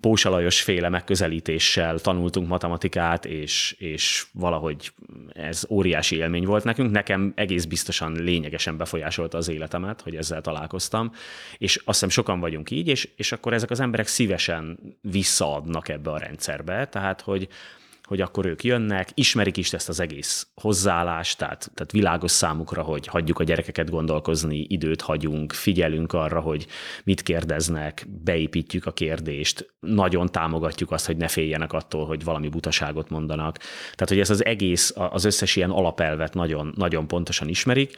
Pósalajos féle megközelítéssel tanultunk matematikát, és, és valahogy ez óriási élmény volt nekünk. Nekem egész biztosan lényegesen befolyásolta az életemet, hogy ezzel találkoztam, és azt hiszem sokan vagyunk így, és, és akkor ezek az emberek szívesen visszaadnak ebbe a rendszerbe, tehát hogy, hogy akkor ők jönnek, ismerik is ezt az egész hozzáállást, tehát, tehát világos számukra, hogy hagyjuk a gyerekeket gondolkozni, időt hagyunk, figyelünk arra, hogy mit kérdeznek, beépítjük a kérdést, nagyon támogatjuk azt, hogy ne féljenek attól, hogy valami butaságot mondanak. Tehát, hogy ez az egész, az összes ilyen alapelvet nagyon, nagyon pontosan ismerik,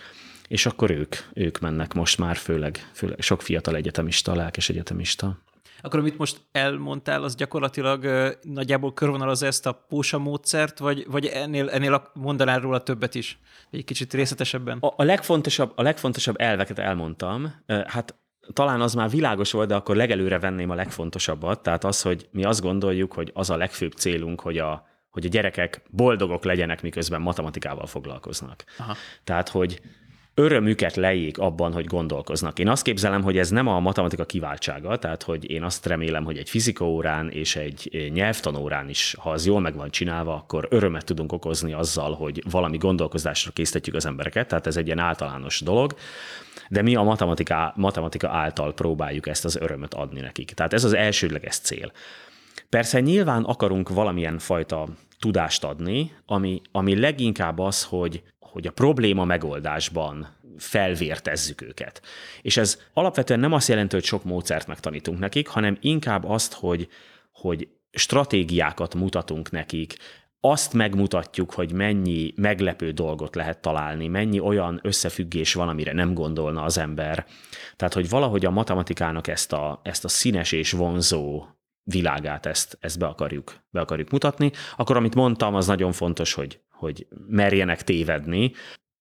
és akkor ők, ők mennek most már, főleg, főleg sok fiatal egyetemista, lelkes egyetemista akkor amit most elmondtál, az gyakorlatilag nagyjából körvonalaz ezt a pósa módszert, vagy, vagy ennél, ennél mondanál róla többet is? Egy kicsit részletesebben? A, a, legfontosabb, a legfontosabb elveket elmondtam. Hát talán az már világos volt, de akkor legelőre venném a legfontosabbat, tehát az, hogy mi azt gondoljuk, hogy az a legfőbb célunk, hogy a, hogy a gyerekek boldogok legyenek, miközben matematikával foglalkoznak. Aha. Tehát, hogy örömüket lejék abban, hogy gondolkoznak. Én azt képzelem, hogy ez nem a matematika kiváltsága, tehát hogy én azt remélem, hogy egy fizika órán és egy nyelvtanórán is, ha az jól meg van csinálva, akkor örömet tudunk okozni azzal, hogy valami gondolkozásra készítjük az embereket, tehát ez egy ilyen általános dolog, de mi a matematika, matematika által próbáljuk ezt az örömöt adni nekik. Tehát ez az elsődleges cél. Persze nyilván akarunk valamilyen fajta tudást adni, ami, ami leginkább az, hogy hogy a probléma megoldásban felvértezzük őket. És ez alapvetően nem azt jelenti, hogy sok módszert megtanítunk nekik, hanem inkább azt, hogy, hogy stratégiákat mutatunk nekik, azt megmutatjuk, hogy mennyi meglepő dolgot lehet találni, mennyi olyan összefüggés van, amire nem gondolna az ember. Tehát, hogy valahogy a matematikának ezt a, ezt a színes és vonzó világát ezt, ezt be, akarjuk, be akarjuk mutatni. Akkor, amit mondtam, az nagyon fontos, hogy hogy merjenek tévedni.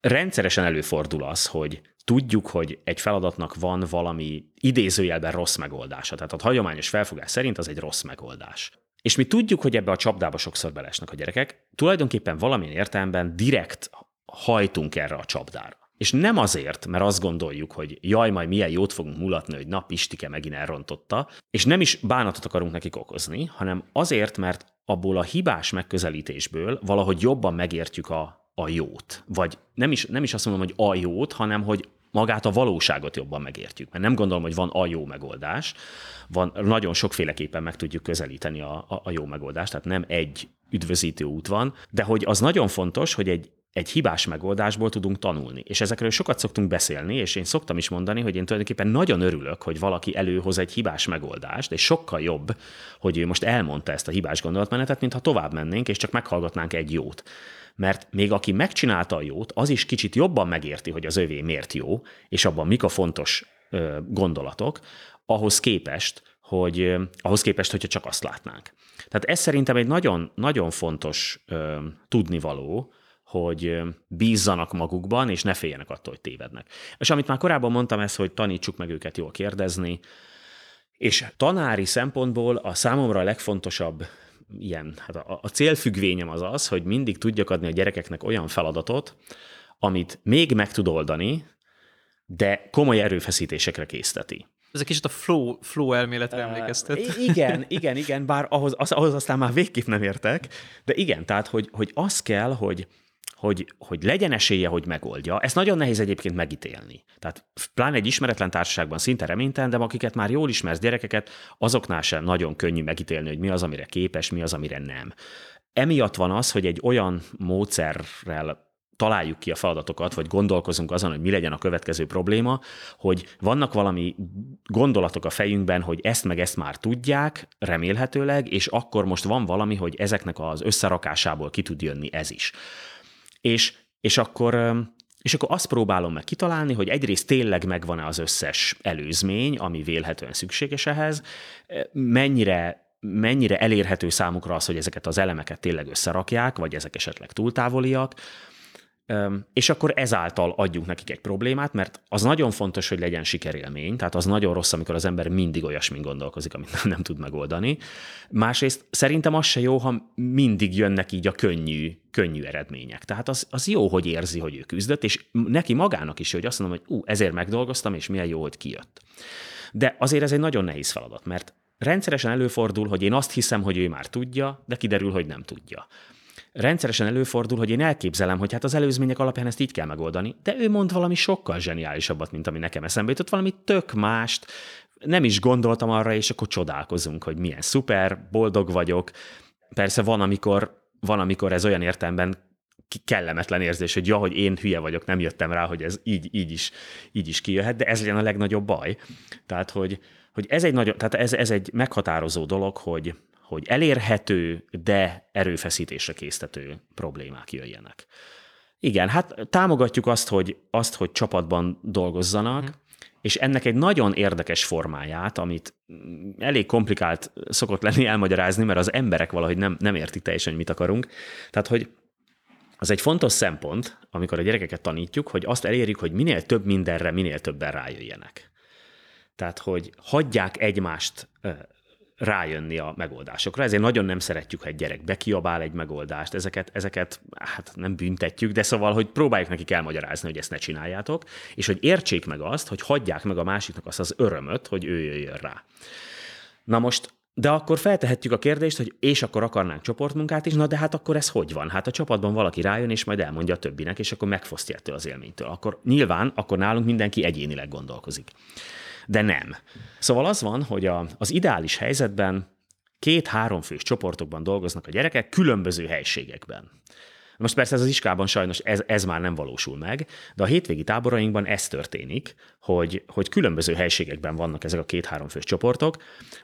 Rendszeresen előfordul az, hogy tudjuk, hogy egy feladatnak van valami idézőjelben rossz megoldása. Tehát a hagyományos felfogás szerint az egy rossz megoldás. És mi tudjuk, hogy ebbe a csapdába sokszor belesnek a gyerekek. Tulajdonképpen valamilyen értelemben direkt hajtunk erre a csapdára. És nem azért, mert azt gondoljuk, hogy jaj, majd milyen jót fogunk mulatni, hogy na, Pistike megint elrontotta, és nem is bánatot akarunk nekik okozni, hanem azért, mert abból a hibás megközelítésből valahogy jobban megértjük a, a jót. Vagy nem is, nem is azt mondom, hogy a jót, hanem hogy magát a valóságot jobban megértjük. Mert nem gondolom, hogy van a jó megoldás. Van, nagyon sokféleképpen meg tudjuk közelíteni a, a, a jó megoldást, tehát nem egy üdvözítő út van, de hogy az nagyon fontos, hogy egy egy hibás megoldásból tudunk tanulni. És ezekről sokat szoktunk beszélni, és én szoktam is mondani, hogy én tulajdonképpen nagyon örülök, hogy valaki előhoz egy hibás megoldást, és sokkal jobb, hogy ő most elmondta ezt a hibás gondolatmenetet, mintha tovább mennénk, és csak meghallgatnánk egy jót. Mert még aki megcsinálta a jót, az is kicsit jobban megérti, hogy az övé miért jó, és abban mik a fontos ö, gondolatok, ahhoz képest, hogy ahhoz képest, hogyha csak azt látnánk. Tehát ez szerintem egy nagyon, nagyon fontos ö, tudnivaló, hogy bízzanak magukban, és ne féljenek attól, hogy tévednek. És amit már korábban mondtam, ez, hogy tanítsuk meg őket jól kérdezni, és tanári szempontból a számomra a legfontosabb ilyen, hát a, a célfüggvényem az az, hogy mindig tudjak adni a gyerekeknek olyan feladatot, amit még meg tud oldani, de komoly erőfeszítésekre készteti. Ez egy kicsit a flow, flow elméletre emlékeztet. Uh, igen, igen, igen, bár ahhoz, az, ahhoz aztán már végképp nem értek, de igen, tehát, hogy, hogy az kell, hogy, hogy, hogy legyen esélye, hogy megoldja. Ezt nagyon nehéz egyébként megítélni. Tehát pláne egy ismeretlen társaságban szinte reménytelen, de akiket már jól ismersz gyerekeket, azoknál sem nagyon könnyű megítélni, hogy mi az, amire képes, mi az, amire nem. Emiatt van az, hogy egy olyan módszerrel találjuk ki a feladatokat, vagy gondolkozunk azon, hogy mi legyen a következő probléma, hogy vannak valami gondolatok a fejünkben, hogy ezt meg ezt már tudják, remélhetőleg, és akkor most van valami, hogy ezeknek az összerakásából ki tud jönni ez is. És, és akkor és akkor azt próbálom meg kitalálni, hogy egyrészt tényleg megvan-e az összes előzmény, ami vélhetően szükséges ehhez, mennyire mennyire elérhető számukra az, hogy ezeket az elemeket tényleg összerakják, vagy ezek esetleg túltávoliak, és akkor ezáltal adjunk nekik egy problémát, mert az nagyon fontos, hogy legyen sikerélmény, tehát az nagyon rossz, amikor az ember mindig olyasmin gondolkozik, amit nem, <laughs> nem tud megoldani. Másrészt szerintem az se jó, ha mindig jönnek így a könnyű, könnyű eredmények. Tehát az, az jó, hogy érzi, hogy ő küzdött, és neki magának is, hogy azt mondom, hogy ú, ezért megdolgoztam, és milyen jó, hogy kijött. De azért ez egy nagyon nehéz feladat, mert rendszeresen előfordul, hogy én azt hiszem, hogy ő már tudja, de kiderül, hogy nem tudja rendszeresen előfordul, hogy én elképzelem, hogy hát az előzmények alapján ezt így kell megoldani, de ő mond valami sokkal zseniálisabbat, mint ami nekem eszembe jutott, valami tök mást, nem is gondoltam arra, és akkor csodálkozunk, hogy milyen szuper, boldog vagyok. Persze van, amikor, van, amikor ez olyan értelemben kellemetlen érzés, hogy ja, hogy én hülye vagyok, nem jöttem rá, hogy ez így, így, is, így is kijöhet, de ez legyen a legnagyobb baj. Tehát, hogy, hogy ez egy nagyon, tehát ez, ez egy meghatározó dolog, hogy, hogy elérhető, de erőfeszítésre késztető problémák jöjjenek. Igen, hát támogatjuk azt, hogy, azt, hogy csapatban dolgozzanak, hmm. és ennek egy nagyon érdekes formáját, amit elég komplikált szokott lenni elmagyarázni, mert az emberek valahogy nem, nem értik teljesen, hogy mit akarunk. Tehát, hogy az egy fontos szempont, amikor a gyerekeket tanítjuk, hogy azt elérjük, hogy minél több mindenre, minél többen rájöjjenek. Tehát, hogy hagyják egymást rájönni a megoldásokra. Ezért nagyon nem szeretjük, ha egy gyerek bekiabál egy megoldást. Ezeket, ezeket hát nem büntetjük, de szóval, hogy próbáljuk nekik elmagyarázni, hogy ezt ne csináljátok, és hogy értsék meg azt, hogy hagyják meg a másiknak azt az örömöt, hogy ő jöjjön rá. Na most de akkor feltehetjük a kérdést, hogy és akkor akarnánk csoportmunkát is, na de hát akkor ez hogy van? Hát a csapatban valaki rájön, és majd elmondja a többinek, és akkor megfosztja ettől az élménytől. Akkor nyilván, akkor nálunk mindenki egyénileg gondolkozik de nem. Szóval az van, hogy a, az ideális helyzetben két-három fős csoportokban dolgoznak a gyerekek különböző helységekben. Most persze ez az iskában sajnos ez, ez már nem valósul meg, de a hétvégi táborainkban ez történik, hogy, hogy különböző helységekben vannak ezek a két-három fős csoportok,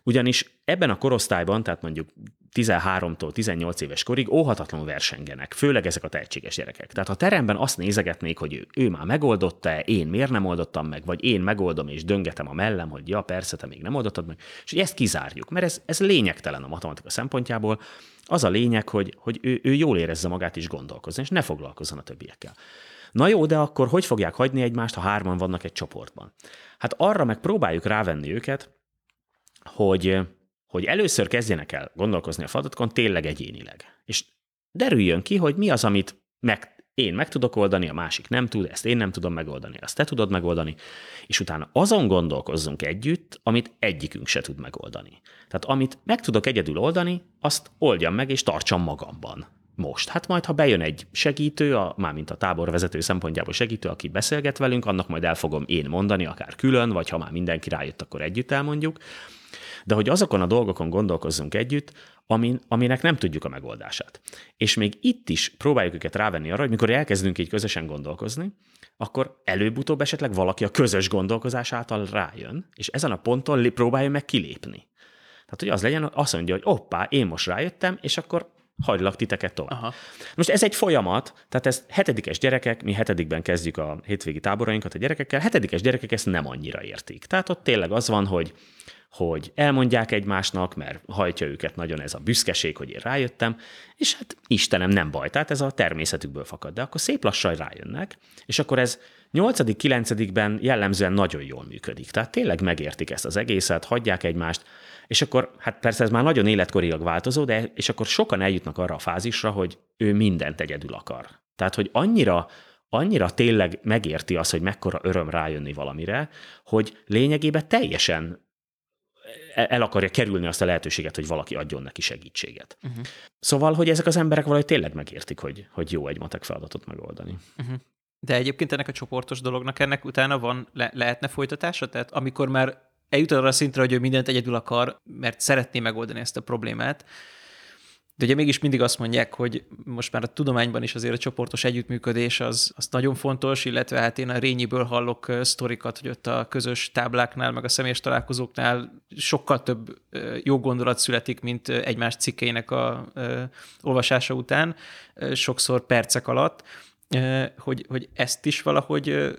ugyanis ebben a korosztályban, tehát mondjuk 13-tól 18 éves korig óhatatlanul versengenek, főleg ezek a tehetséges gyerekek. Tehát ha teremben azt nézegetnék, hogy ő, ő már megoldotta én miért nem oldottam meg, vagy én megoldom és döngetem a mellem, hogy ja, persze, te még nem oldottad meg, és ezt kizárjuk, mert ez, ez lényegtelen a matematika szempontjából, az a lényeg, hogy, hogy ő, ő jól érezze magát is gondolkozni, és ne foglalkozzon a többiekkel. Na jó, de akkor hogy fogják hagyni egymást, ha hárman vannak egy csoportban? Hát arra meg próbáljuk rávenni őket, hogy, hogy először kezdjenek el gondolkozni a feladatokon tényleg egyénileg. És derüljön ki, hogy mi az, amit meg, én meg tudok oldani, a másik nem tud, ezt én nem tudom megoldani, azt te tudod megoldani, és utána azon gondolkozzunk együtt, amit egyikünk se tud megoldani. Tehát amit meg tudok egyedül oldani, azt oldjam meg és tartsam magamban. Most. Hát majd, ha bejön egy segítő, a, mármint a táborvezető szempontjából segítő, aki beszélget velünk, annak majd el fogom én mondani, akár külön, vagy ha már mindenki rájött, akkor együtt elmondjuk. De hogy azokon a dolgokon gondolkozzunk együtt, amin, aminek nem tudjuk a megoldását. És még itt is próbáljuk őket rávenni arra, hogy mikor elkezdünk így közösen gondolkozni, akkor előbb-utóbb esetleg valaki a közös gondolkozás által rájön, és ezen a ponton próbálja meg kilépni. Tehát, hogy az legyen, azt mondja, hogy oppá, én most rájöttem, és akkor hagylak titeket tovább. Aha. Most ez egy folyamat, tehát ez hetedikes gyerekek, mi hetedikben kezdjük a hétvégi táborainkat a gyerekekkel, hetedikes gyerekek ezt nem annyira értik. Tehát ott tényleg az van, hogy hogy elmondják egymásnak, mert hajtja őket nagyon ez a büszkeség, hogy én rájöttem, és hát Istenem, nem baj, tehát ez a természetükből fakad, de akkor szép lassan rájönnek, és akkor ez 8.-9.ben jellemzően nagyon jól működik. Tehát tényleg megértik ezt az egészet, hagyják egymást, és akkor, hát persze ez már nagyon életkorilag változó, de és akkor sokan eljutnak arra a fázisra, hogy ő mindent egyedül akar. Tehát, hogy annyira annyira tényleg megérti az, hogy mekkora öröm rájönni valamire, hogy lényegében teljesen el akarja kerülni azt a lehetőséget, hogy valaki adjon neki segítséget. Uh-huh. Szóval, hogy ezek az emberek valahogy tényleg megértik, hogy, hogy jó egy matek feladatot megoldani. Uh-huh. De egyébként ennek a csoportos dolognak ennek utána van, le, lehetne folytatása? Tehát amikor már eljut arra a szintre, hogy ő mindent egyedül akar, mert szeretné megoldani ezt a problémát, de ugye mégis mindig azt mondják, hogy most már a tudományban is azért a csoportos együttműködés az, az nagyon fontos, illetve hát én a Rényiből hallok sztorikat, hogy ott a közös tábláknál, meg a személyes találkozóknál sokkal több jó gondolat születik, mint egymás cikkeinek a, olvasása után, sokszor percek alatt hogy, hogy ezt is valahogy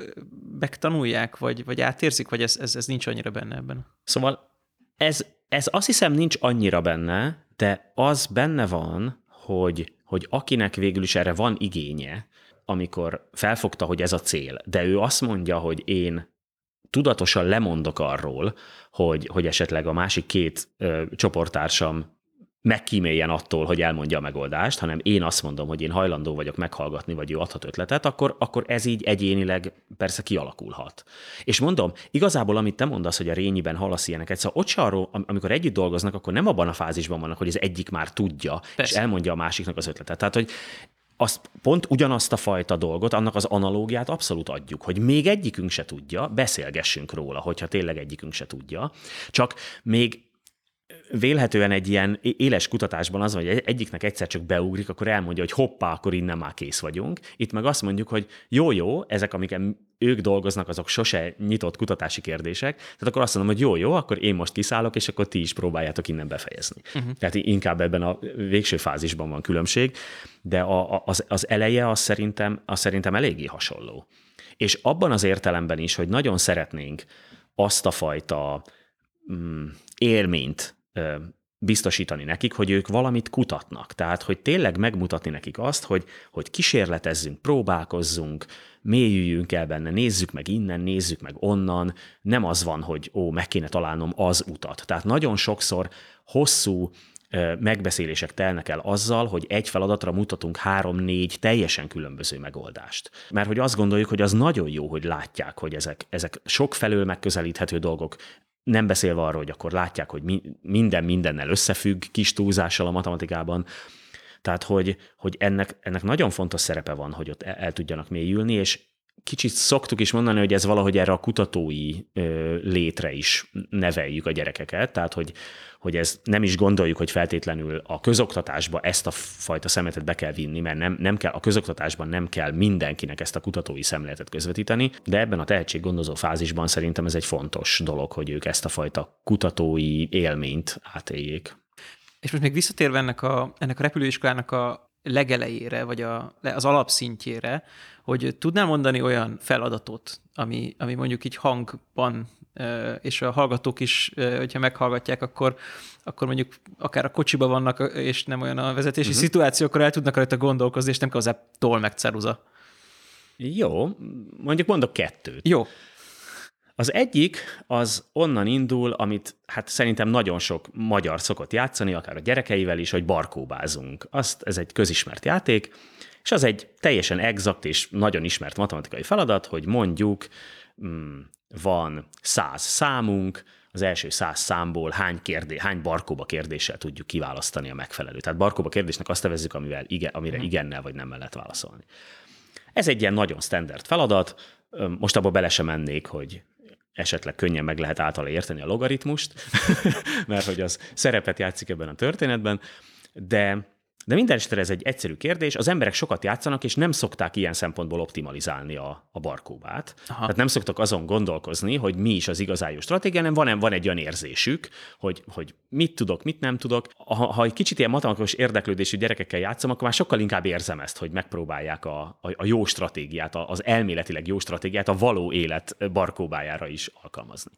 megtanulják, vagy, vagy átérzik, vagy ez, ez, ez nincs annyira benne ebben? Szóval ez, ez azt hiszem nincs annyira benne, de az benne van, hogy, hogy akinek végül is erre van igénye, amikor felfogta, hogy ez a cél, de ő azt mondja, hogy én tudatosan lemondok arról, hogy, hogy esetleg a másik két ö, csoporttársam megkíméljen attól, hogy elmondja a megoldást, hanem én azt mondom, hogy én hajlandó vagyok meghallgatni, vagy ő adhat ötletet, akkor, akkor ez így egyénileg persze kialakulhat. És mondom, igazából amit te mondasz, hogy a rényiben hallasz ilyeneket, szóval ott se arról, amikor együtt dolgoznak, akkor nem abban a fázisban vannak, hogy az egyik már tudja, persze. és elmondja a másiknak az ötletet. Tehát, hogy azt, pont ugyanazt a fajta dolgot, annak az analógiát abszolút adjuk, hogy még egyikünk se tudja, beszélgessünk róla, hogyha tényleg egyikünk se tudja, csak még vélhetően egy ilyen éles kutatásban az, hogy egyiknek egyszer csak beugrik, akkor elmondja, hogy hoppá, akkor innen már kész vagyunk. Itt meg azt mondjuk, hogy jó-jó, ezek, amiken ők dolgoznak, azok sose nyitott kutatási kérdések, tehát akkor azt mondom, hogy jó-jó, akkor én most kiszállok, és akkor ti is próbáljátok innen befejezni. Uh-huh. Tehát inkább ebben a végső fázisban van különbség, de a, az, az eleje az szerintem, az szerintem eléggé hasonló. És abban az értelemben is, hogy nagyon szeretnénk azt a fajta mm, élményt biztosítani nekik, hogy ők valamit kutatnak. Tehát, hogy tényleg megmutatni nekik azt, hogy, hogy kísérletezzünk, próbálkozzunk, mélyüljünk el benne, nézzük meg innen, nézzük meg onnan. Nem az van, hogy ó, meg kéne találnom az utat. Tehát nagyon sokszor hosszú megbeszélések telnek el azzal, hogy egy feladatra mutatunk három-négy teljesen különböző megoldást. Mert hogy azt gondoljuk, hogy az nagyon jó, hogy látják, hogy ezek, ezek sok felől megközelíthető dolgok, nem beszélve arról, hogy akkor látják, hogy mi, minden mindennel összefügg kis túlzással a matematikában. Tehát, hogy, hogy ennek, ennek nagyon fontos szerepe van, hogy ott el, el tudjanak mélyülni, és kicsit szoktuk is mondani, hogy ez valahogy erre a kutatói létre is neveljük a gyerekeket, tehát hogy, hogy ez nem is gondoljuk, hogy feltétlenül a közoktatásba ezt a fajta szemletet be kell vinni, mert nem, nem kell, a közoktatásban nem kell mindenkinek ezt a kutatói szemléletet közvetíteni, de ebben a tehetséggondozó fázisban szerintem ez egy fontos dolog, hogy ők ezt a fajta kutatói élményt átéljék. És most még visszatérve ennek a, ennek a repülőiskolának a legelejére, vagy a, az alapszintjére, hogy tudnál mondani olyan feladatot, ami, ami mondjuk így hangban, és a hallgatók is, hogyha meghallgatják, akkor, akkor mondjuk akár a kocsiba vannak, és nem olyan a vezetési uh-huh. szituáció, akkor el tudnak rajta gondolkozni, és nem kell hozzá toll meg ceruza. Jó, mondjuk mondok kettőt. Jó. Az egyik az onnan indul, amit hát szerintem nagyon sok magyar szokott játszani, akár a gyerekeivel is, hogy barkóbázunk. Azt, ez egy közismert játék, és az egy teljesen exakt és nagyon ismert matematikai feladat, hogy mondjuk mm, van száz számunk, az első száz számból hány, kérdé, hány barkóba kérdéssel tudjuk kiválasztani a megfelelőt. Tehát barkóba kérdésnek azt nevezzük, amivel igen, amire mhm. igennel vagy nem lehet válaszolni. Ez egy ilyen nagyon standard feladat, most abba bele sem mennék, hogy esetleg könnyen meg lehet általa érteni a logaritmust, <laughs> mert hogy az szerepet játszik ebben a történetben, de de minden esetre ez egy egyszerű kérdés. Az emberek sokat játszanak, és nem szokták ilyen szempontból optimalizálni a, a barkóbát. Aha. Tehát nem szoktak azon gondolkozni, hogy mi is az igazán jó stratégia, hanem van, van egy olyan érzésük, hogy, hogy mit tudok, mit nem tudok. Ha, ha egy kicsit ilyen matematikus érdeklődésű gyerekekkel játszom, akkor már sokkal inkább érzem ezt, hogy megpróbálják a, a, a jó stratégiát, az elméletileg jó stratégiát a való élet barkóbájára is alkalmazni.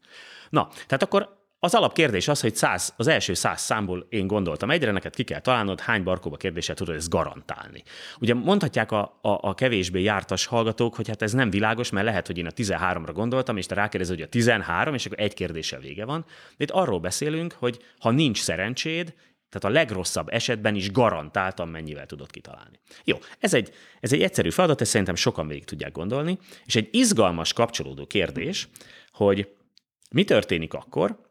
Na, tehát akkor az alapkérdés az, hogy száz, az első száz számból én gondoltam egyre, neked ki kell találnod, hány barkóba kérdéssel tudod ezt garantálni. Ugye mondhatják a, a, a kevésbé jártas hallgatók, hogy hát ez nem világos, mert lehet, hogy én a 13-ra gondoltam, és te rákérdezed, hogy a 13, és akkor egy kérdéssel vége van. De itt arról beszélünk, hogy ha nincs szerencséd, tehát a legrosszabb esetben is garantáltan mennyivel tudod kitalálni. Jó, ez egy, ez egy egyszerű feladat, ezt szerintem sokan végig tudják gondolni, és egy izgalmas kapcsolódó kérdés, hogy mi történik akkor,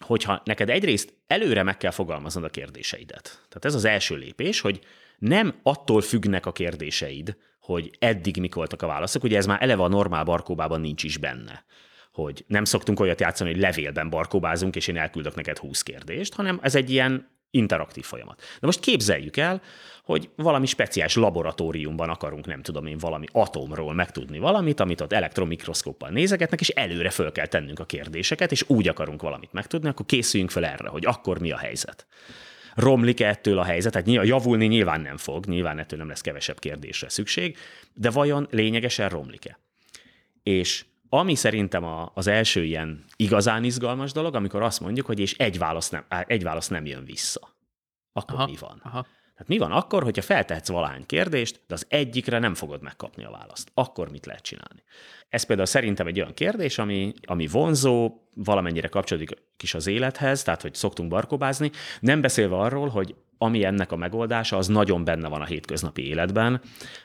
hogyha neked egyrészt előre meg kell fogalmaznod a kérdéseidet. Tehát ez az első lépés, hogy nem attól függnek a kérdéseid, hogy eddig mik voltak a válaszok, ugye ez már eleve a normál barkóbában nincs is benne hogy nem szoktunk olyat játszani, hogy levélben barkóbázunk, és én elküldök neked 20 kérdést, hanem ez egy ilyen interaktív folyamat. De most képzeljük el, hogy valami speciális laboratóriumban akarunk, nem tudom én, valami atomról megtudni valamit, amit ott elektromikroszkóppal nézegetnek, és előre föl kell tennünk a kérdéseket, és úgy akarunk valamit megtudni, akkor készüljünk fel erre, hogy akkor mi a helyzet. Romlik -e ettől a helyzet? Tehát javulni nyilván nem fog, nyilván ettől nem lesz kevesebb kérdésre szükség, de vajon lényegesen romlik-e? És ami szerintem a, az első ilyen igazán izgalmas dolog, amikor azt mondjuk, hogy és egy válasz nem, egy válasz nem jön vissza. Akkor aha, mi van? Aha. Tehát mi van akkor, hogyha feltehetsz valány kérdést, de az egyikre nem fogod megkapni a választ? Akkor mit lehet csinálni? Ez például szerintem egy olyan kérdés, ami, ami vonzó, valamennyire kapcsolódik is az élethez, tehát hogy szoktunk barkobázni, nem beszélve arról, hogy ami ennek a megoldása, az nagyon benne van a hétköznapi életben,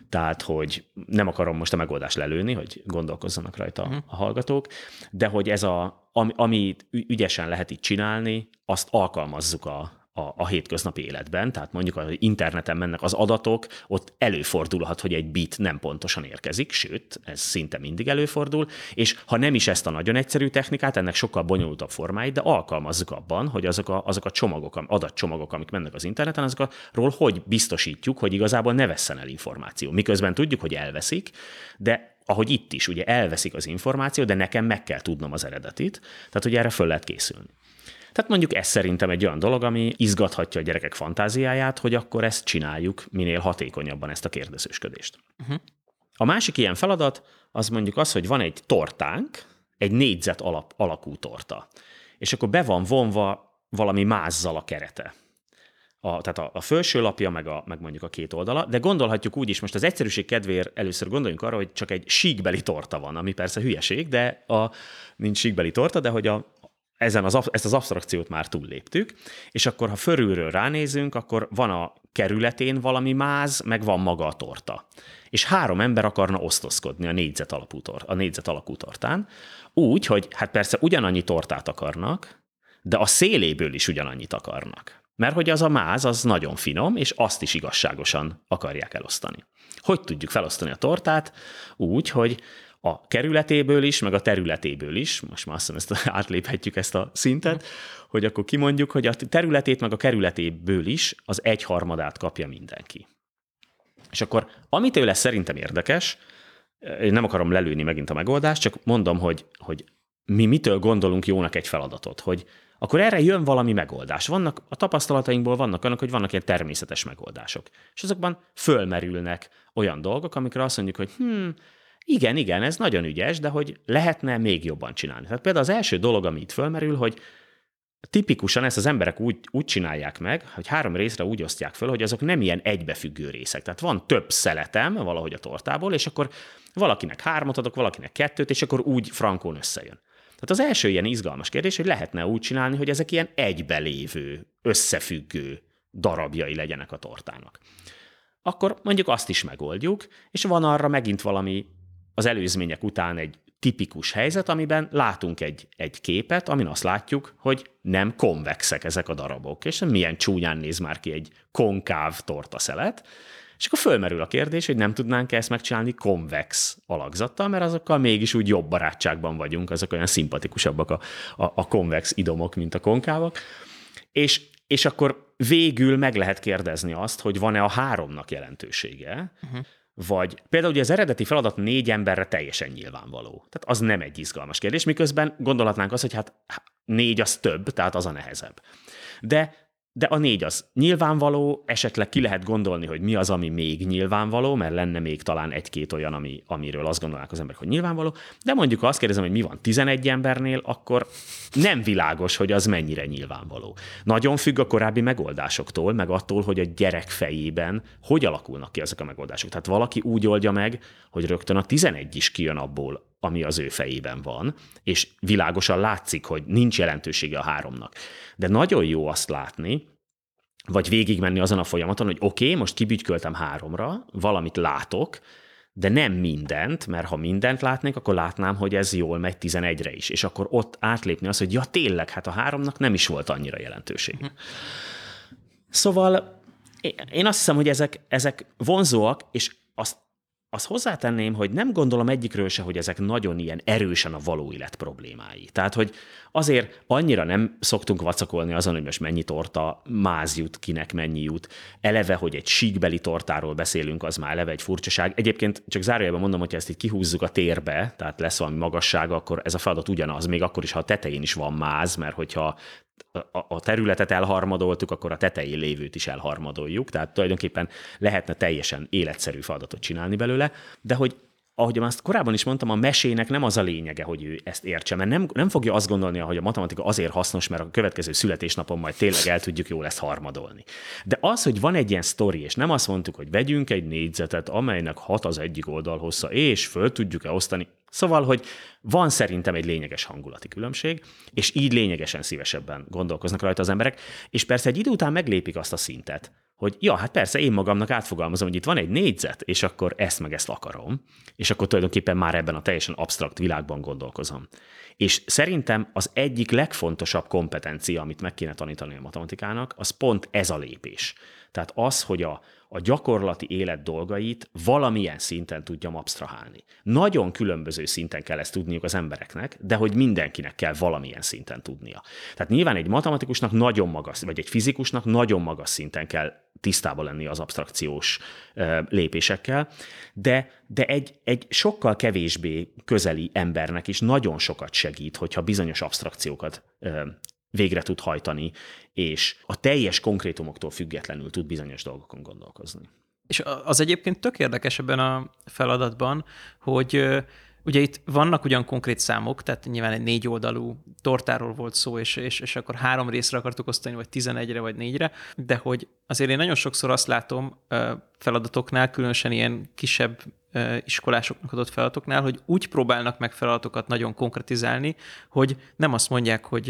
tehát hogy nem akarom most a megoldást lelőni, hogy gondolkozzanak rajta uh-huh. a hallgatók, de hogy ez a, ami, ami ügyesen lehet itt csinálni, azt alkalmazzuk a, a, a hétköznapi életben, tehát mondjuk az interneten mennek az adatok, ott előfordulhat, hogy egy bit nem pontosan érkezik, sőt, ez szinte mindig előfordul, és ha nem is ezt a nagyon egyszerű technikát, ennek sokkal bonyolultabb formáit, de alkalmazzuk abban, hogy azok a, azok a csomagok, adatcsomagok, amik mennek az interneten, azokról hogy biztosítjuk, hogy igazából ne vesszen el információ. Miközben tudjuk, hogy elveszik, de ahogy itt is, ugye elveszik az információ, de nekem meg kell tudnom az eredetit, tehát hogy erre föl lehet készülni. Tehát mondjuk ez szerintem egy olyan dolog, ami izgathatja a gyerekek fantáziáját, hogy akkor ezt csináljuk minél hatékonyabban ezt a kérdezősködést. Uh-huh. A másik ilyen feladat az mondjuk az, hogy van egy tortánk, egy négyzet alap, alakú torta, és akkor be van vonva valami mázzal a kerete. A, tehát a, a felső lapja, meg, a, meg mondjuk a két oldala, de gondolhatjuk úgy is, most az egyszerűség kedvéért először gondoljunk arra, hogy csak egy síkbeli torta van, ami persze hülyeség, de a, nincs síkbeli torta, de hogy a, ezen az, ezt az abstrakciót már túlléptük, és akkor, ha fölülről ránézünk, akkor van a kerületén valami máz, meg van maga a torta. És három ember akarna osztozkodni a négyzet, alapú tor, a négyzet alakú tortán, úgy, hogy hát persze ugyanannyi tortát akarnak, de a széléből is ugyanannyit akarnak. Mert hogy az a máz, az nagyon finom, és azt is igazságosan akarják elosztani. Hogy tudjuk felosztani a tortát? Úgy, hogy a kerületéből is, meg a területéből is, most már azt hiszem, ezt <laughs> átléphetjük ezt a szintet, hogy akkor kimondjuk, hogy a területét, meg a kerületéből is az egyharmadát kapja mindenki. És akkor, amit ő lesz szerintem érdekes, én nem akarom lelőni megint a megoldást, csak mondom, hogy, hogy mi mitől gondolunk jónak egy feladatot, hogy akkor erre jön valami megoldás. Vannak, a tapasztalatainkból vannak olyanok, hogy vannak ilyen természetes megoldások. És azokban fölmerülnek olyan dolgok, amikre azt mondjuk, hogy hm, igen, igen, ez nagyon ügyes, de hogy lehetne még jobban csinálni. Tehát például az első dolog, ami itt fölmerül, hogy tipikusan ezt az emberek úgy, úgy csinálják meg, hogy három részre úgy osztják föl, hogy azok nem ilyen egybefüggő részek. Tehát van több szeletem valahogy a tortából, és akkor valakinek hármat adok, valakinek kettőt, és akkor úgy frankón összejön. Tehát az első ilyen izgalmas kérdés, hogy lehetne úgy csinálni, hogy ezek ilyen egybelévő, összefüggő darabjai legyenek a tortának. Akkor mondjuk azt is megoldjuk, és van arra megint valami az előzmények után egy tipikus helyzet, amiben látunk egy, egy képet, amin azt látjuk, hogy nem konvexek ezek a darabok, és milyen csúnyán néz már ki egy konkáv tortaszelet, És akkor fölmerül a kérdés, hogy nem tudnánk ezt megcsinálni konvex alakzattal, mert azokkal mégis úgy jobb barátságban vagyunk, azok olyan szimpatikusabbak a, a, a konvex idomok, mint a konkávak. És, és akkor végül meg lehet kérdezni azt, hogy van-e a háromnak jelentősége, uh-huh. Vagy például ugye az eredeti feladat négy emberre teljesen nyilvánvaló. Tehát az nem egy izgalmas kérdés, miközben gondolhatnánk azt, hogy hát négy az több, tehát az a nehezebb. De de a négy az nyilvánvaló, esetleg ki lehet gondolni, hogy mi az, ami még nyilvánvaló, mert lenne még talán egy-két olyan, ami, amiről azt gondolnák az emberek, hogy nyilvánvaló, de mondjuk azt kérdezem, hogy mi van 11 embernél, akkor nem világos, hogy az mennyire nyilvánvaló. Nagyon függ a korábbi megoldásoktól, meg attól, hogy a gyerek fejében hogy alakulnak ki ezek a megoldások. Tehát valaki úgy oldja meg, hogy rögtön a 11 is kijön abból, ami az ő fejében van, és világosan látszik, hogy nincs jelentősége a háromnak. De nagyon jó azt látni, vagy végigmenni azon a folyamaton, hogy oké, okay, most kibügyköltem háromra, valamit látok, de nem mindent, mert ha mindent látnék, akkor látnám, hogy ez jól megy 11-re is, és akkor ott átlépni az, hogy ja tényleg, hát a háromnak nem is volt annyira jelentőség. Szóval én azt hiszem, hogy ezek, ezek vonzóak, és azt hozzátenném, hogy nem gondolom egyikről se, hogy ezek nagyon ilyen erősen a való élet problémái. Tehát, hogy azért annyira nem szoktunk vacakolni azon, hogy most mennyi torta máz jut, kinek mennyi jut. Eleve, hogy egy síkbeli tortáról beszélünk, az már eleve egy furcsaság. Egyébként csak zárójelben mondom, hogy ezt így kihúzzuk a térbe, tehát lesz valami magassága, akkor ez a feladat ugyanaz, még akkor is, ha a tetején is van máz, mert hogyha a területet elharmadoltuk, akkor a tetején lévőt is elharmadoljuk, tehát tulajdonképpen lehetne teljesen életszerű feladatot csinálni belőle, de hogy ahogy azt korábban is mondtam, a mesének nem az a lényege, hogy ő ezt értse, mert nem, nem fogja azt gondolni, hogy a matematika azért hasznos, mert a következő születésnapon majd tényleg el tudjuk jól ezt harmadolni. De az, hogy van egy ilyen sztori, és nem azt mondtuk, hogy vegyünk egy négyzetet, amelynek hat az egyik oldal hossza, és föl tudjuk-e osztani, Szóval, hogy van szerintem egy lényeges hangulati különbség, és így lényegesen szívesebben gondolkoznak rajta az emberek, és persze egy idő után meglépik azt a szintet, hogy ja, hát persze én magamnak átfogalmazom, hogy itt van egy négyzet, és akkor ezt meg ezt akarom, és akkor tulajdonképpen már ebben a teljesen absztrakt világban gondolkozom. És szerintem az egyik legfontosabb kompetencia, amit meg kéne tanítani a matematikának, az pont ez a lépés. Tehát az, hogy a, a gyakorlati élet dolgait valamilyen szinten tudjam absztrahálni. Nagyon különböző szinten kell ezt tudniuk az embereknek, de hogy mindenkinek kell valamilyen szinten tudnia. Tehát nyilván egy matematikusnak nagyon magas, vagy egy fizikusnak nagyon magas szinten kell tisztában lenni az abstrakciós lépésekkel, de, de egy, egy sokkal kevésbé közeli embernek is nagyon sokat segít, hogyha bizonyos abstrakciókat végre tud hajtani, és a teljes konkrétumoktól függetlenül tud bizonyos dolgokon gondolkozni. És az egyébként tök érdekes ebben a feladatban, hogy ugye itt vannak ugyan konkrét számok, tehát nyilván egy négy oldalú tortáról volt szó, és, és, és akkor három részre akartuk osztani, vagy tizenegyre, vagy négyre, de hogy azért én nagyon sokszor azt látom feladatoknál, különösen ilyen kisebb iskolásoknak adott feladatoknál, hogy úgy próbálnak meg feladatokat nagyon konkretizálni, hogy nem azt mondják, hogy,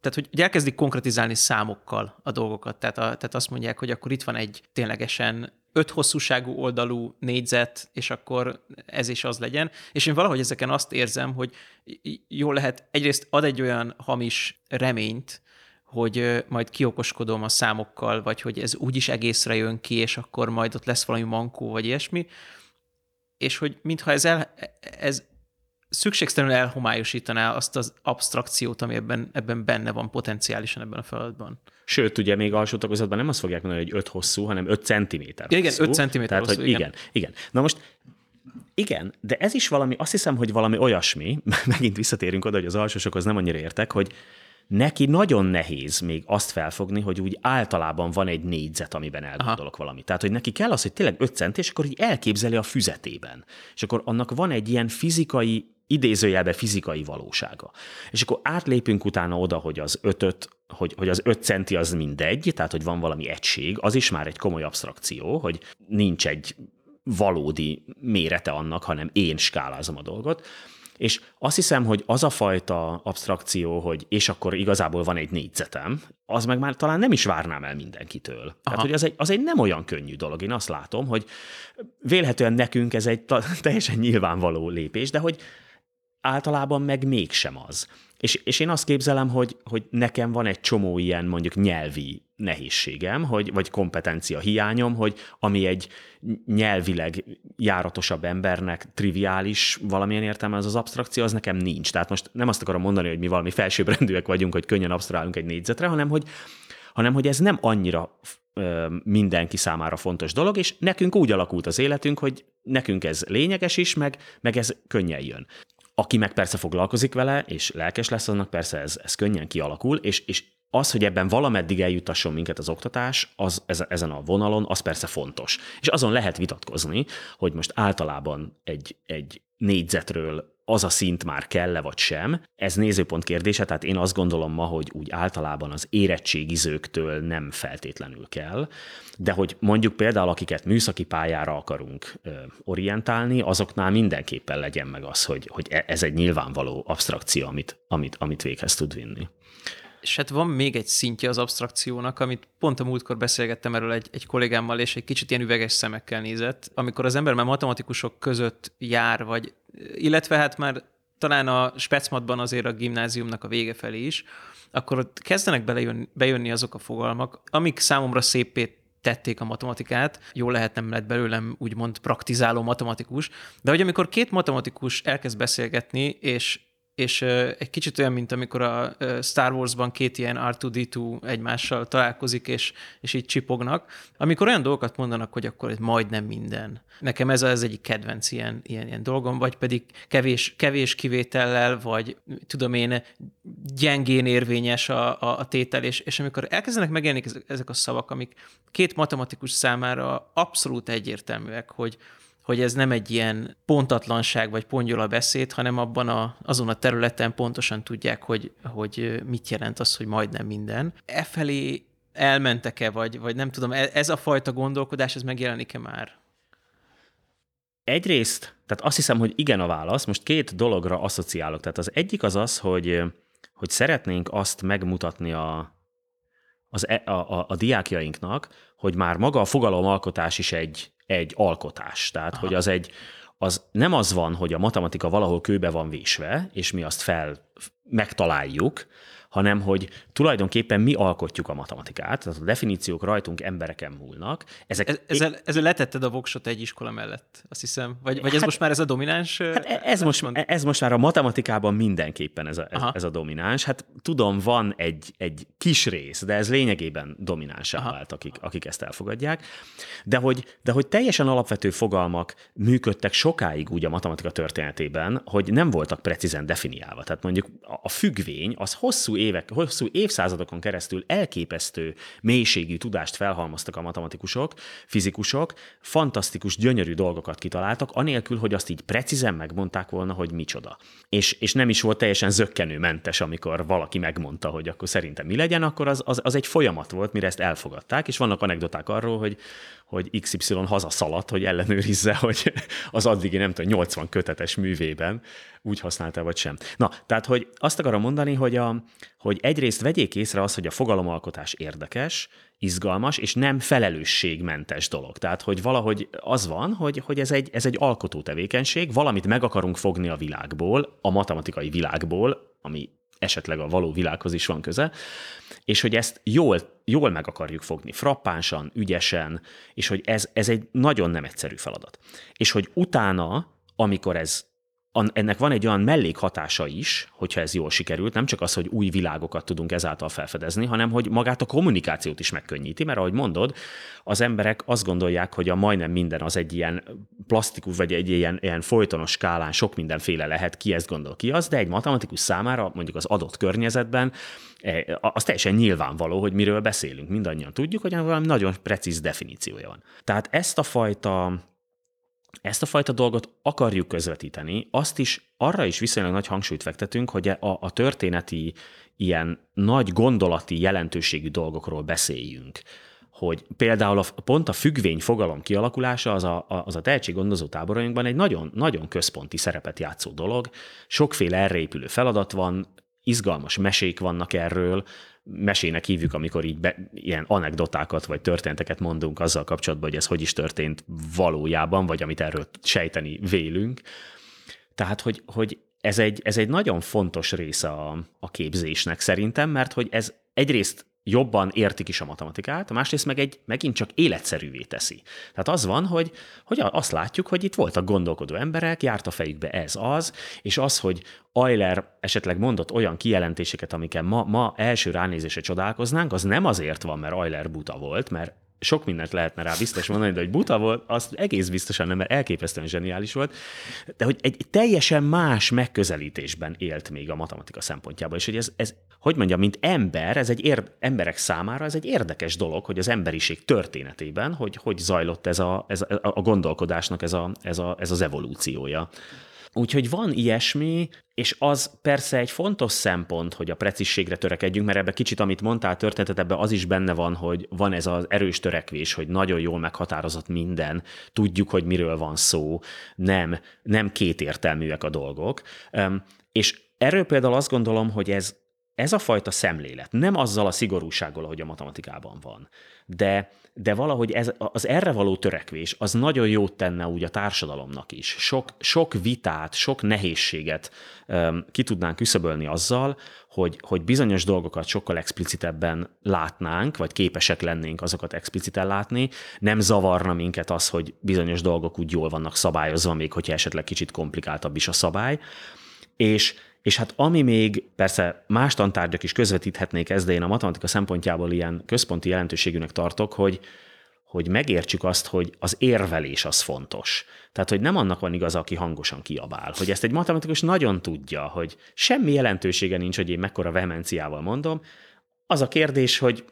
tehát, hogy elkezdik konkretizálni számokkal a dolgokat. Tehát, a, tehát azt mondják, hogy akkor itt van egy ténylegesen öt hosszúságú oldalú négyzet, és akkor ez is az legyen. És én valahogy ezeken azt érzem, hogy jó lehet, egyrészt ad egy olyan hamis reményt, hogy majd kiokoskodom a számokkal, vagy hogy ez úgyis egészre jön ki, és akkor majd ott lesz valami mankó, vagy ilyesmi, és hogy mintha ez, el, ez szükségtelenül elhomályosítaná azt az abstrakciót, ami ebben, ebben benne van potenciálisan ebben a feladatban. Sőt, ugye még alsó tagozatban nem azt fogják mondani, hogy 5 hosszú, hanem 5 centiméter ja, Igen, 5 centiméter Tehát, hosszú, hogy igen. igen. igen. Na most igen, de ez is valami, azt hiszem, hogy valami olyasmi, <laughs> megint visszatérünk oda, hogy az alsósokhoz nem annyira értek, hogy neki nagyon nehéz még azt felfogni, hogy úgy általában van egy négyzet, amiben elgondolok Aha. valamit. Tehát, hogy neki kell az, hogy tényleg 5 cent, és akkor így elképzeli a füzetében. És akkor annak van egy ilyen fizikai idézőjelbe fizikai valósága. És akkor átlépünk utána oda, hogy az ötöt, hogy, hogy az öt centi az mindegy, tehát hogy van valami egység, az is már egy komoly abstrakció, hogy nincs egy valódi mérete annak, hanem én skálázom a dolgot. És azt hiszem, hogy az a fajta abstrakció, hogy és akkor igazából van egy négyzetem, az meg már talán nem is várnám el mindenkitől. Aha. Tehát, hogy az egy, az egy nem olyan könnyű dolog. Én azt látom, hogy vélhetően nekünk ez egy <laughs> teljesen nyilvánvaló lépés, de hogy általában meg mégsem az. És, és én azt képzelem, hogy, hogy nekem van egy csomó ilyen mondjuk nyelvi nehézségem, hogy, vagy kompetencia hiányom, hogy ami egy nyelvileg járatosabb embernek triviális valamilyen értelme az az abstrakció, az nekem nincs. Tehát most nem azt akarom mondani, hogy mi valami felsőbbrendűek vagyunk, hogy könnyen absztrálunk egy négyzetre, hanem hogy, hanem hogy ez nem annyira mindenki számára fontos dolog, és nekünk úgy alakult az életünk, hogy nekünk ez lényeges is, meg, meg ez könnyen jön. Aki meg persze foglalkozik vele, és lelkes lesz, annak persze ez, ez könnyen kialakul, és, és az, hogy ebben valameddig eljutasson minket az oktatás, az, ezen a vonalon, az persze fontos. És azon lehet vitatkozni, hogy most általában egy, egy négyzetről az a szint már kell-e vagy sem. Ez nézőpont kérdése, tehát én azt gondolom ma, hogy úgy általában az érettségizőktől nem feltétlenül kell, de hogy mondjuk például akiket műszaki pályára akarunk orientálni, azoknál mindenképpen legyen meg az, hogy, hogy e, ez egy nyilvánvaló abstrakció, amit, amit, amit véghez tud vinni. És hát van még egy szintje az abstrakciónak, amit pont a múltkor beszélgettem erről egy, egy kollégámmal, és egy kicsit ilyen üveges szemekkel nézett. Amikor az ember már matematikusok között jár, vagy illetve hát már talán a specmatban azért a gimnáziumnak a vége felé is, akkor ott kezdenek belejönni, bejönni azok a fogalmak, amik számomra szépét tették a matematikát, jó lehet nem lett belőlem úgymond praktizáló matematikus, de hogy amikor két matematikus elkezd beszélgetni, és és egy kicsit olyan, mint amikor a Star Wars-ban két ilyen R2-D2 egymással találkozik, és, és így csipognak, amikor olyan dolgokat mondanak, hogy akkor ez majdnem minden. Nekem ez az egyik kedvenc ilyen, ilyen, ilyen dolgom, vagy pedig kevés, kevés kivétellel, vagy tudom én, gyengén érvényes a, a, a tétel, és, és amikor elkezdenek megjelenni ezek a szavak, amik két matematikus számára abszolút egyértelműek, hogy, hogy ez nem egy ilyen pontatlanság vagy pongyola beszéd, hanem abban a, azon a területen pontosan tudják, hogy, hogy mit jelent az, hogy majdnem minden. E felé elmentek-e, vagy, vagy nem tudom, e, ez a fajta gondolkodás, ez megjelenik-e már? Egyrészt, tehát azt hiszem, hogy igen a válasz. Most két dologra asszociálok. Tehát az egyik az az, hogy, hogy szeretnénk azt megmutatni a, az, e, a, a, a diákjainknak, hogy már maga a fogalomalkotás is egy, egy alkotás. Tehát, Aha. hogy az egy, az nem az van, hogy a matematika valahol kőbe van vésve, és mi azt fel megtaláljuk, hanem hogy tulajdonképpen mi alkotjuk a matematikát, tehát a definíciók rajtunk embereken múlnak. Ezek ezzel, ezzel letetted a voksot egy iskola mellett, azt hiszem. Vagy, vagy ez hát, most már ez a domináns? Hát e- ez, most, ez most már a matematikában mindenképpen ez a, ez, ez a domináns. Hát tudom, van egy, egy kis rész, de ez lényegében dominánsá vált, akik, akik ezt elfogadják. De hogy, de hogy teljesen alapvető fogalmak működtek sokáig úgy a matematika történetében, hogy nem voltak precízen definiálva. Tehát mondjuk a függvény az hosszú évek, hosszú évszázadokon keresztül elképesztő mélységű tudást felhalmoztak a matematikusok, fizikusok, fantasztikus, gyönyörű dolgokat kitaláltak, anélkül, hogy azt így precízen megmondták volna, hogy micsoda. És, és nem is volt teljesen zöggenőmentes, amikor valaki megmondta, hogy akkor szerintem mi legyen, akkor az, az, az egy folyamat volt, mire ezt elfogadták, és vannak anekdoták arról, hogy, hogy XY hazaszaladt, hogy ellenőrizze, hogy az addigi, nem tudom, 80 kötetes művében úgy használta, vagy sem. Na, tehát, hogy azt akarom mondani, hogy, a, hogy egyrészt vegyék észre az, hogy a fogalomalkotás érdekes, izgalmas, és nem felelősségmentes dolog. Tehát, hogy valahogy az van, hogy, hogy ez, egy, ez egy alkotó tevékenység, valamit meg akarunk fogni a világból, a matematikai világból, ami esetleg a való világhoz is van köze, és hogy ezt jól, jól meg akarjuk fogni, frappánsan, ügyesen, és hogy ez, ez egy nagyon nem egyszerű feladat. És hogy utána, amikor ez ennek van egy olyan mellékhatása is, hogyha ez jól sikerült, nem csak az, hogy új világokat tudunk ezáltal felfedezni, hanem hogy magát a kommunikációt is megkönnyíti, mert ahogy mondod, az emberek azt gondolják, hogy a majdnem minden az egy ilyen plastikus, vagy egy ilyen, ilyen folytonos skálán sok mindenféle lehet, ki ezt gondol, ki az, de egy matematikus számára mondjuk az adott környezetben eh, az teljesen nyilvánvaló, hogy miről beszélünk. Mindannyian tudjuk, hogy valami nagyon precíz definíciója van. Tehát ezt a fajta ezt a fajta dolgot akarjuk közvetíteni, azt is, arra is viszonylag nagy hangsúlyt fektetünk, hogy a, a történeti, ilyen nagy gondolati jelentőségű dolgokról beszéljünk hogy például a, pont a függvény fogalom kialakulása az a, az a tehetséggondozó táborainkban egy nagyon, nagyon központi szerepet játszó dolog. Sokféle erre épülő feladat van, izgalmas mesék vannak erről, mesének hívjuk, amikor így be, ilyen anekdotákat vagy történeteket mondunk azzal kapcsolatban, hogy ez hogy is történt valójában, vagy amit erről sejteni vélünk. Tehát, hogy, hogy ez, egy, ez egy nagyon fontos része a, a képzésnek szerintem, mert hogy ez egyrészt jobban értik is a matematikát, másrészt meg egy megint csak életszerűvé teszi. Tehát az van, hogy, hogy azt látjuk, hogy itt voltak gondolkodó emberek, járt a fejükbe ez az, és az, hogy Euler esetleg mondott olyan kijelentéseket, amiken ma, ma első ránézésre csodálkoznánk, az nem azért van, mert Euler buta volt, mert sok mindent lehetne rá biztos mondani, de hogy buta volt, azt egész biztosan nem, mert elképesztően zseniális volt, de hogy egy teljesen más megközelítésben élt még a matematika szempontjából, és hogy ez, ez hogy mondjam, mint ember, ez egy ér, emberek számára ez egy érdekes dolog, hogy az emberiség történetében, hogy hogy zajlott ez a, ez a, a gondolkodásnak ez, a, ez, a, ez az evolúciója. Úgyhogy van ilyesmi, és az persze egy fontos szempont, hogy a precízségre törekedjünk, mert ebbe kicsit, amit mondtál történetet, ebbe az is benne van, hogy van ez az erős törekvés, hogy nagyon jól meghatározott minden, tudjuk, hogy miről van szó, nem, nem kétértelműek a dolgok. És erről például azt gondolom, hogy ez, ez a fajta szemlélet nem azzal a szigorúsággal, ahogy a matematikában van, de de valahogy ez, az erre való törekvés az nagyon jót tenne úgy a társadalomnak is. Sok, sok vitát, sok nehézséget um, ki tudnánk küszöbölni azzal, hogy, hogy bizonyos dolgokat sokkal explicitebben látnánk, vagy képesek lennénk azokat expliciten látni, nem zavarna minket az, hogy bizonyos dolgok úgy jól vannak szabályozva, még hogyha esetleg kicsit komplikáltabb is a szabály, és és hát ami még, persze más tantárgyak is közvetíthetnék ezt, de én a matematika szempontjából ilyen központi jelentőségűnek tartok, hogy, hogy megértsük azt, hogy az érvelés az fontos. Tehát, hogy nem annak van igaza, aki hangosan kiabál. Hogy ezt egy matematikus nagyon tudja, hogy semmi jelentősége nincs, hogy én mekkora vehemenciával mondom. Az a kérdés, hogy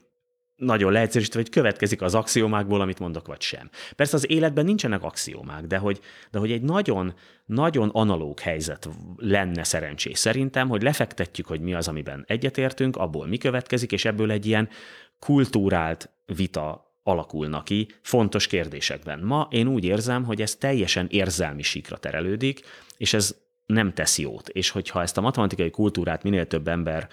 nagyon leegyszerűsítve, hogy következik az axiomákból, amit mondok, vagy sem. Persze az életben nincsenek axiomák, de hogy, de hogy egy nagyon, nagyon analóg helyzet lenne szerencsés szerintem, hogy lefektetjük, hogy mi az, amiben egyetértünk, abból mi következik, és ebből egy ilyen kultúrált vita alakulna ki fontos kérdésekben. Ma én úgy érzem, hogy ez teljesen érzelmi síkra terelődik, és ez nem tesz jót. És hogyha ezt a matematikai kultúrát minél több ember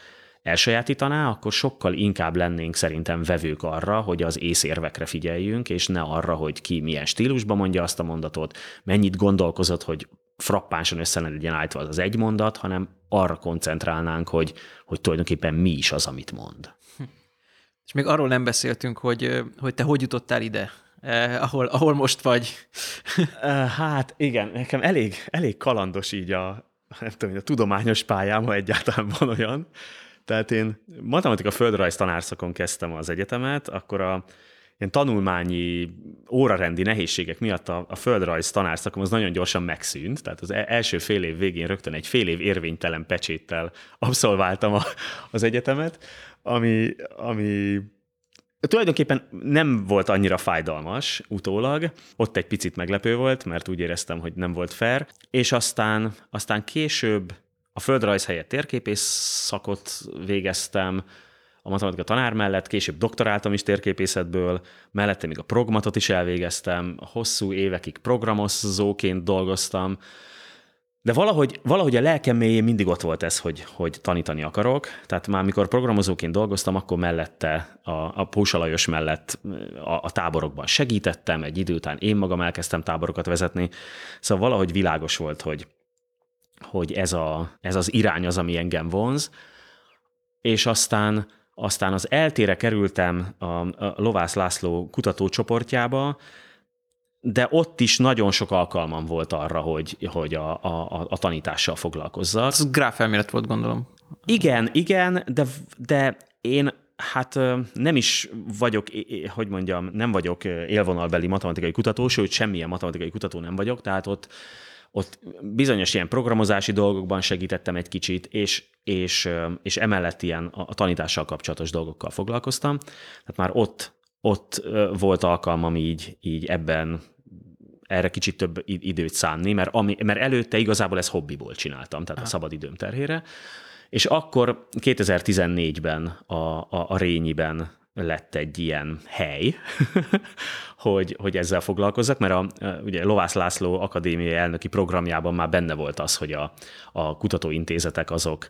elsajátítaná, akkor sokkal inkább lennénk szerintem vevők arra, hogy az észérvekre figyeljünk, és ne arra, hogy ki milyen stílusban mondja azt a mondatot, mennyit gondolkozott, hogy frappánsan össze legyen állítva az, az egy mondat, hanem arra koncentrálnánk, hogy, hogy tulajdonképpen mi is az, amit mond. És még arról nem beszéltünk, hogy, hogy te hogy jutottál ide, eh, ahol, ahol most vagy. Hát igen, nekem elég, elég kalandos így a, nem tudom, a tudományos pályám, ha egyáltalán van olyan. Tehát én matematika földrajz tanárszakon kezdtem az egyetemet, akkor a ilyen tanulmányi órarendi nehézségek miatt a, a földrajz tanárszakom az nagyon gyorsan megszűnt, tehát az e-, első fél év végén rögtön egy fél év érvénytelen pecséttel <laughs> abszolváltam a, az egyetemet, ami, ami Tulajdonképpen nem volt annyira fájdalmas utólag, ott egy picit meglepő volt, mert úgy éreztem, hogy nem volt fair, és aztán, aztán később a földrajz helyett térképész szakot végeztem, a matematika tanár mellett, később doktoráltam is térképészetből, mellette még a progmatot is elvégeztem, hosszú évekig programozóként dolgoztam, de valahogy, valahogy a lelkem mélyén mindig ott volt ez, hogy, hogy tanítani akarok. Tehát már mikor programozóként dolgoztam, akkor mellette, a, a Pósalajos mellett a, a táborokban segítettem, egy idő után én magam elkezdtem táborokat vezetni. Szóval valahogy világos volt, hogy, hogy ez, a, ez az irány az, ami engem vonz. És aztán, aztán az eltére kerültem a, a Lovász László kutatócsoportjába, de ott is nagyon sok alkalmam volt arra, hogy, hogy a, a, a tanítással foglalkozzak. Ez gráfelmélet volt, gondolom. Igen, igen, de, de én hát nem is vagyok, hogy mondjam, nem vagyok élvonalbeli matematikai kutató, sőt, semmilyen matematikai kutató nem vagyok, tehát ott, ott bizonyos ilyen programozási dolgokban segítettem egy kicsit, és, és, és emellett ilyen a tanítással kapcsolatos dolgokkal foglalkoztam. Tehát már ott, ott volt alkalmam így, így ebben erre kicsit több időt szánni, mert, ami, mert előtte igazából ez hobbiból csináltam, tehát Aha. a szabadidőm terhére. És akkor 2014-ben a, a, a Rényiben lett egy ilyen hely, <laughs> hogy, hogy ezzel foglalkozzak, mert a, ugye Lovász László akadémiai elnöki programjában már benne volt az, hogy a, a kutatóintézetek azok,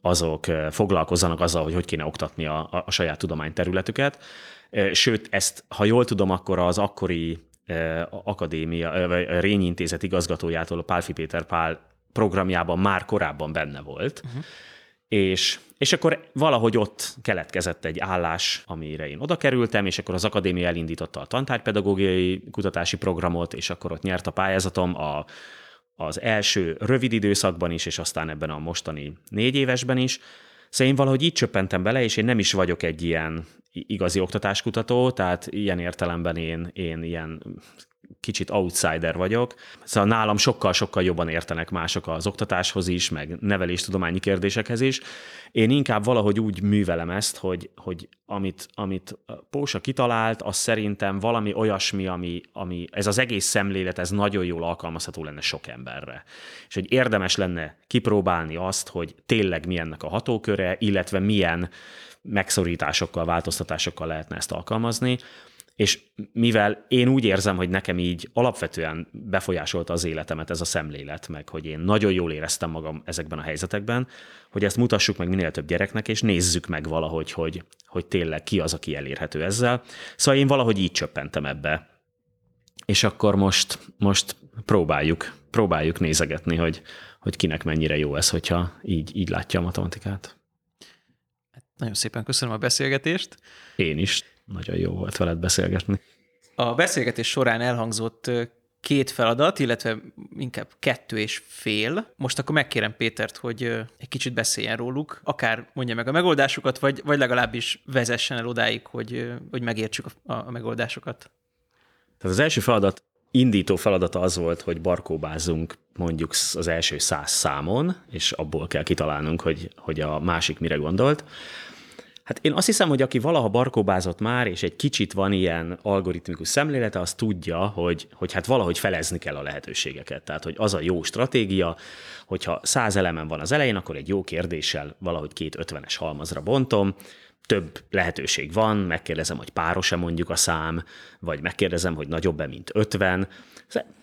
azok foglalkozzanak azzal, hogy hogy kéne oktatni a, a, a saját tudományterületüket. Sőt, ezt, ha jól tudom, akkor az akkori akadémia, vagy Rényi Intézet igazgatójától a Pálfi Péter Pál programjában már korábban benne volt, uh-huh. és, és akkor valahogy ott keletkezett egy állás, amire én oda kerültem, és akkor az akadémia elindította a tantárpedagógiai kutatási programot, és akkor ott nyert a pályázatom a, az első rövid időszakban is, és aztán ebben a mostani négy évesben is. Szóval én valahogy így csöppentem bele, és én nem is vagyok egy ilyen igazi oktatáskutató, tehát ilyen értelemben én, én ilyen kicsit outsider vagyok. Szóval nálam sokkal-sokkal jobban értenek mások az oktatáshoz is, meg neveléstudományi kérdésekhez is. Én inkább valahogy úgy művelem ezt, hogy, hogy amit, amit Pósa kitalált, az szerintem valami olyasmi, ami, ami ez az egész szemlélet, ez nagyon jól alkalmazható lenne sok emberre. És hogy érdemes lenne kipróbálni azt, hogy tényleg mi ennek a hatóköre, illetve milyen megszorításokkal, változtatásokkal lehetne ezt alkalmazni és mivel én úgy érzem, hogy nekem így alapvetően befolyásolta az életemet ez a szemlélet, meg hogy én nagyon jól éreztem magam ezekben a helyzetekben, hogy ezt mutassuk meg minél több gyereknek, és nézzük meg valahogy, hogy, hogy tényleg ki az, aki elérhető ezzel. Szóval én valahogy így csöppentem ebbe. És akkor most, most próbáljuk, próbáljuk nézegetni, hogy, hogy kinek mennyire jó ez, hogyha így, így látja a matematikát. Nagyon szépen köszönöm a beszélgetést. Én is. Nagyon jó volt veled beszélgetni. A beszélgetés során elhangzott két feladat, illetve inkább kettő és fél. Most akkor megkérem Pétert, hogy egy kicsit beszéljen róluk, akár mondja meg a megoldásokat, vagy, vagy legalábbis vezessen el odáig, hogy, hogy megértsük a, a megoldásokat. Tehát az első feladat, indító feladata az volt, hogy barkóbázzunk mondjuk az első száz számon, és abból kell kitalálnunk, hogy, hogy a másik mire gondolt. Hát én azt hiszem, hogy aki valaha barkóbázott már, és egy kicsit van ilyen algoritmikus szemlélete, az tudja, hogy, hogy hát valahogy felezni kell a lehetőségeket. Tehát, hogy az a jó stratégia, hogyha száz elemen van az elején, akkor egy jó kérdéssel valahogy két ötvenes halmazra bontom, több lehetőség van, megkérdezem, hogy páros-e mondjuk a szám, vagy megkérdezem, hogy nagyobb-e, mint 50,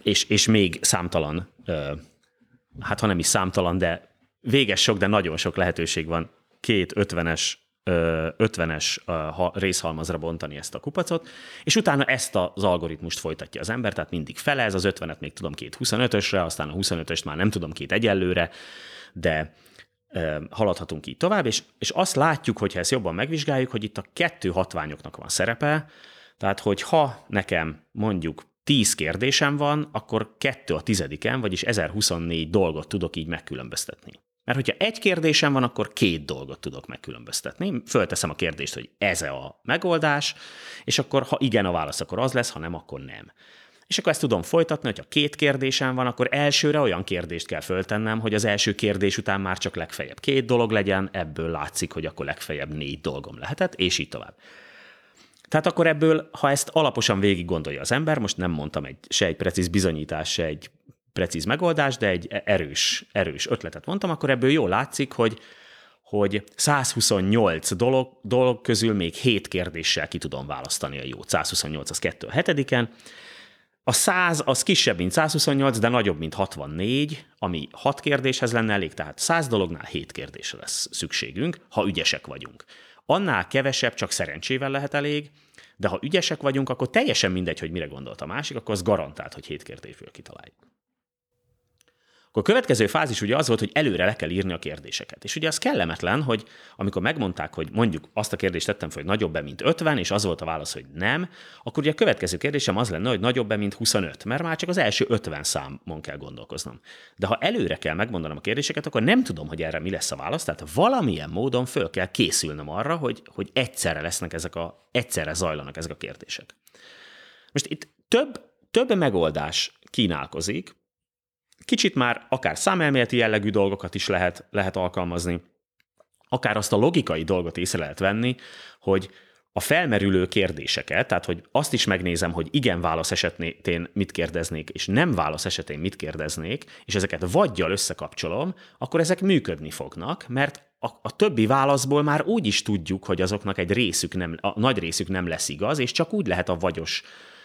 és, és még számtalan, hát ha nem is számtalan, de véges sok, de nagyon sok lehetőség van két ötvenes 50-es részhalmazra bontani ezt a kupacot, és utána ezt az algoritmust folytatja az ember, tehát mindig fele, ez az 50-et még tudom két 25-ösre, aztán a 25-öst már nem tudom két egyenlőre, de haladhatunk így tovább, és, és azt látjuk, hogyha ezt jobban megvizsgáljuk, hogy itt a kettő hatványoknak van szerepe, tehát hogy ha nekem mondjuk 10 kérdésem van, akkor kettő a tizediken, vagyis 1024 dolgot tudok így megkülönböztetni. Mert hogyha egy kérdésem van, akkor két dolgot tudok megkülönböztetni. Fölteszem a kérdést, hogy ez a megoldás, és akkor ha igen a válasz, akkor az lesz, ha nem, akkor nem. És akkor ezt tudom folytatni, hogyha két kérdésem van, akkor elsőre olyan kérdést kell föltennem, hogy az első kérdés után már csak legfeljebb két dolog legyen, ebből látszik, hogy akkor legfeljebb négy dolgom lehetett, és így tovább. Tehát akkor ebből, ha ezt alaposan végig gondolja az ember, most nem mondtam egy, se egy precíz bizonyítás, se egy precíz megoldás, de egy erős, erős ötletet mondtam, akkor ebből jól látszik, hogy hogy 128 dolog, dolog közül még 7 kérdéssel ki tudom választani a jót. 128 az 2 a hetediken. A 100 az kisebb, mint 128, de nagyobb, mint 64, ami 6 kérdéshez lenne elég, tehát 100 dolognál 7 kérdésre lesz szükségünk, ha ügyesek vagyunk. Annál kevesebb csak szerencsével lehet elég, de ha ügyesek vagyunk, akkor teljesen mindegy, hogy mire gondolt a másik, akkor az garantált, hogy 7 kérdésből kitaláljuk. Akkor a következő fázis ugye az volt, hogy előre le kell írni a kérdéseket. És ugye az kellemetlen, hogy amikor megmondták, hogy mondjuk azt a kérdést tettem hogy nagyobb-e, mint 50, és az volt a válasz, hogy nem, akkor ugye a következő kérdésem az lenne, hogy nagyobb-e, mint 25, mert már csak az első 50 számon kell gondolkoznom. De ha előre kell megmondanom a kérdéseket, akkor nem tudom, hogy erre mi lesz a válasz, tehát valamilyen módon föl kell készülnöm arra, hogy, hogy egyszerre lesznek ezek a, egyszerre zajlanak ezek a kérdések. Most itt több, több megoldás kínálkozik, Kicsit már akár számelméleti jellegű dolgokat is lehet, lehet alkalmazni, akár azt a logikai dolgot észre lehet venni, hogy a felmerülő kérdéseket, tehát hogy azt is megnézem, hogy igen válasz esetén mit kérdeznék, és nem válasz esetén mit kérdeznék, és ezeket vagyjal összekapcsolom, akkor ezek működni fognak, mert a, a többi válaszból már úgy is tudjuk, hogy azoknak egy részük nem, a nagy részük nem lesz igaz, és csak úgy lehet a vagyos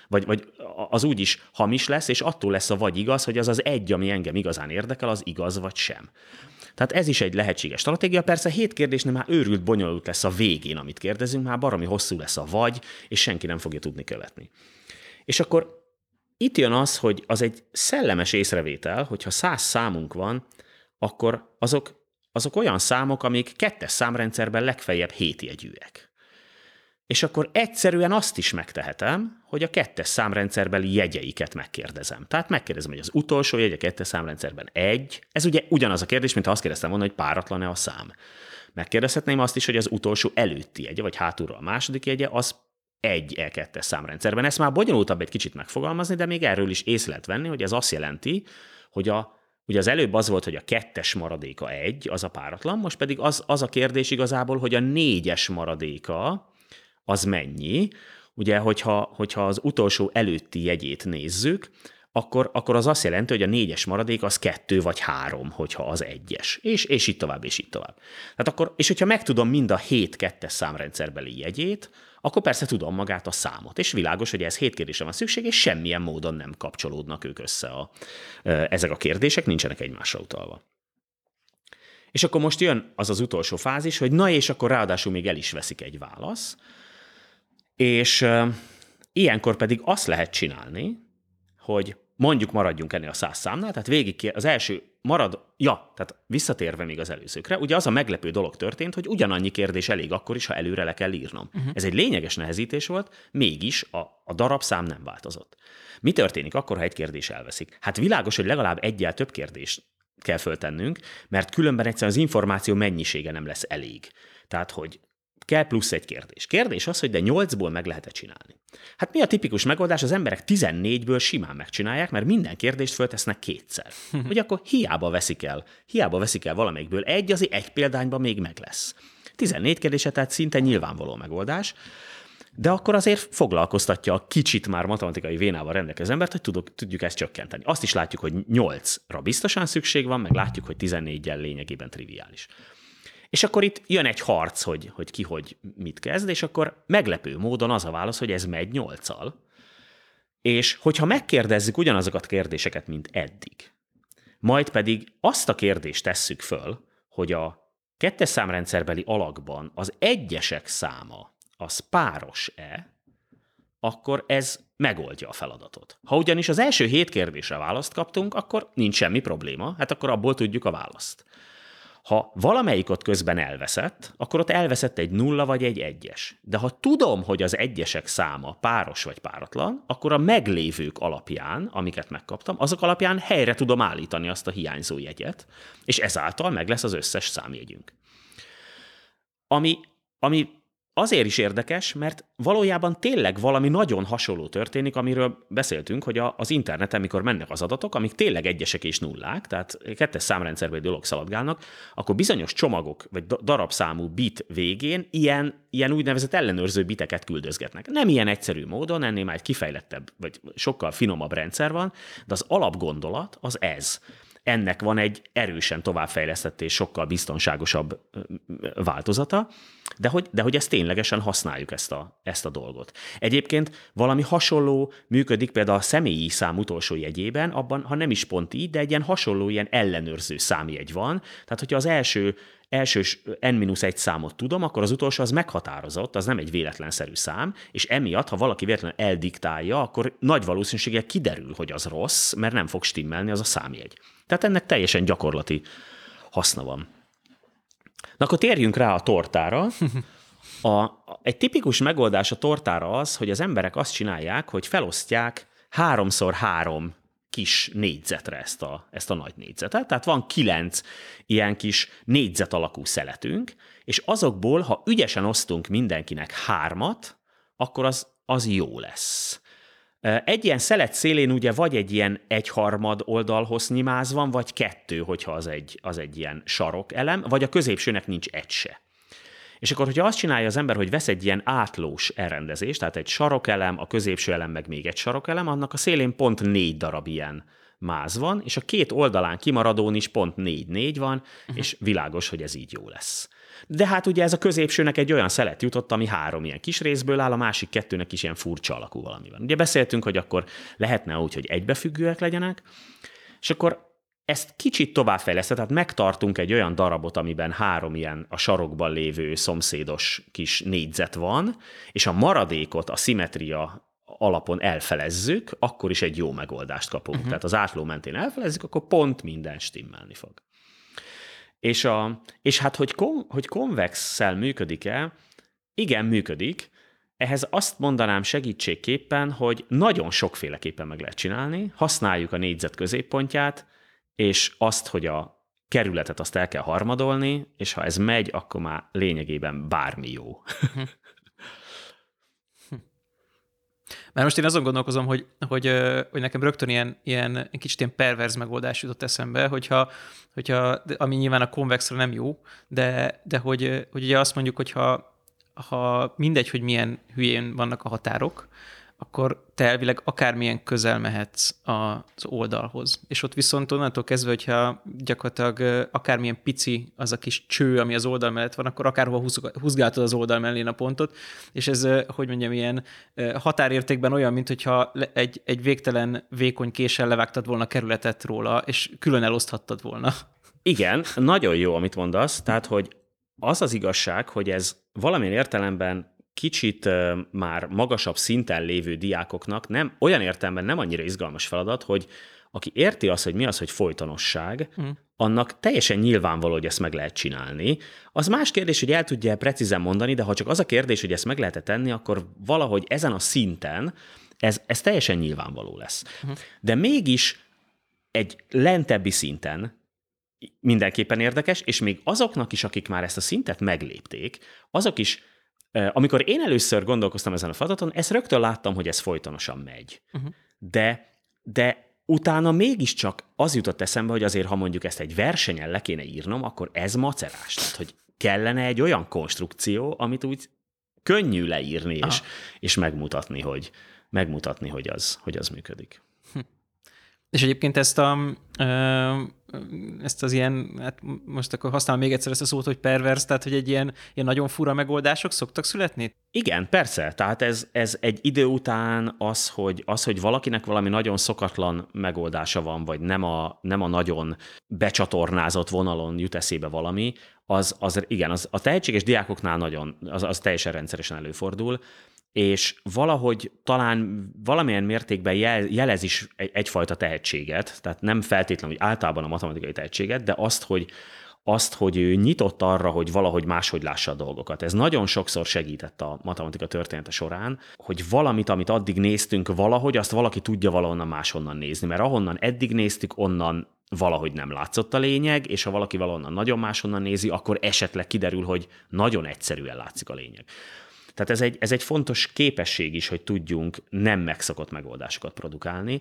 vagy, vagy az úgy is hamis lesz, és attól lesz a vagy igaz, hogy az az egy, ami engem igazán érdekel, az igaz vagy sem. Tehát ez is egy lehetséges stratégia. Persze hét kérdésnél már őrült bonyolult lesz a végén, amit kérdezünk, már baromi hosszú lesz a vagy, és senki nem fogja tudni követni. És akkor itt jön az, hogy az egy szellemes észrevétel, hogyha száz számunk van, akkor azok azok olyan számok, amik kettes számrendszerben legfeljebb hétjegyűek. És akkor egyszerűen azt is megtehetem, hogy a kettes számrendszerbeli jegyeiket megkérdezem. Tehát megkérdezem, hogy az utolsó jegy a kettes számrendszerben egy. Ez ugye ugyanaz a kérdés, mint ha azt kérdeztem volna, hogy páratlan-e a szám. Megkérdezhetném azt is, hogy az utolsó előtti jegye, vagy hátulról a második jegye, az egy E2-es számrendszerben. Ezt már bonyolultabb egy kicsit megfogalmazni, de még erről is észre lehet venni, hogy ez azt jelenti, hogy a Ugye az előbb az volt, hogy a kettes maradéka egy, az a páratlan, most pedig az, az a kérdés igazából, hogy a négyes maradéka az mennyi. Ugye, hogyha, hogyha az utolsó előtti jegyét nézzük, akkor, akkor az azt jelenti, hogy a négyes maradék az kettő vagy három, hogyha az egyes. És, és így tovább, és így tovább. Tehát akkor, és hogyha megtudom mind a hét kettes számrendszerbeli jegyét, akkor persze tudom magát a számot. És világos, hogy ez hét kérdésre van szükség, és semmilyen módon nem kapcsolódnak ők össze a, ezek a kérdések, nincsenek egymásra utalva. És akkor most jön az az utolsó fázis, hogy na és akkor ráadásul még el is veszik egy válasz, és ilyenkor pedig azt lehet csinálni, hogy mondjuk maradjunk ennél a száz számnál, tehát végig az első marad, ja, tehát visszatérve még az előzőkre, ugye az a meglepő dolog történt, hogy ugyanannyi kérdés elég akkor is, ha előre le kell írnom. Uh-huh. Ez egy lényeges nehezítés volt, mégis a, a darabszám nem változott. Mi történik akkor, ha egy kérdés elveszik? Hát világos, hogy legalább egyel több kérdést kell föltennünk, mert különben egyszerűen az információ mennyisége nem lesz elég. Tehát, hogy kell plusz egy kérdés. Kérdés az, hogy de nyolcból meg lehet-e csinálni. Hát mi a tipikus megoldás? Az emberek 14-ből simán megcsinálják, mert minden kérdést föltesznek kétszer. <laughs> Hogy akkor hiába veszik el, hiába veszik el valamelyikből egy, azért egy példányban még meg lesz. 14 kérdése, tehát szinte nyilvánvaló megoldás, de akkor azért foglalkoztatja a kicsit már matematikai vénával rendelkező embert, hogy tudok, tudjuk ezt csökkenteni. Azt is látjuk, hogy 8-ra biztosan szükség van, meg látjuk, hogy 14-jel lényegében triviális. És akkor itt jön egy harc, hogy, hogy ki hogy mit kezd, és akkor meglepő módon az a válasz, hogy ez megy nyolccal. És hogyha megkérdezzük ugyanazokat a kérdéseket, mint eddig, majd pedig azt a kérdést tesszük föl, hogy a kettes számrendszerbeli alakban az egyesek száma az páros-e, akkor ez megoldja a feladatot. Ha ugyanis az első hét kérdésre választ kaptunk, akkor nincs semmi probléma, hát akkor abból tudjuk a választ. Ha valamelyik ott közben elveszett, akkor ott elveszett egy nulla vagy egy egyes. De ha tudom, hogy az egyesek száma páros vagy páratlan, akkor a meglévők alapján, amiket megkaptam, azok alapján helyre tudom állítani azt a hiányzó jegyet, és ezáltal meg lesz az összes számjegyünk. Ami, ami azért is érdekes, mert valójában tényleg valami nagyon hasonló történik, amiről beszéltünk, hogy az interneten, mikor mennek az adatok, amik tényleg egyesek és nullák, tehát kettes számrendszerben dolog szaladgálnak, akkor bizonyos csomagok, vagy darabszámú bit végén ilyen, ilyen úgynevezett ellenőrző biteket küldözgetnek. Nem ilyen egyszerű módon, ennél már egy kifejlettebb, vagy sokkal finomabb rendszer van, de az alapgondolat az ez ennek van egy erősen továbbfejlesztett és sokkal biztonságosabb változata, de hogy, de hogy ezt ténylegesen használjuk ezt a, ezt a dolgot. Egyébként valami hasonló működik például a személyi szám utolsó jegyében, abban, ha nem is pont így, de egy ilyen hasonló ilyen ellenőrző számjegy van. Tehát, hogyha az első elsős n-1 számot tudom, akkor az utolsó az meghatározott, az nem egy véletlenszerű szám, és emiatt, ha valaki véletlenül eldiktálja, akkor nagy valószínűséggel kiderül, hogy az rossz, mert nem fog stimmelni az a számjegy. Tehát ennek teljesen gyakorlati haszna van. Na akkor térjünk rá a tortára. A, egy tipikus megoldás a tortára az, hogy az emberek azt csinálják, hogy felosztják háromszor három kis négyzetre ezt a, ezt a nagy négyzetet. Tehát van kilenc ilyen kis négyzet alakú szeletünk, és azokból, ha ügyesen osztunk mindenkinek hármat, akkor az, az jó lesz. Egy ilyen szelet szélén ugye vagy egy ilyen egyharmad oldalhoz nyimáz van, vagy kettő, hogyha az egy, az egy ilyen sarok elem, vagy a középsőnek nincs egy se. És akkor, hogyha azt csinálja az ember, hogy vesz egy ilyen átlós elrendezést, tehát egy sarokelem, a középső elem meg még egy sarokelem, annak a szélén pont négy darab ilyen máz van, és a két oldalán kimaradón is pont négy-négy van, uh-huh. és világos, hogy ez így jó lesz. De hát ugye ez a középsőnek egy olyan szelet jutott, ami három ilyen kis részből áll, a másik kettőnek is ilyen furcsa alakú valami van. Ugye beszéltünk, hogy akkor lehetne úgy, hogy egybefüggőek legyenek, és akkor ezt kicsit továbbfejlesztett, tehát megtartunk egy olyan darabot, amiben három ilyen a sarokban lévő szomszédos kis négyzet van, és a maradékot a szimetria alapon elfelezzük, akkor is egy jó megoldást kapunk. Uh-huh. Tehát az átló mentén elfelezzük, akkor pont minden stimmelni fog. És, a, és hát, hogy, kon, hogy konvexszel működik-e, igen, működik. Ehhez azt mondanám segítségképpen, hogy nagyon sokféleképpen meg lehet csinálni. Használjuk a négyzet középpontját, és azt, hogy a kerületet azt el kell harmadolni, és ha ez megy, akkor már lényegében bármi jó. Mert most én azon gondolkozom, hogy, hogy, hogy nekem rögtön ilyen, ilyen kicsit ilyen perverz megoldás jutott eszembe, hogyha, hogyha ami nyilván a konvexre nem jó, de, de hogy, hogy ugye azt mondjuk, hogyha ha mindegy, hogy milyen hülyén vannak a határok, akkor te elvileg akármilyen közel mehetsz az oldalhoz. És ott viszont onnantól kezdve, hogyha gyakorlatilag akármilyen pici az a kis cső, ami az oldal mellett van, akkor akárhova húzgáltad az oldal mellén a pontot, és ez, hogy mondjam, ilyen határértékben olyan, mint hogyha egy, egy végtelen vékony késsel levágtad volna kerületet róla, és külön eloszthattad volna. Igen, nagyon jó, amit mondasz, tehát, hogy az az igazság, hogy ez valamilyen értelemben kicsit már magasabb szinten lévő diákoknak nem olyan értelemben nem annyira izgalmas feladat, hogy aki érti azt, hogy mi az, hogy folytonosság, mm. annak teljesen nyilvánvaló, hogy ezt meg lehet csinálni. Az más kérdés, hogy el tudja precízen mondani, de ha csak az a kérdés, hogy ezt meg lehet tenni, akkor valahogy ezen a szinten ez, ez teljesen nyilvánvaló lesz. Mm. De mégis egy lentebbi szinten mindenképpen érdekes, és még azoknak is, akik már ezt a szintet meglépték, azok is amikor én először gondolkoztam ezen a feladaton, ezt rögtön láttam, hogy ez folytonosan megy. Uh-huh. De, de utána mégiscsak az jutott eszembe, hogy azért, ha mondjuk ezt egy versenyen le kéne írnom, akkor ez macerás. Tehát, hogy kellene egy olyan konstrukció, amit úgy könnyű leírni és, és megmutatni, hogy, megmutatni, hogy az, hogy az működik. És egyébként ezt, a, ezt az ilyen, hát most akkor használom még egyszer ezt a szót, hogy pervers, tehát hogy egy ilyen, ilyen nagyon fura megoldások szoktak születni? Igen, persze. Tehát ez, ez egy idő után az hogy, az, hogy valakinek valami nagyon szokatlan megoldása van, vagy nem a, nem a nagyon becsatornázott vonalon jut eszébe valami, az, az igen, az a tehetséges diákoknál nagyon, az, az teljesen rendszeresen előfordul, és valahogy talán valamilyen mértékben jel, jelez is egy, egyfajta tehetséget, tehát nem feltétlenül, hogy általában a matematikai tehetséget, de azt, hogy azt, hogy ő nyitott arra, hogy valahogy máshogy lássa a dolgokat. Ez nagyon sokszor segített a matematika története során, hogy valamit, amit addig néztünk valahogy, azt valaki tudja valahonnan máshonnan nézni, mert ahonnan eddig néztük, onnan valahogy nem látszott a lényeg, és ha valaki valahonnan nagyon máshonnan nézi, akkor esetleg kiderül, hogy nagyon egyszerűen látszik a lényeg. Tehát ez egy, ez egy fontos képesség is, hogy tudjunk nem megszokott megoldásokat produkálni,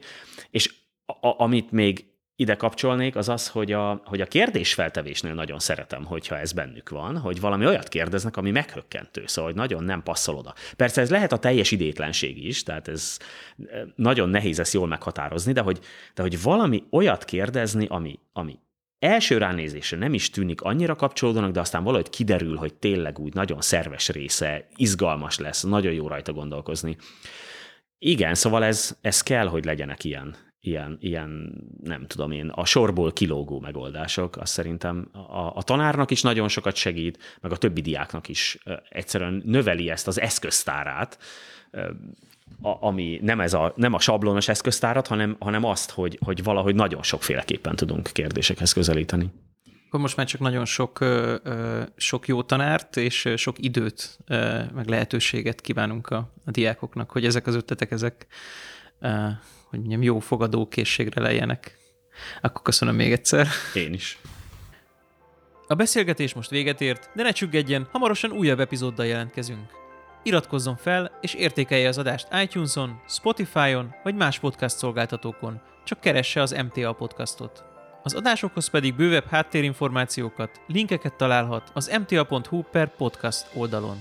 és a, amit még ide kapcsolnék, az az, hogy a, hogy a kérdésfeltevésnél nagyon szeretem, hogyha ez bennük van, hogy valami olyat kérdeznek, ami meghökkentő, szóval hogy nagyon nem passzol oda. Persze ez lehet a teljes idétlenség is, tehát ez eh, nagyon nehéz ezt jól meghatározni, de hogy, de hogy valami olyat kérdezni, ami, ami első ránézésre nem is tűnik annyira kapcsolódónak, de aztán valahogy kiderül, hogy tényleg úgy nagyon szerves része, izgalmas lesz, nagyon jó rajta gondolkozni. Igen, szóval ez, ez kell, hogy legyenek ilyen, ilyen, ilyen, nem tudom én, a sorból kilógó megoldások, azt szerintem a, a tanárnak is nagyon sokat segít, meg a többi diáknak is egyszerűen növeli ezt az eszköztárát, a, ami nem, ez a, nem a sablonos eszköztárat, hanem, hanem azt, hogy, hogy valahogy nagyon sokféleképpen tudunk kérdésekhez közelíteni. Akkor most már csak nagyon sok, sok jó tanárt és sok időt, meg lehetőséget kívánunk a, a diákoknak, hogy ezek az ötletek, ezek hogy mondjam, jó fogadókészségre lejjenek. Akkor köszönöm még egyszer. Én is. A beszélgetés most véget ért, de ne csüggedjen, hamarosan újabb epizóddal jelentkezünk. Iratkozzon fel és értékelje az adást iTunes-on, Spotify-on vagy más podcast szolgáltatókon, csak keresse az MTA podcastot. Az adásokhoz pedig bővebb háttérinformációkat, linkeket találhat az mta.hu per podcast oldalon.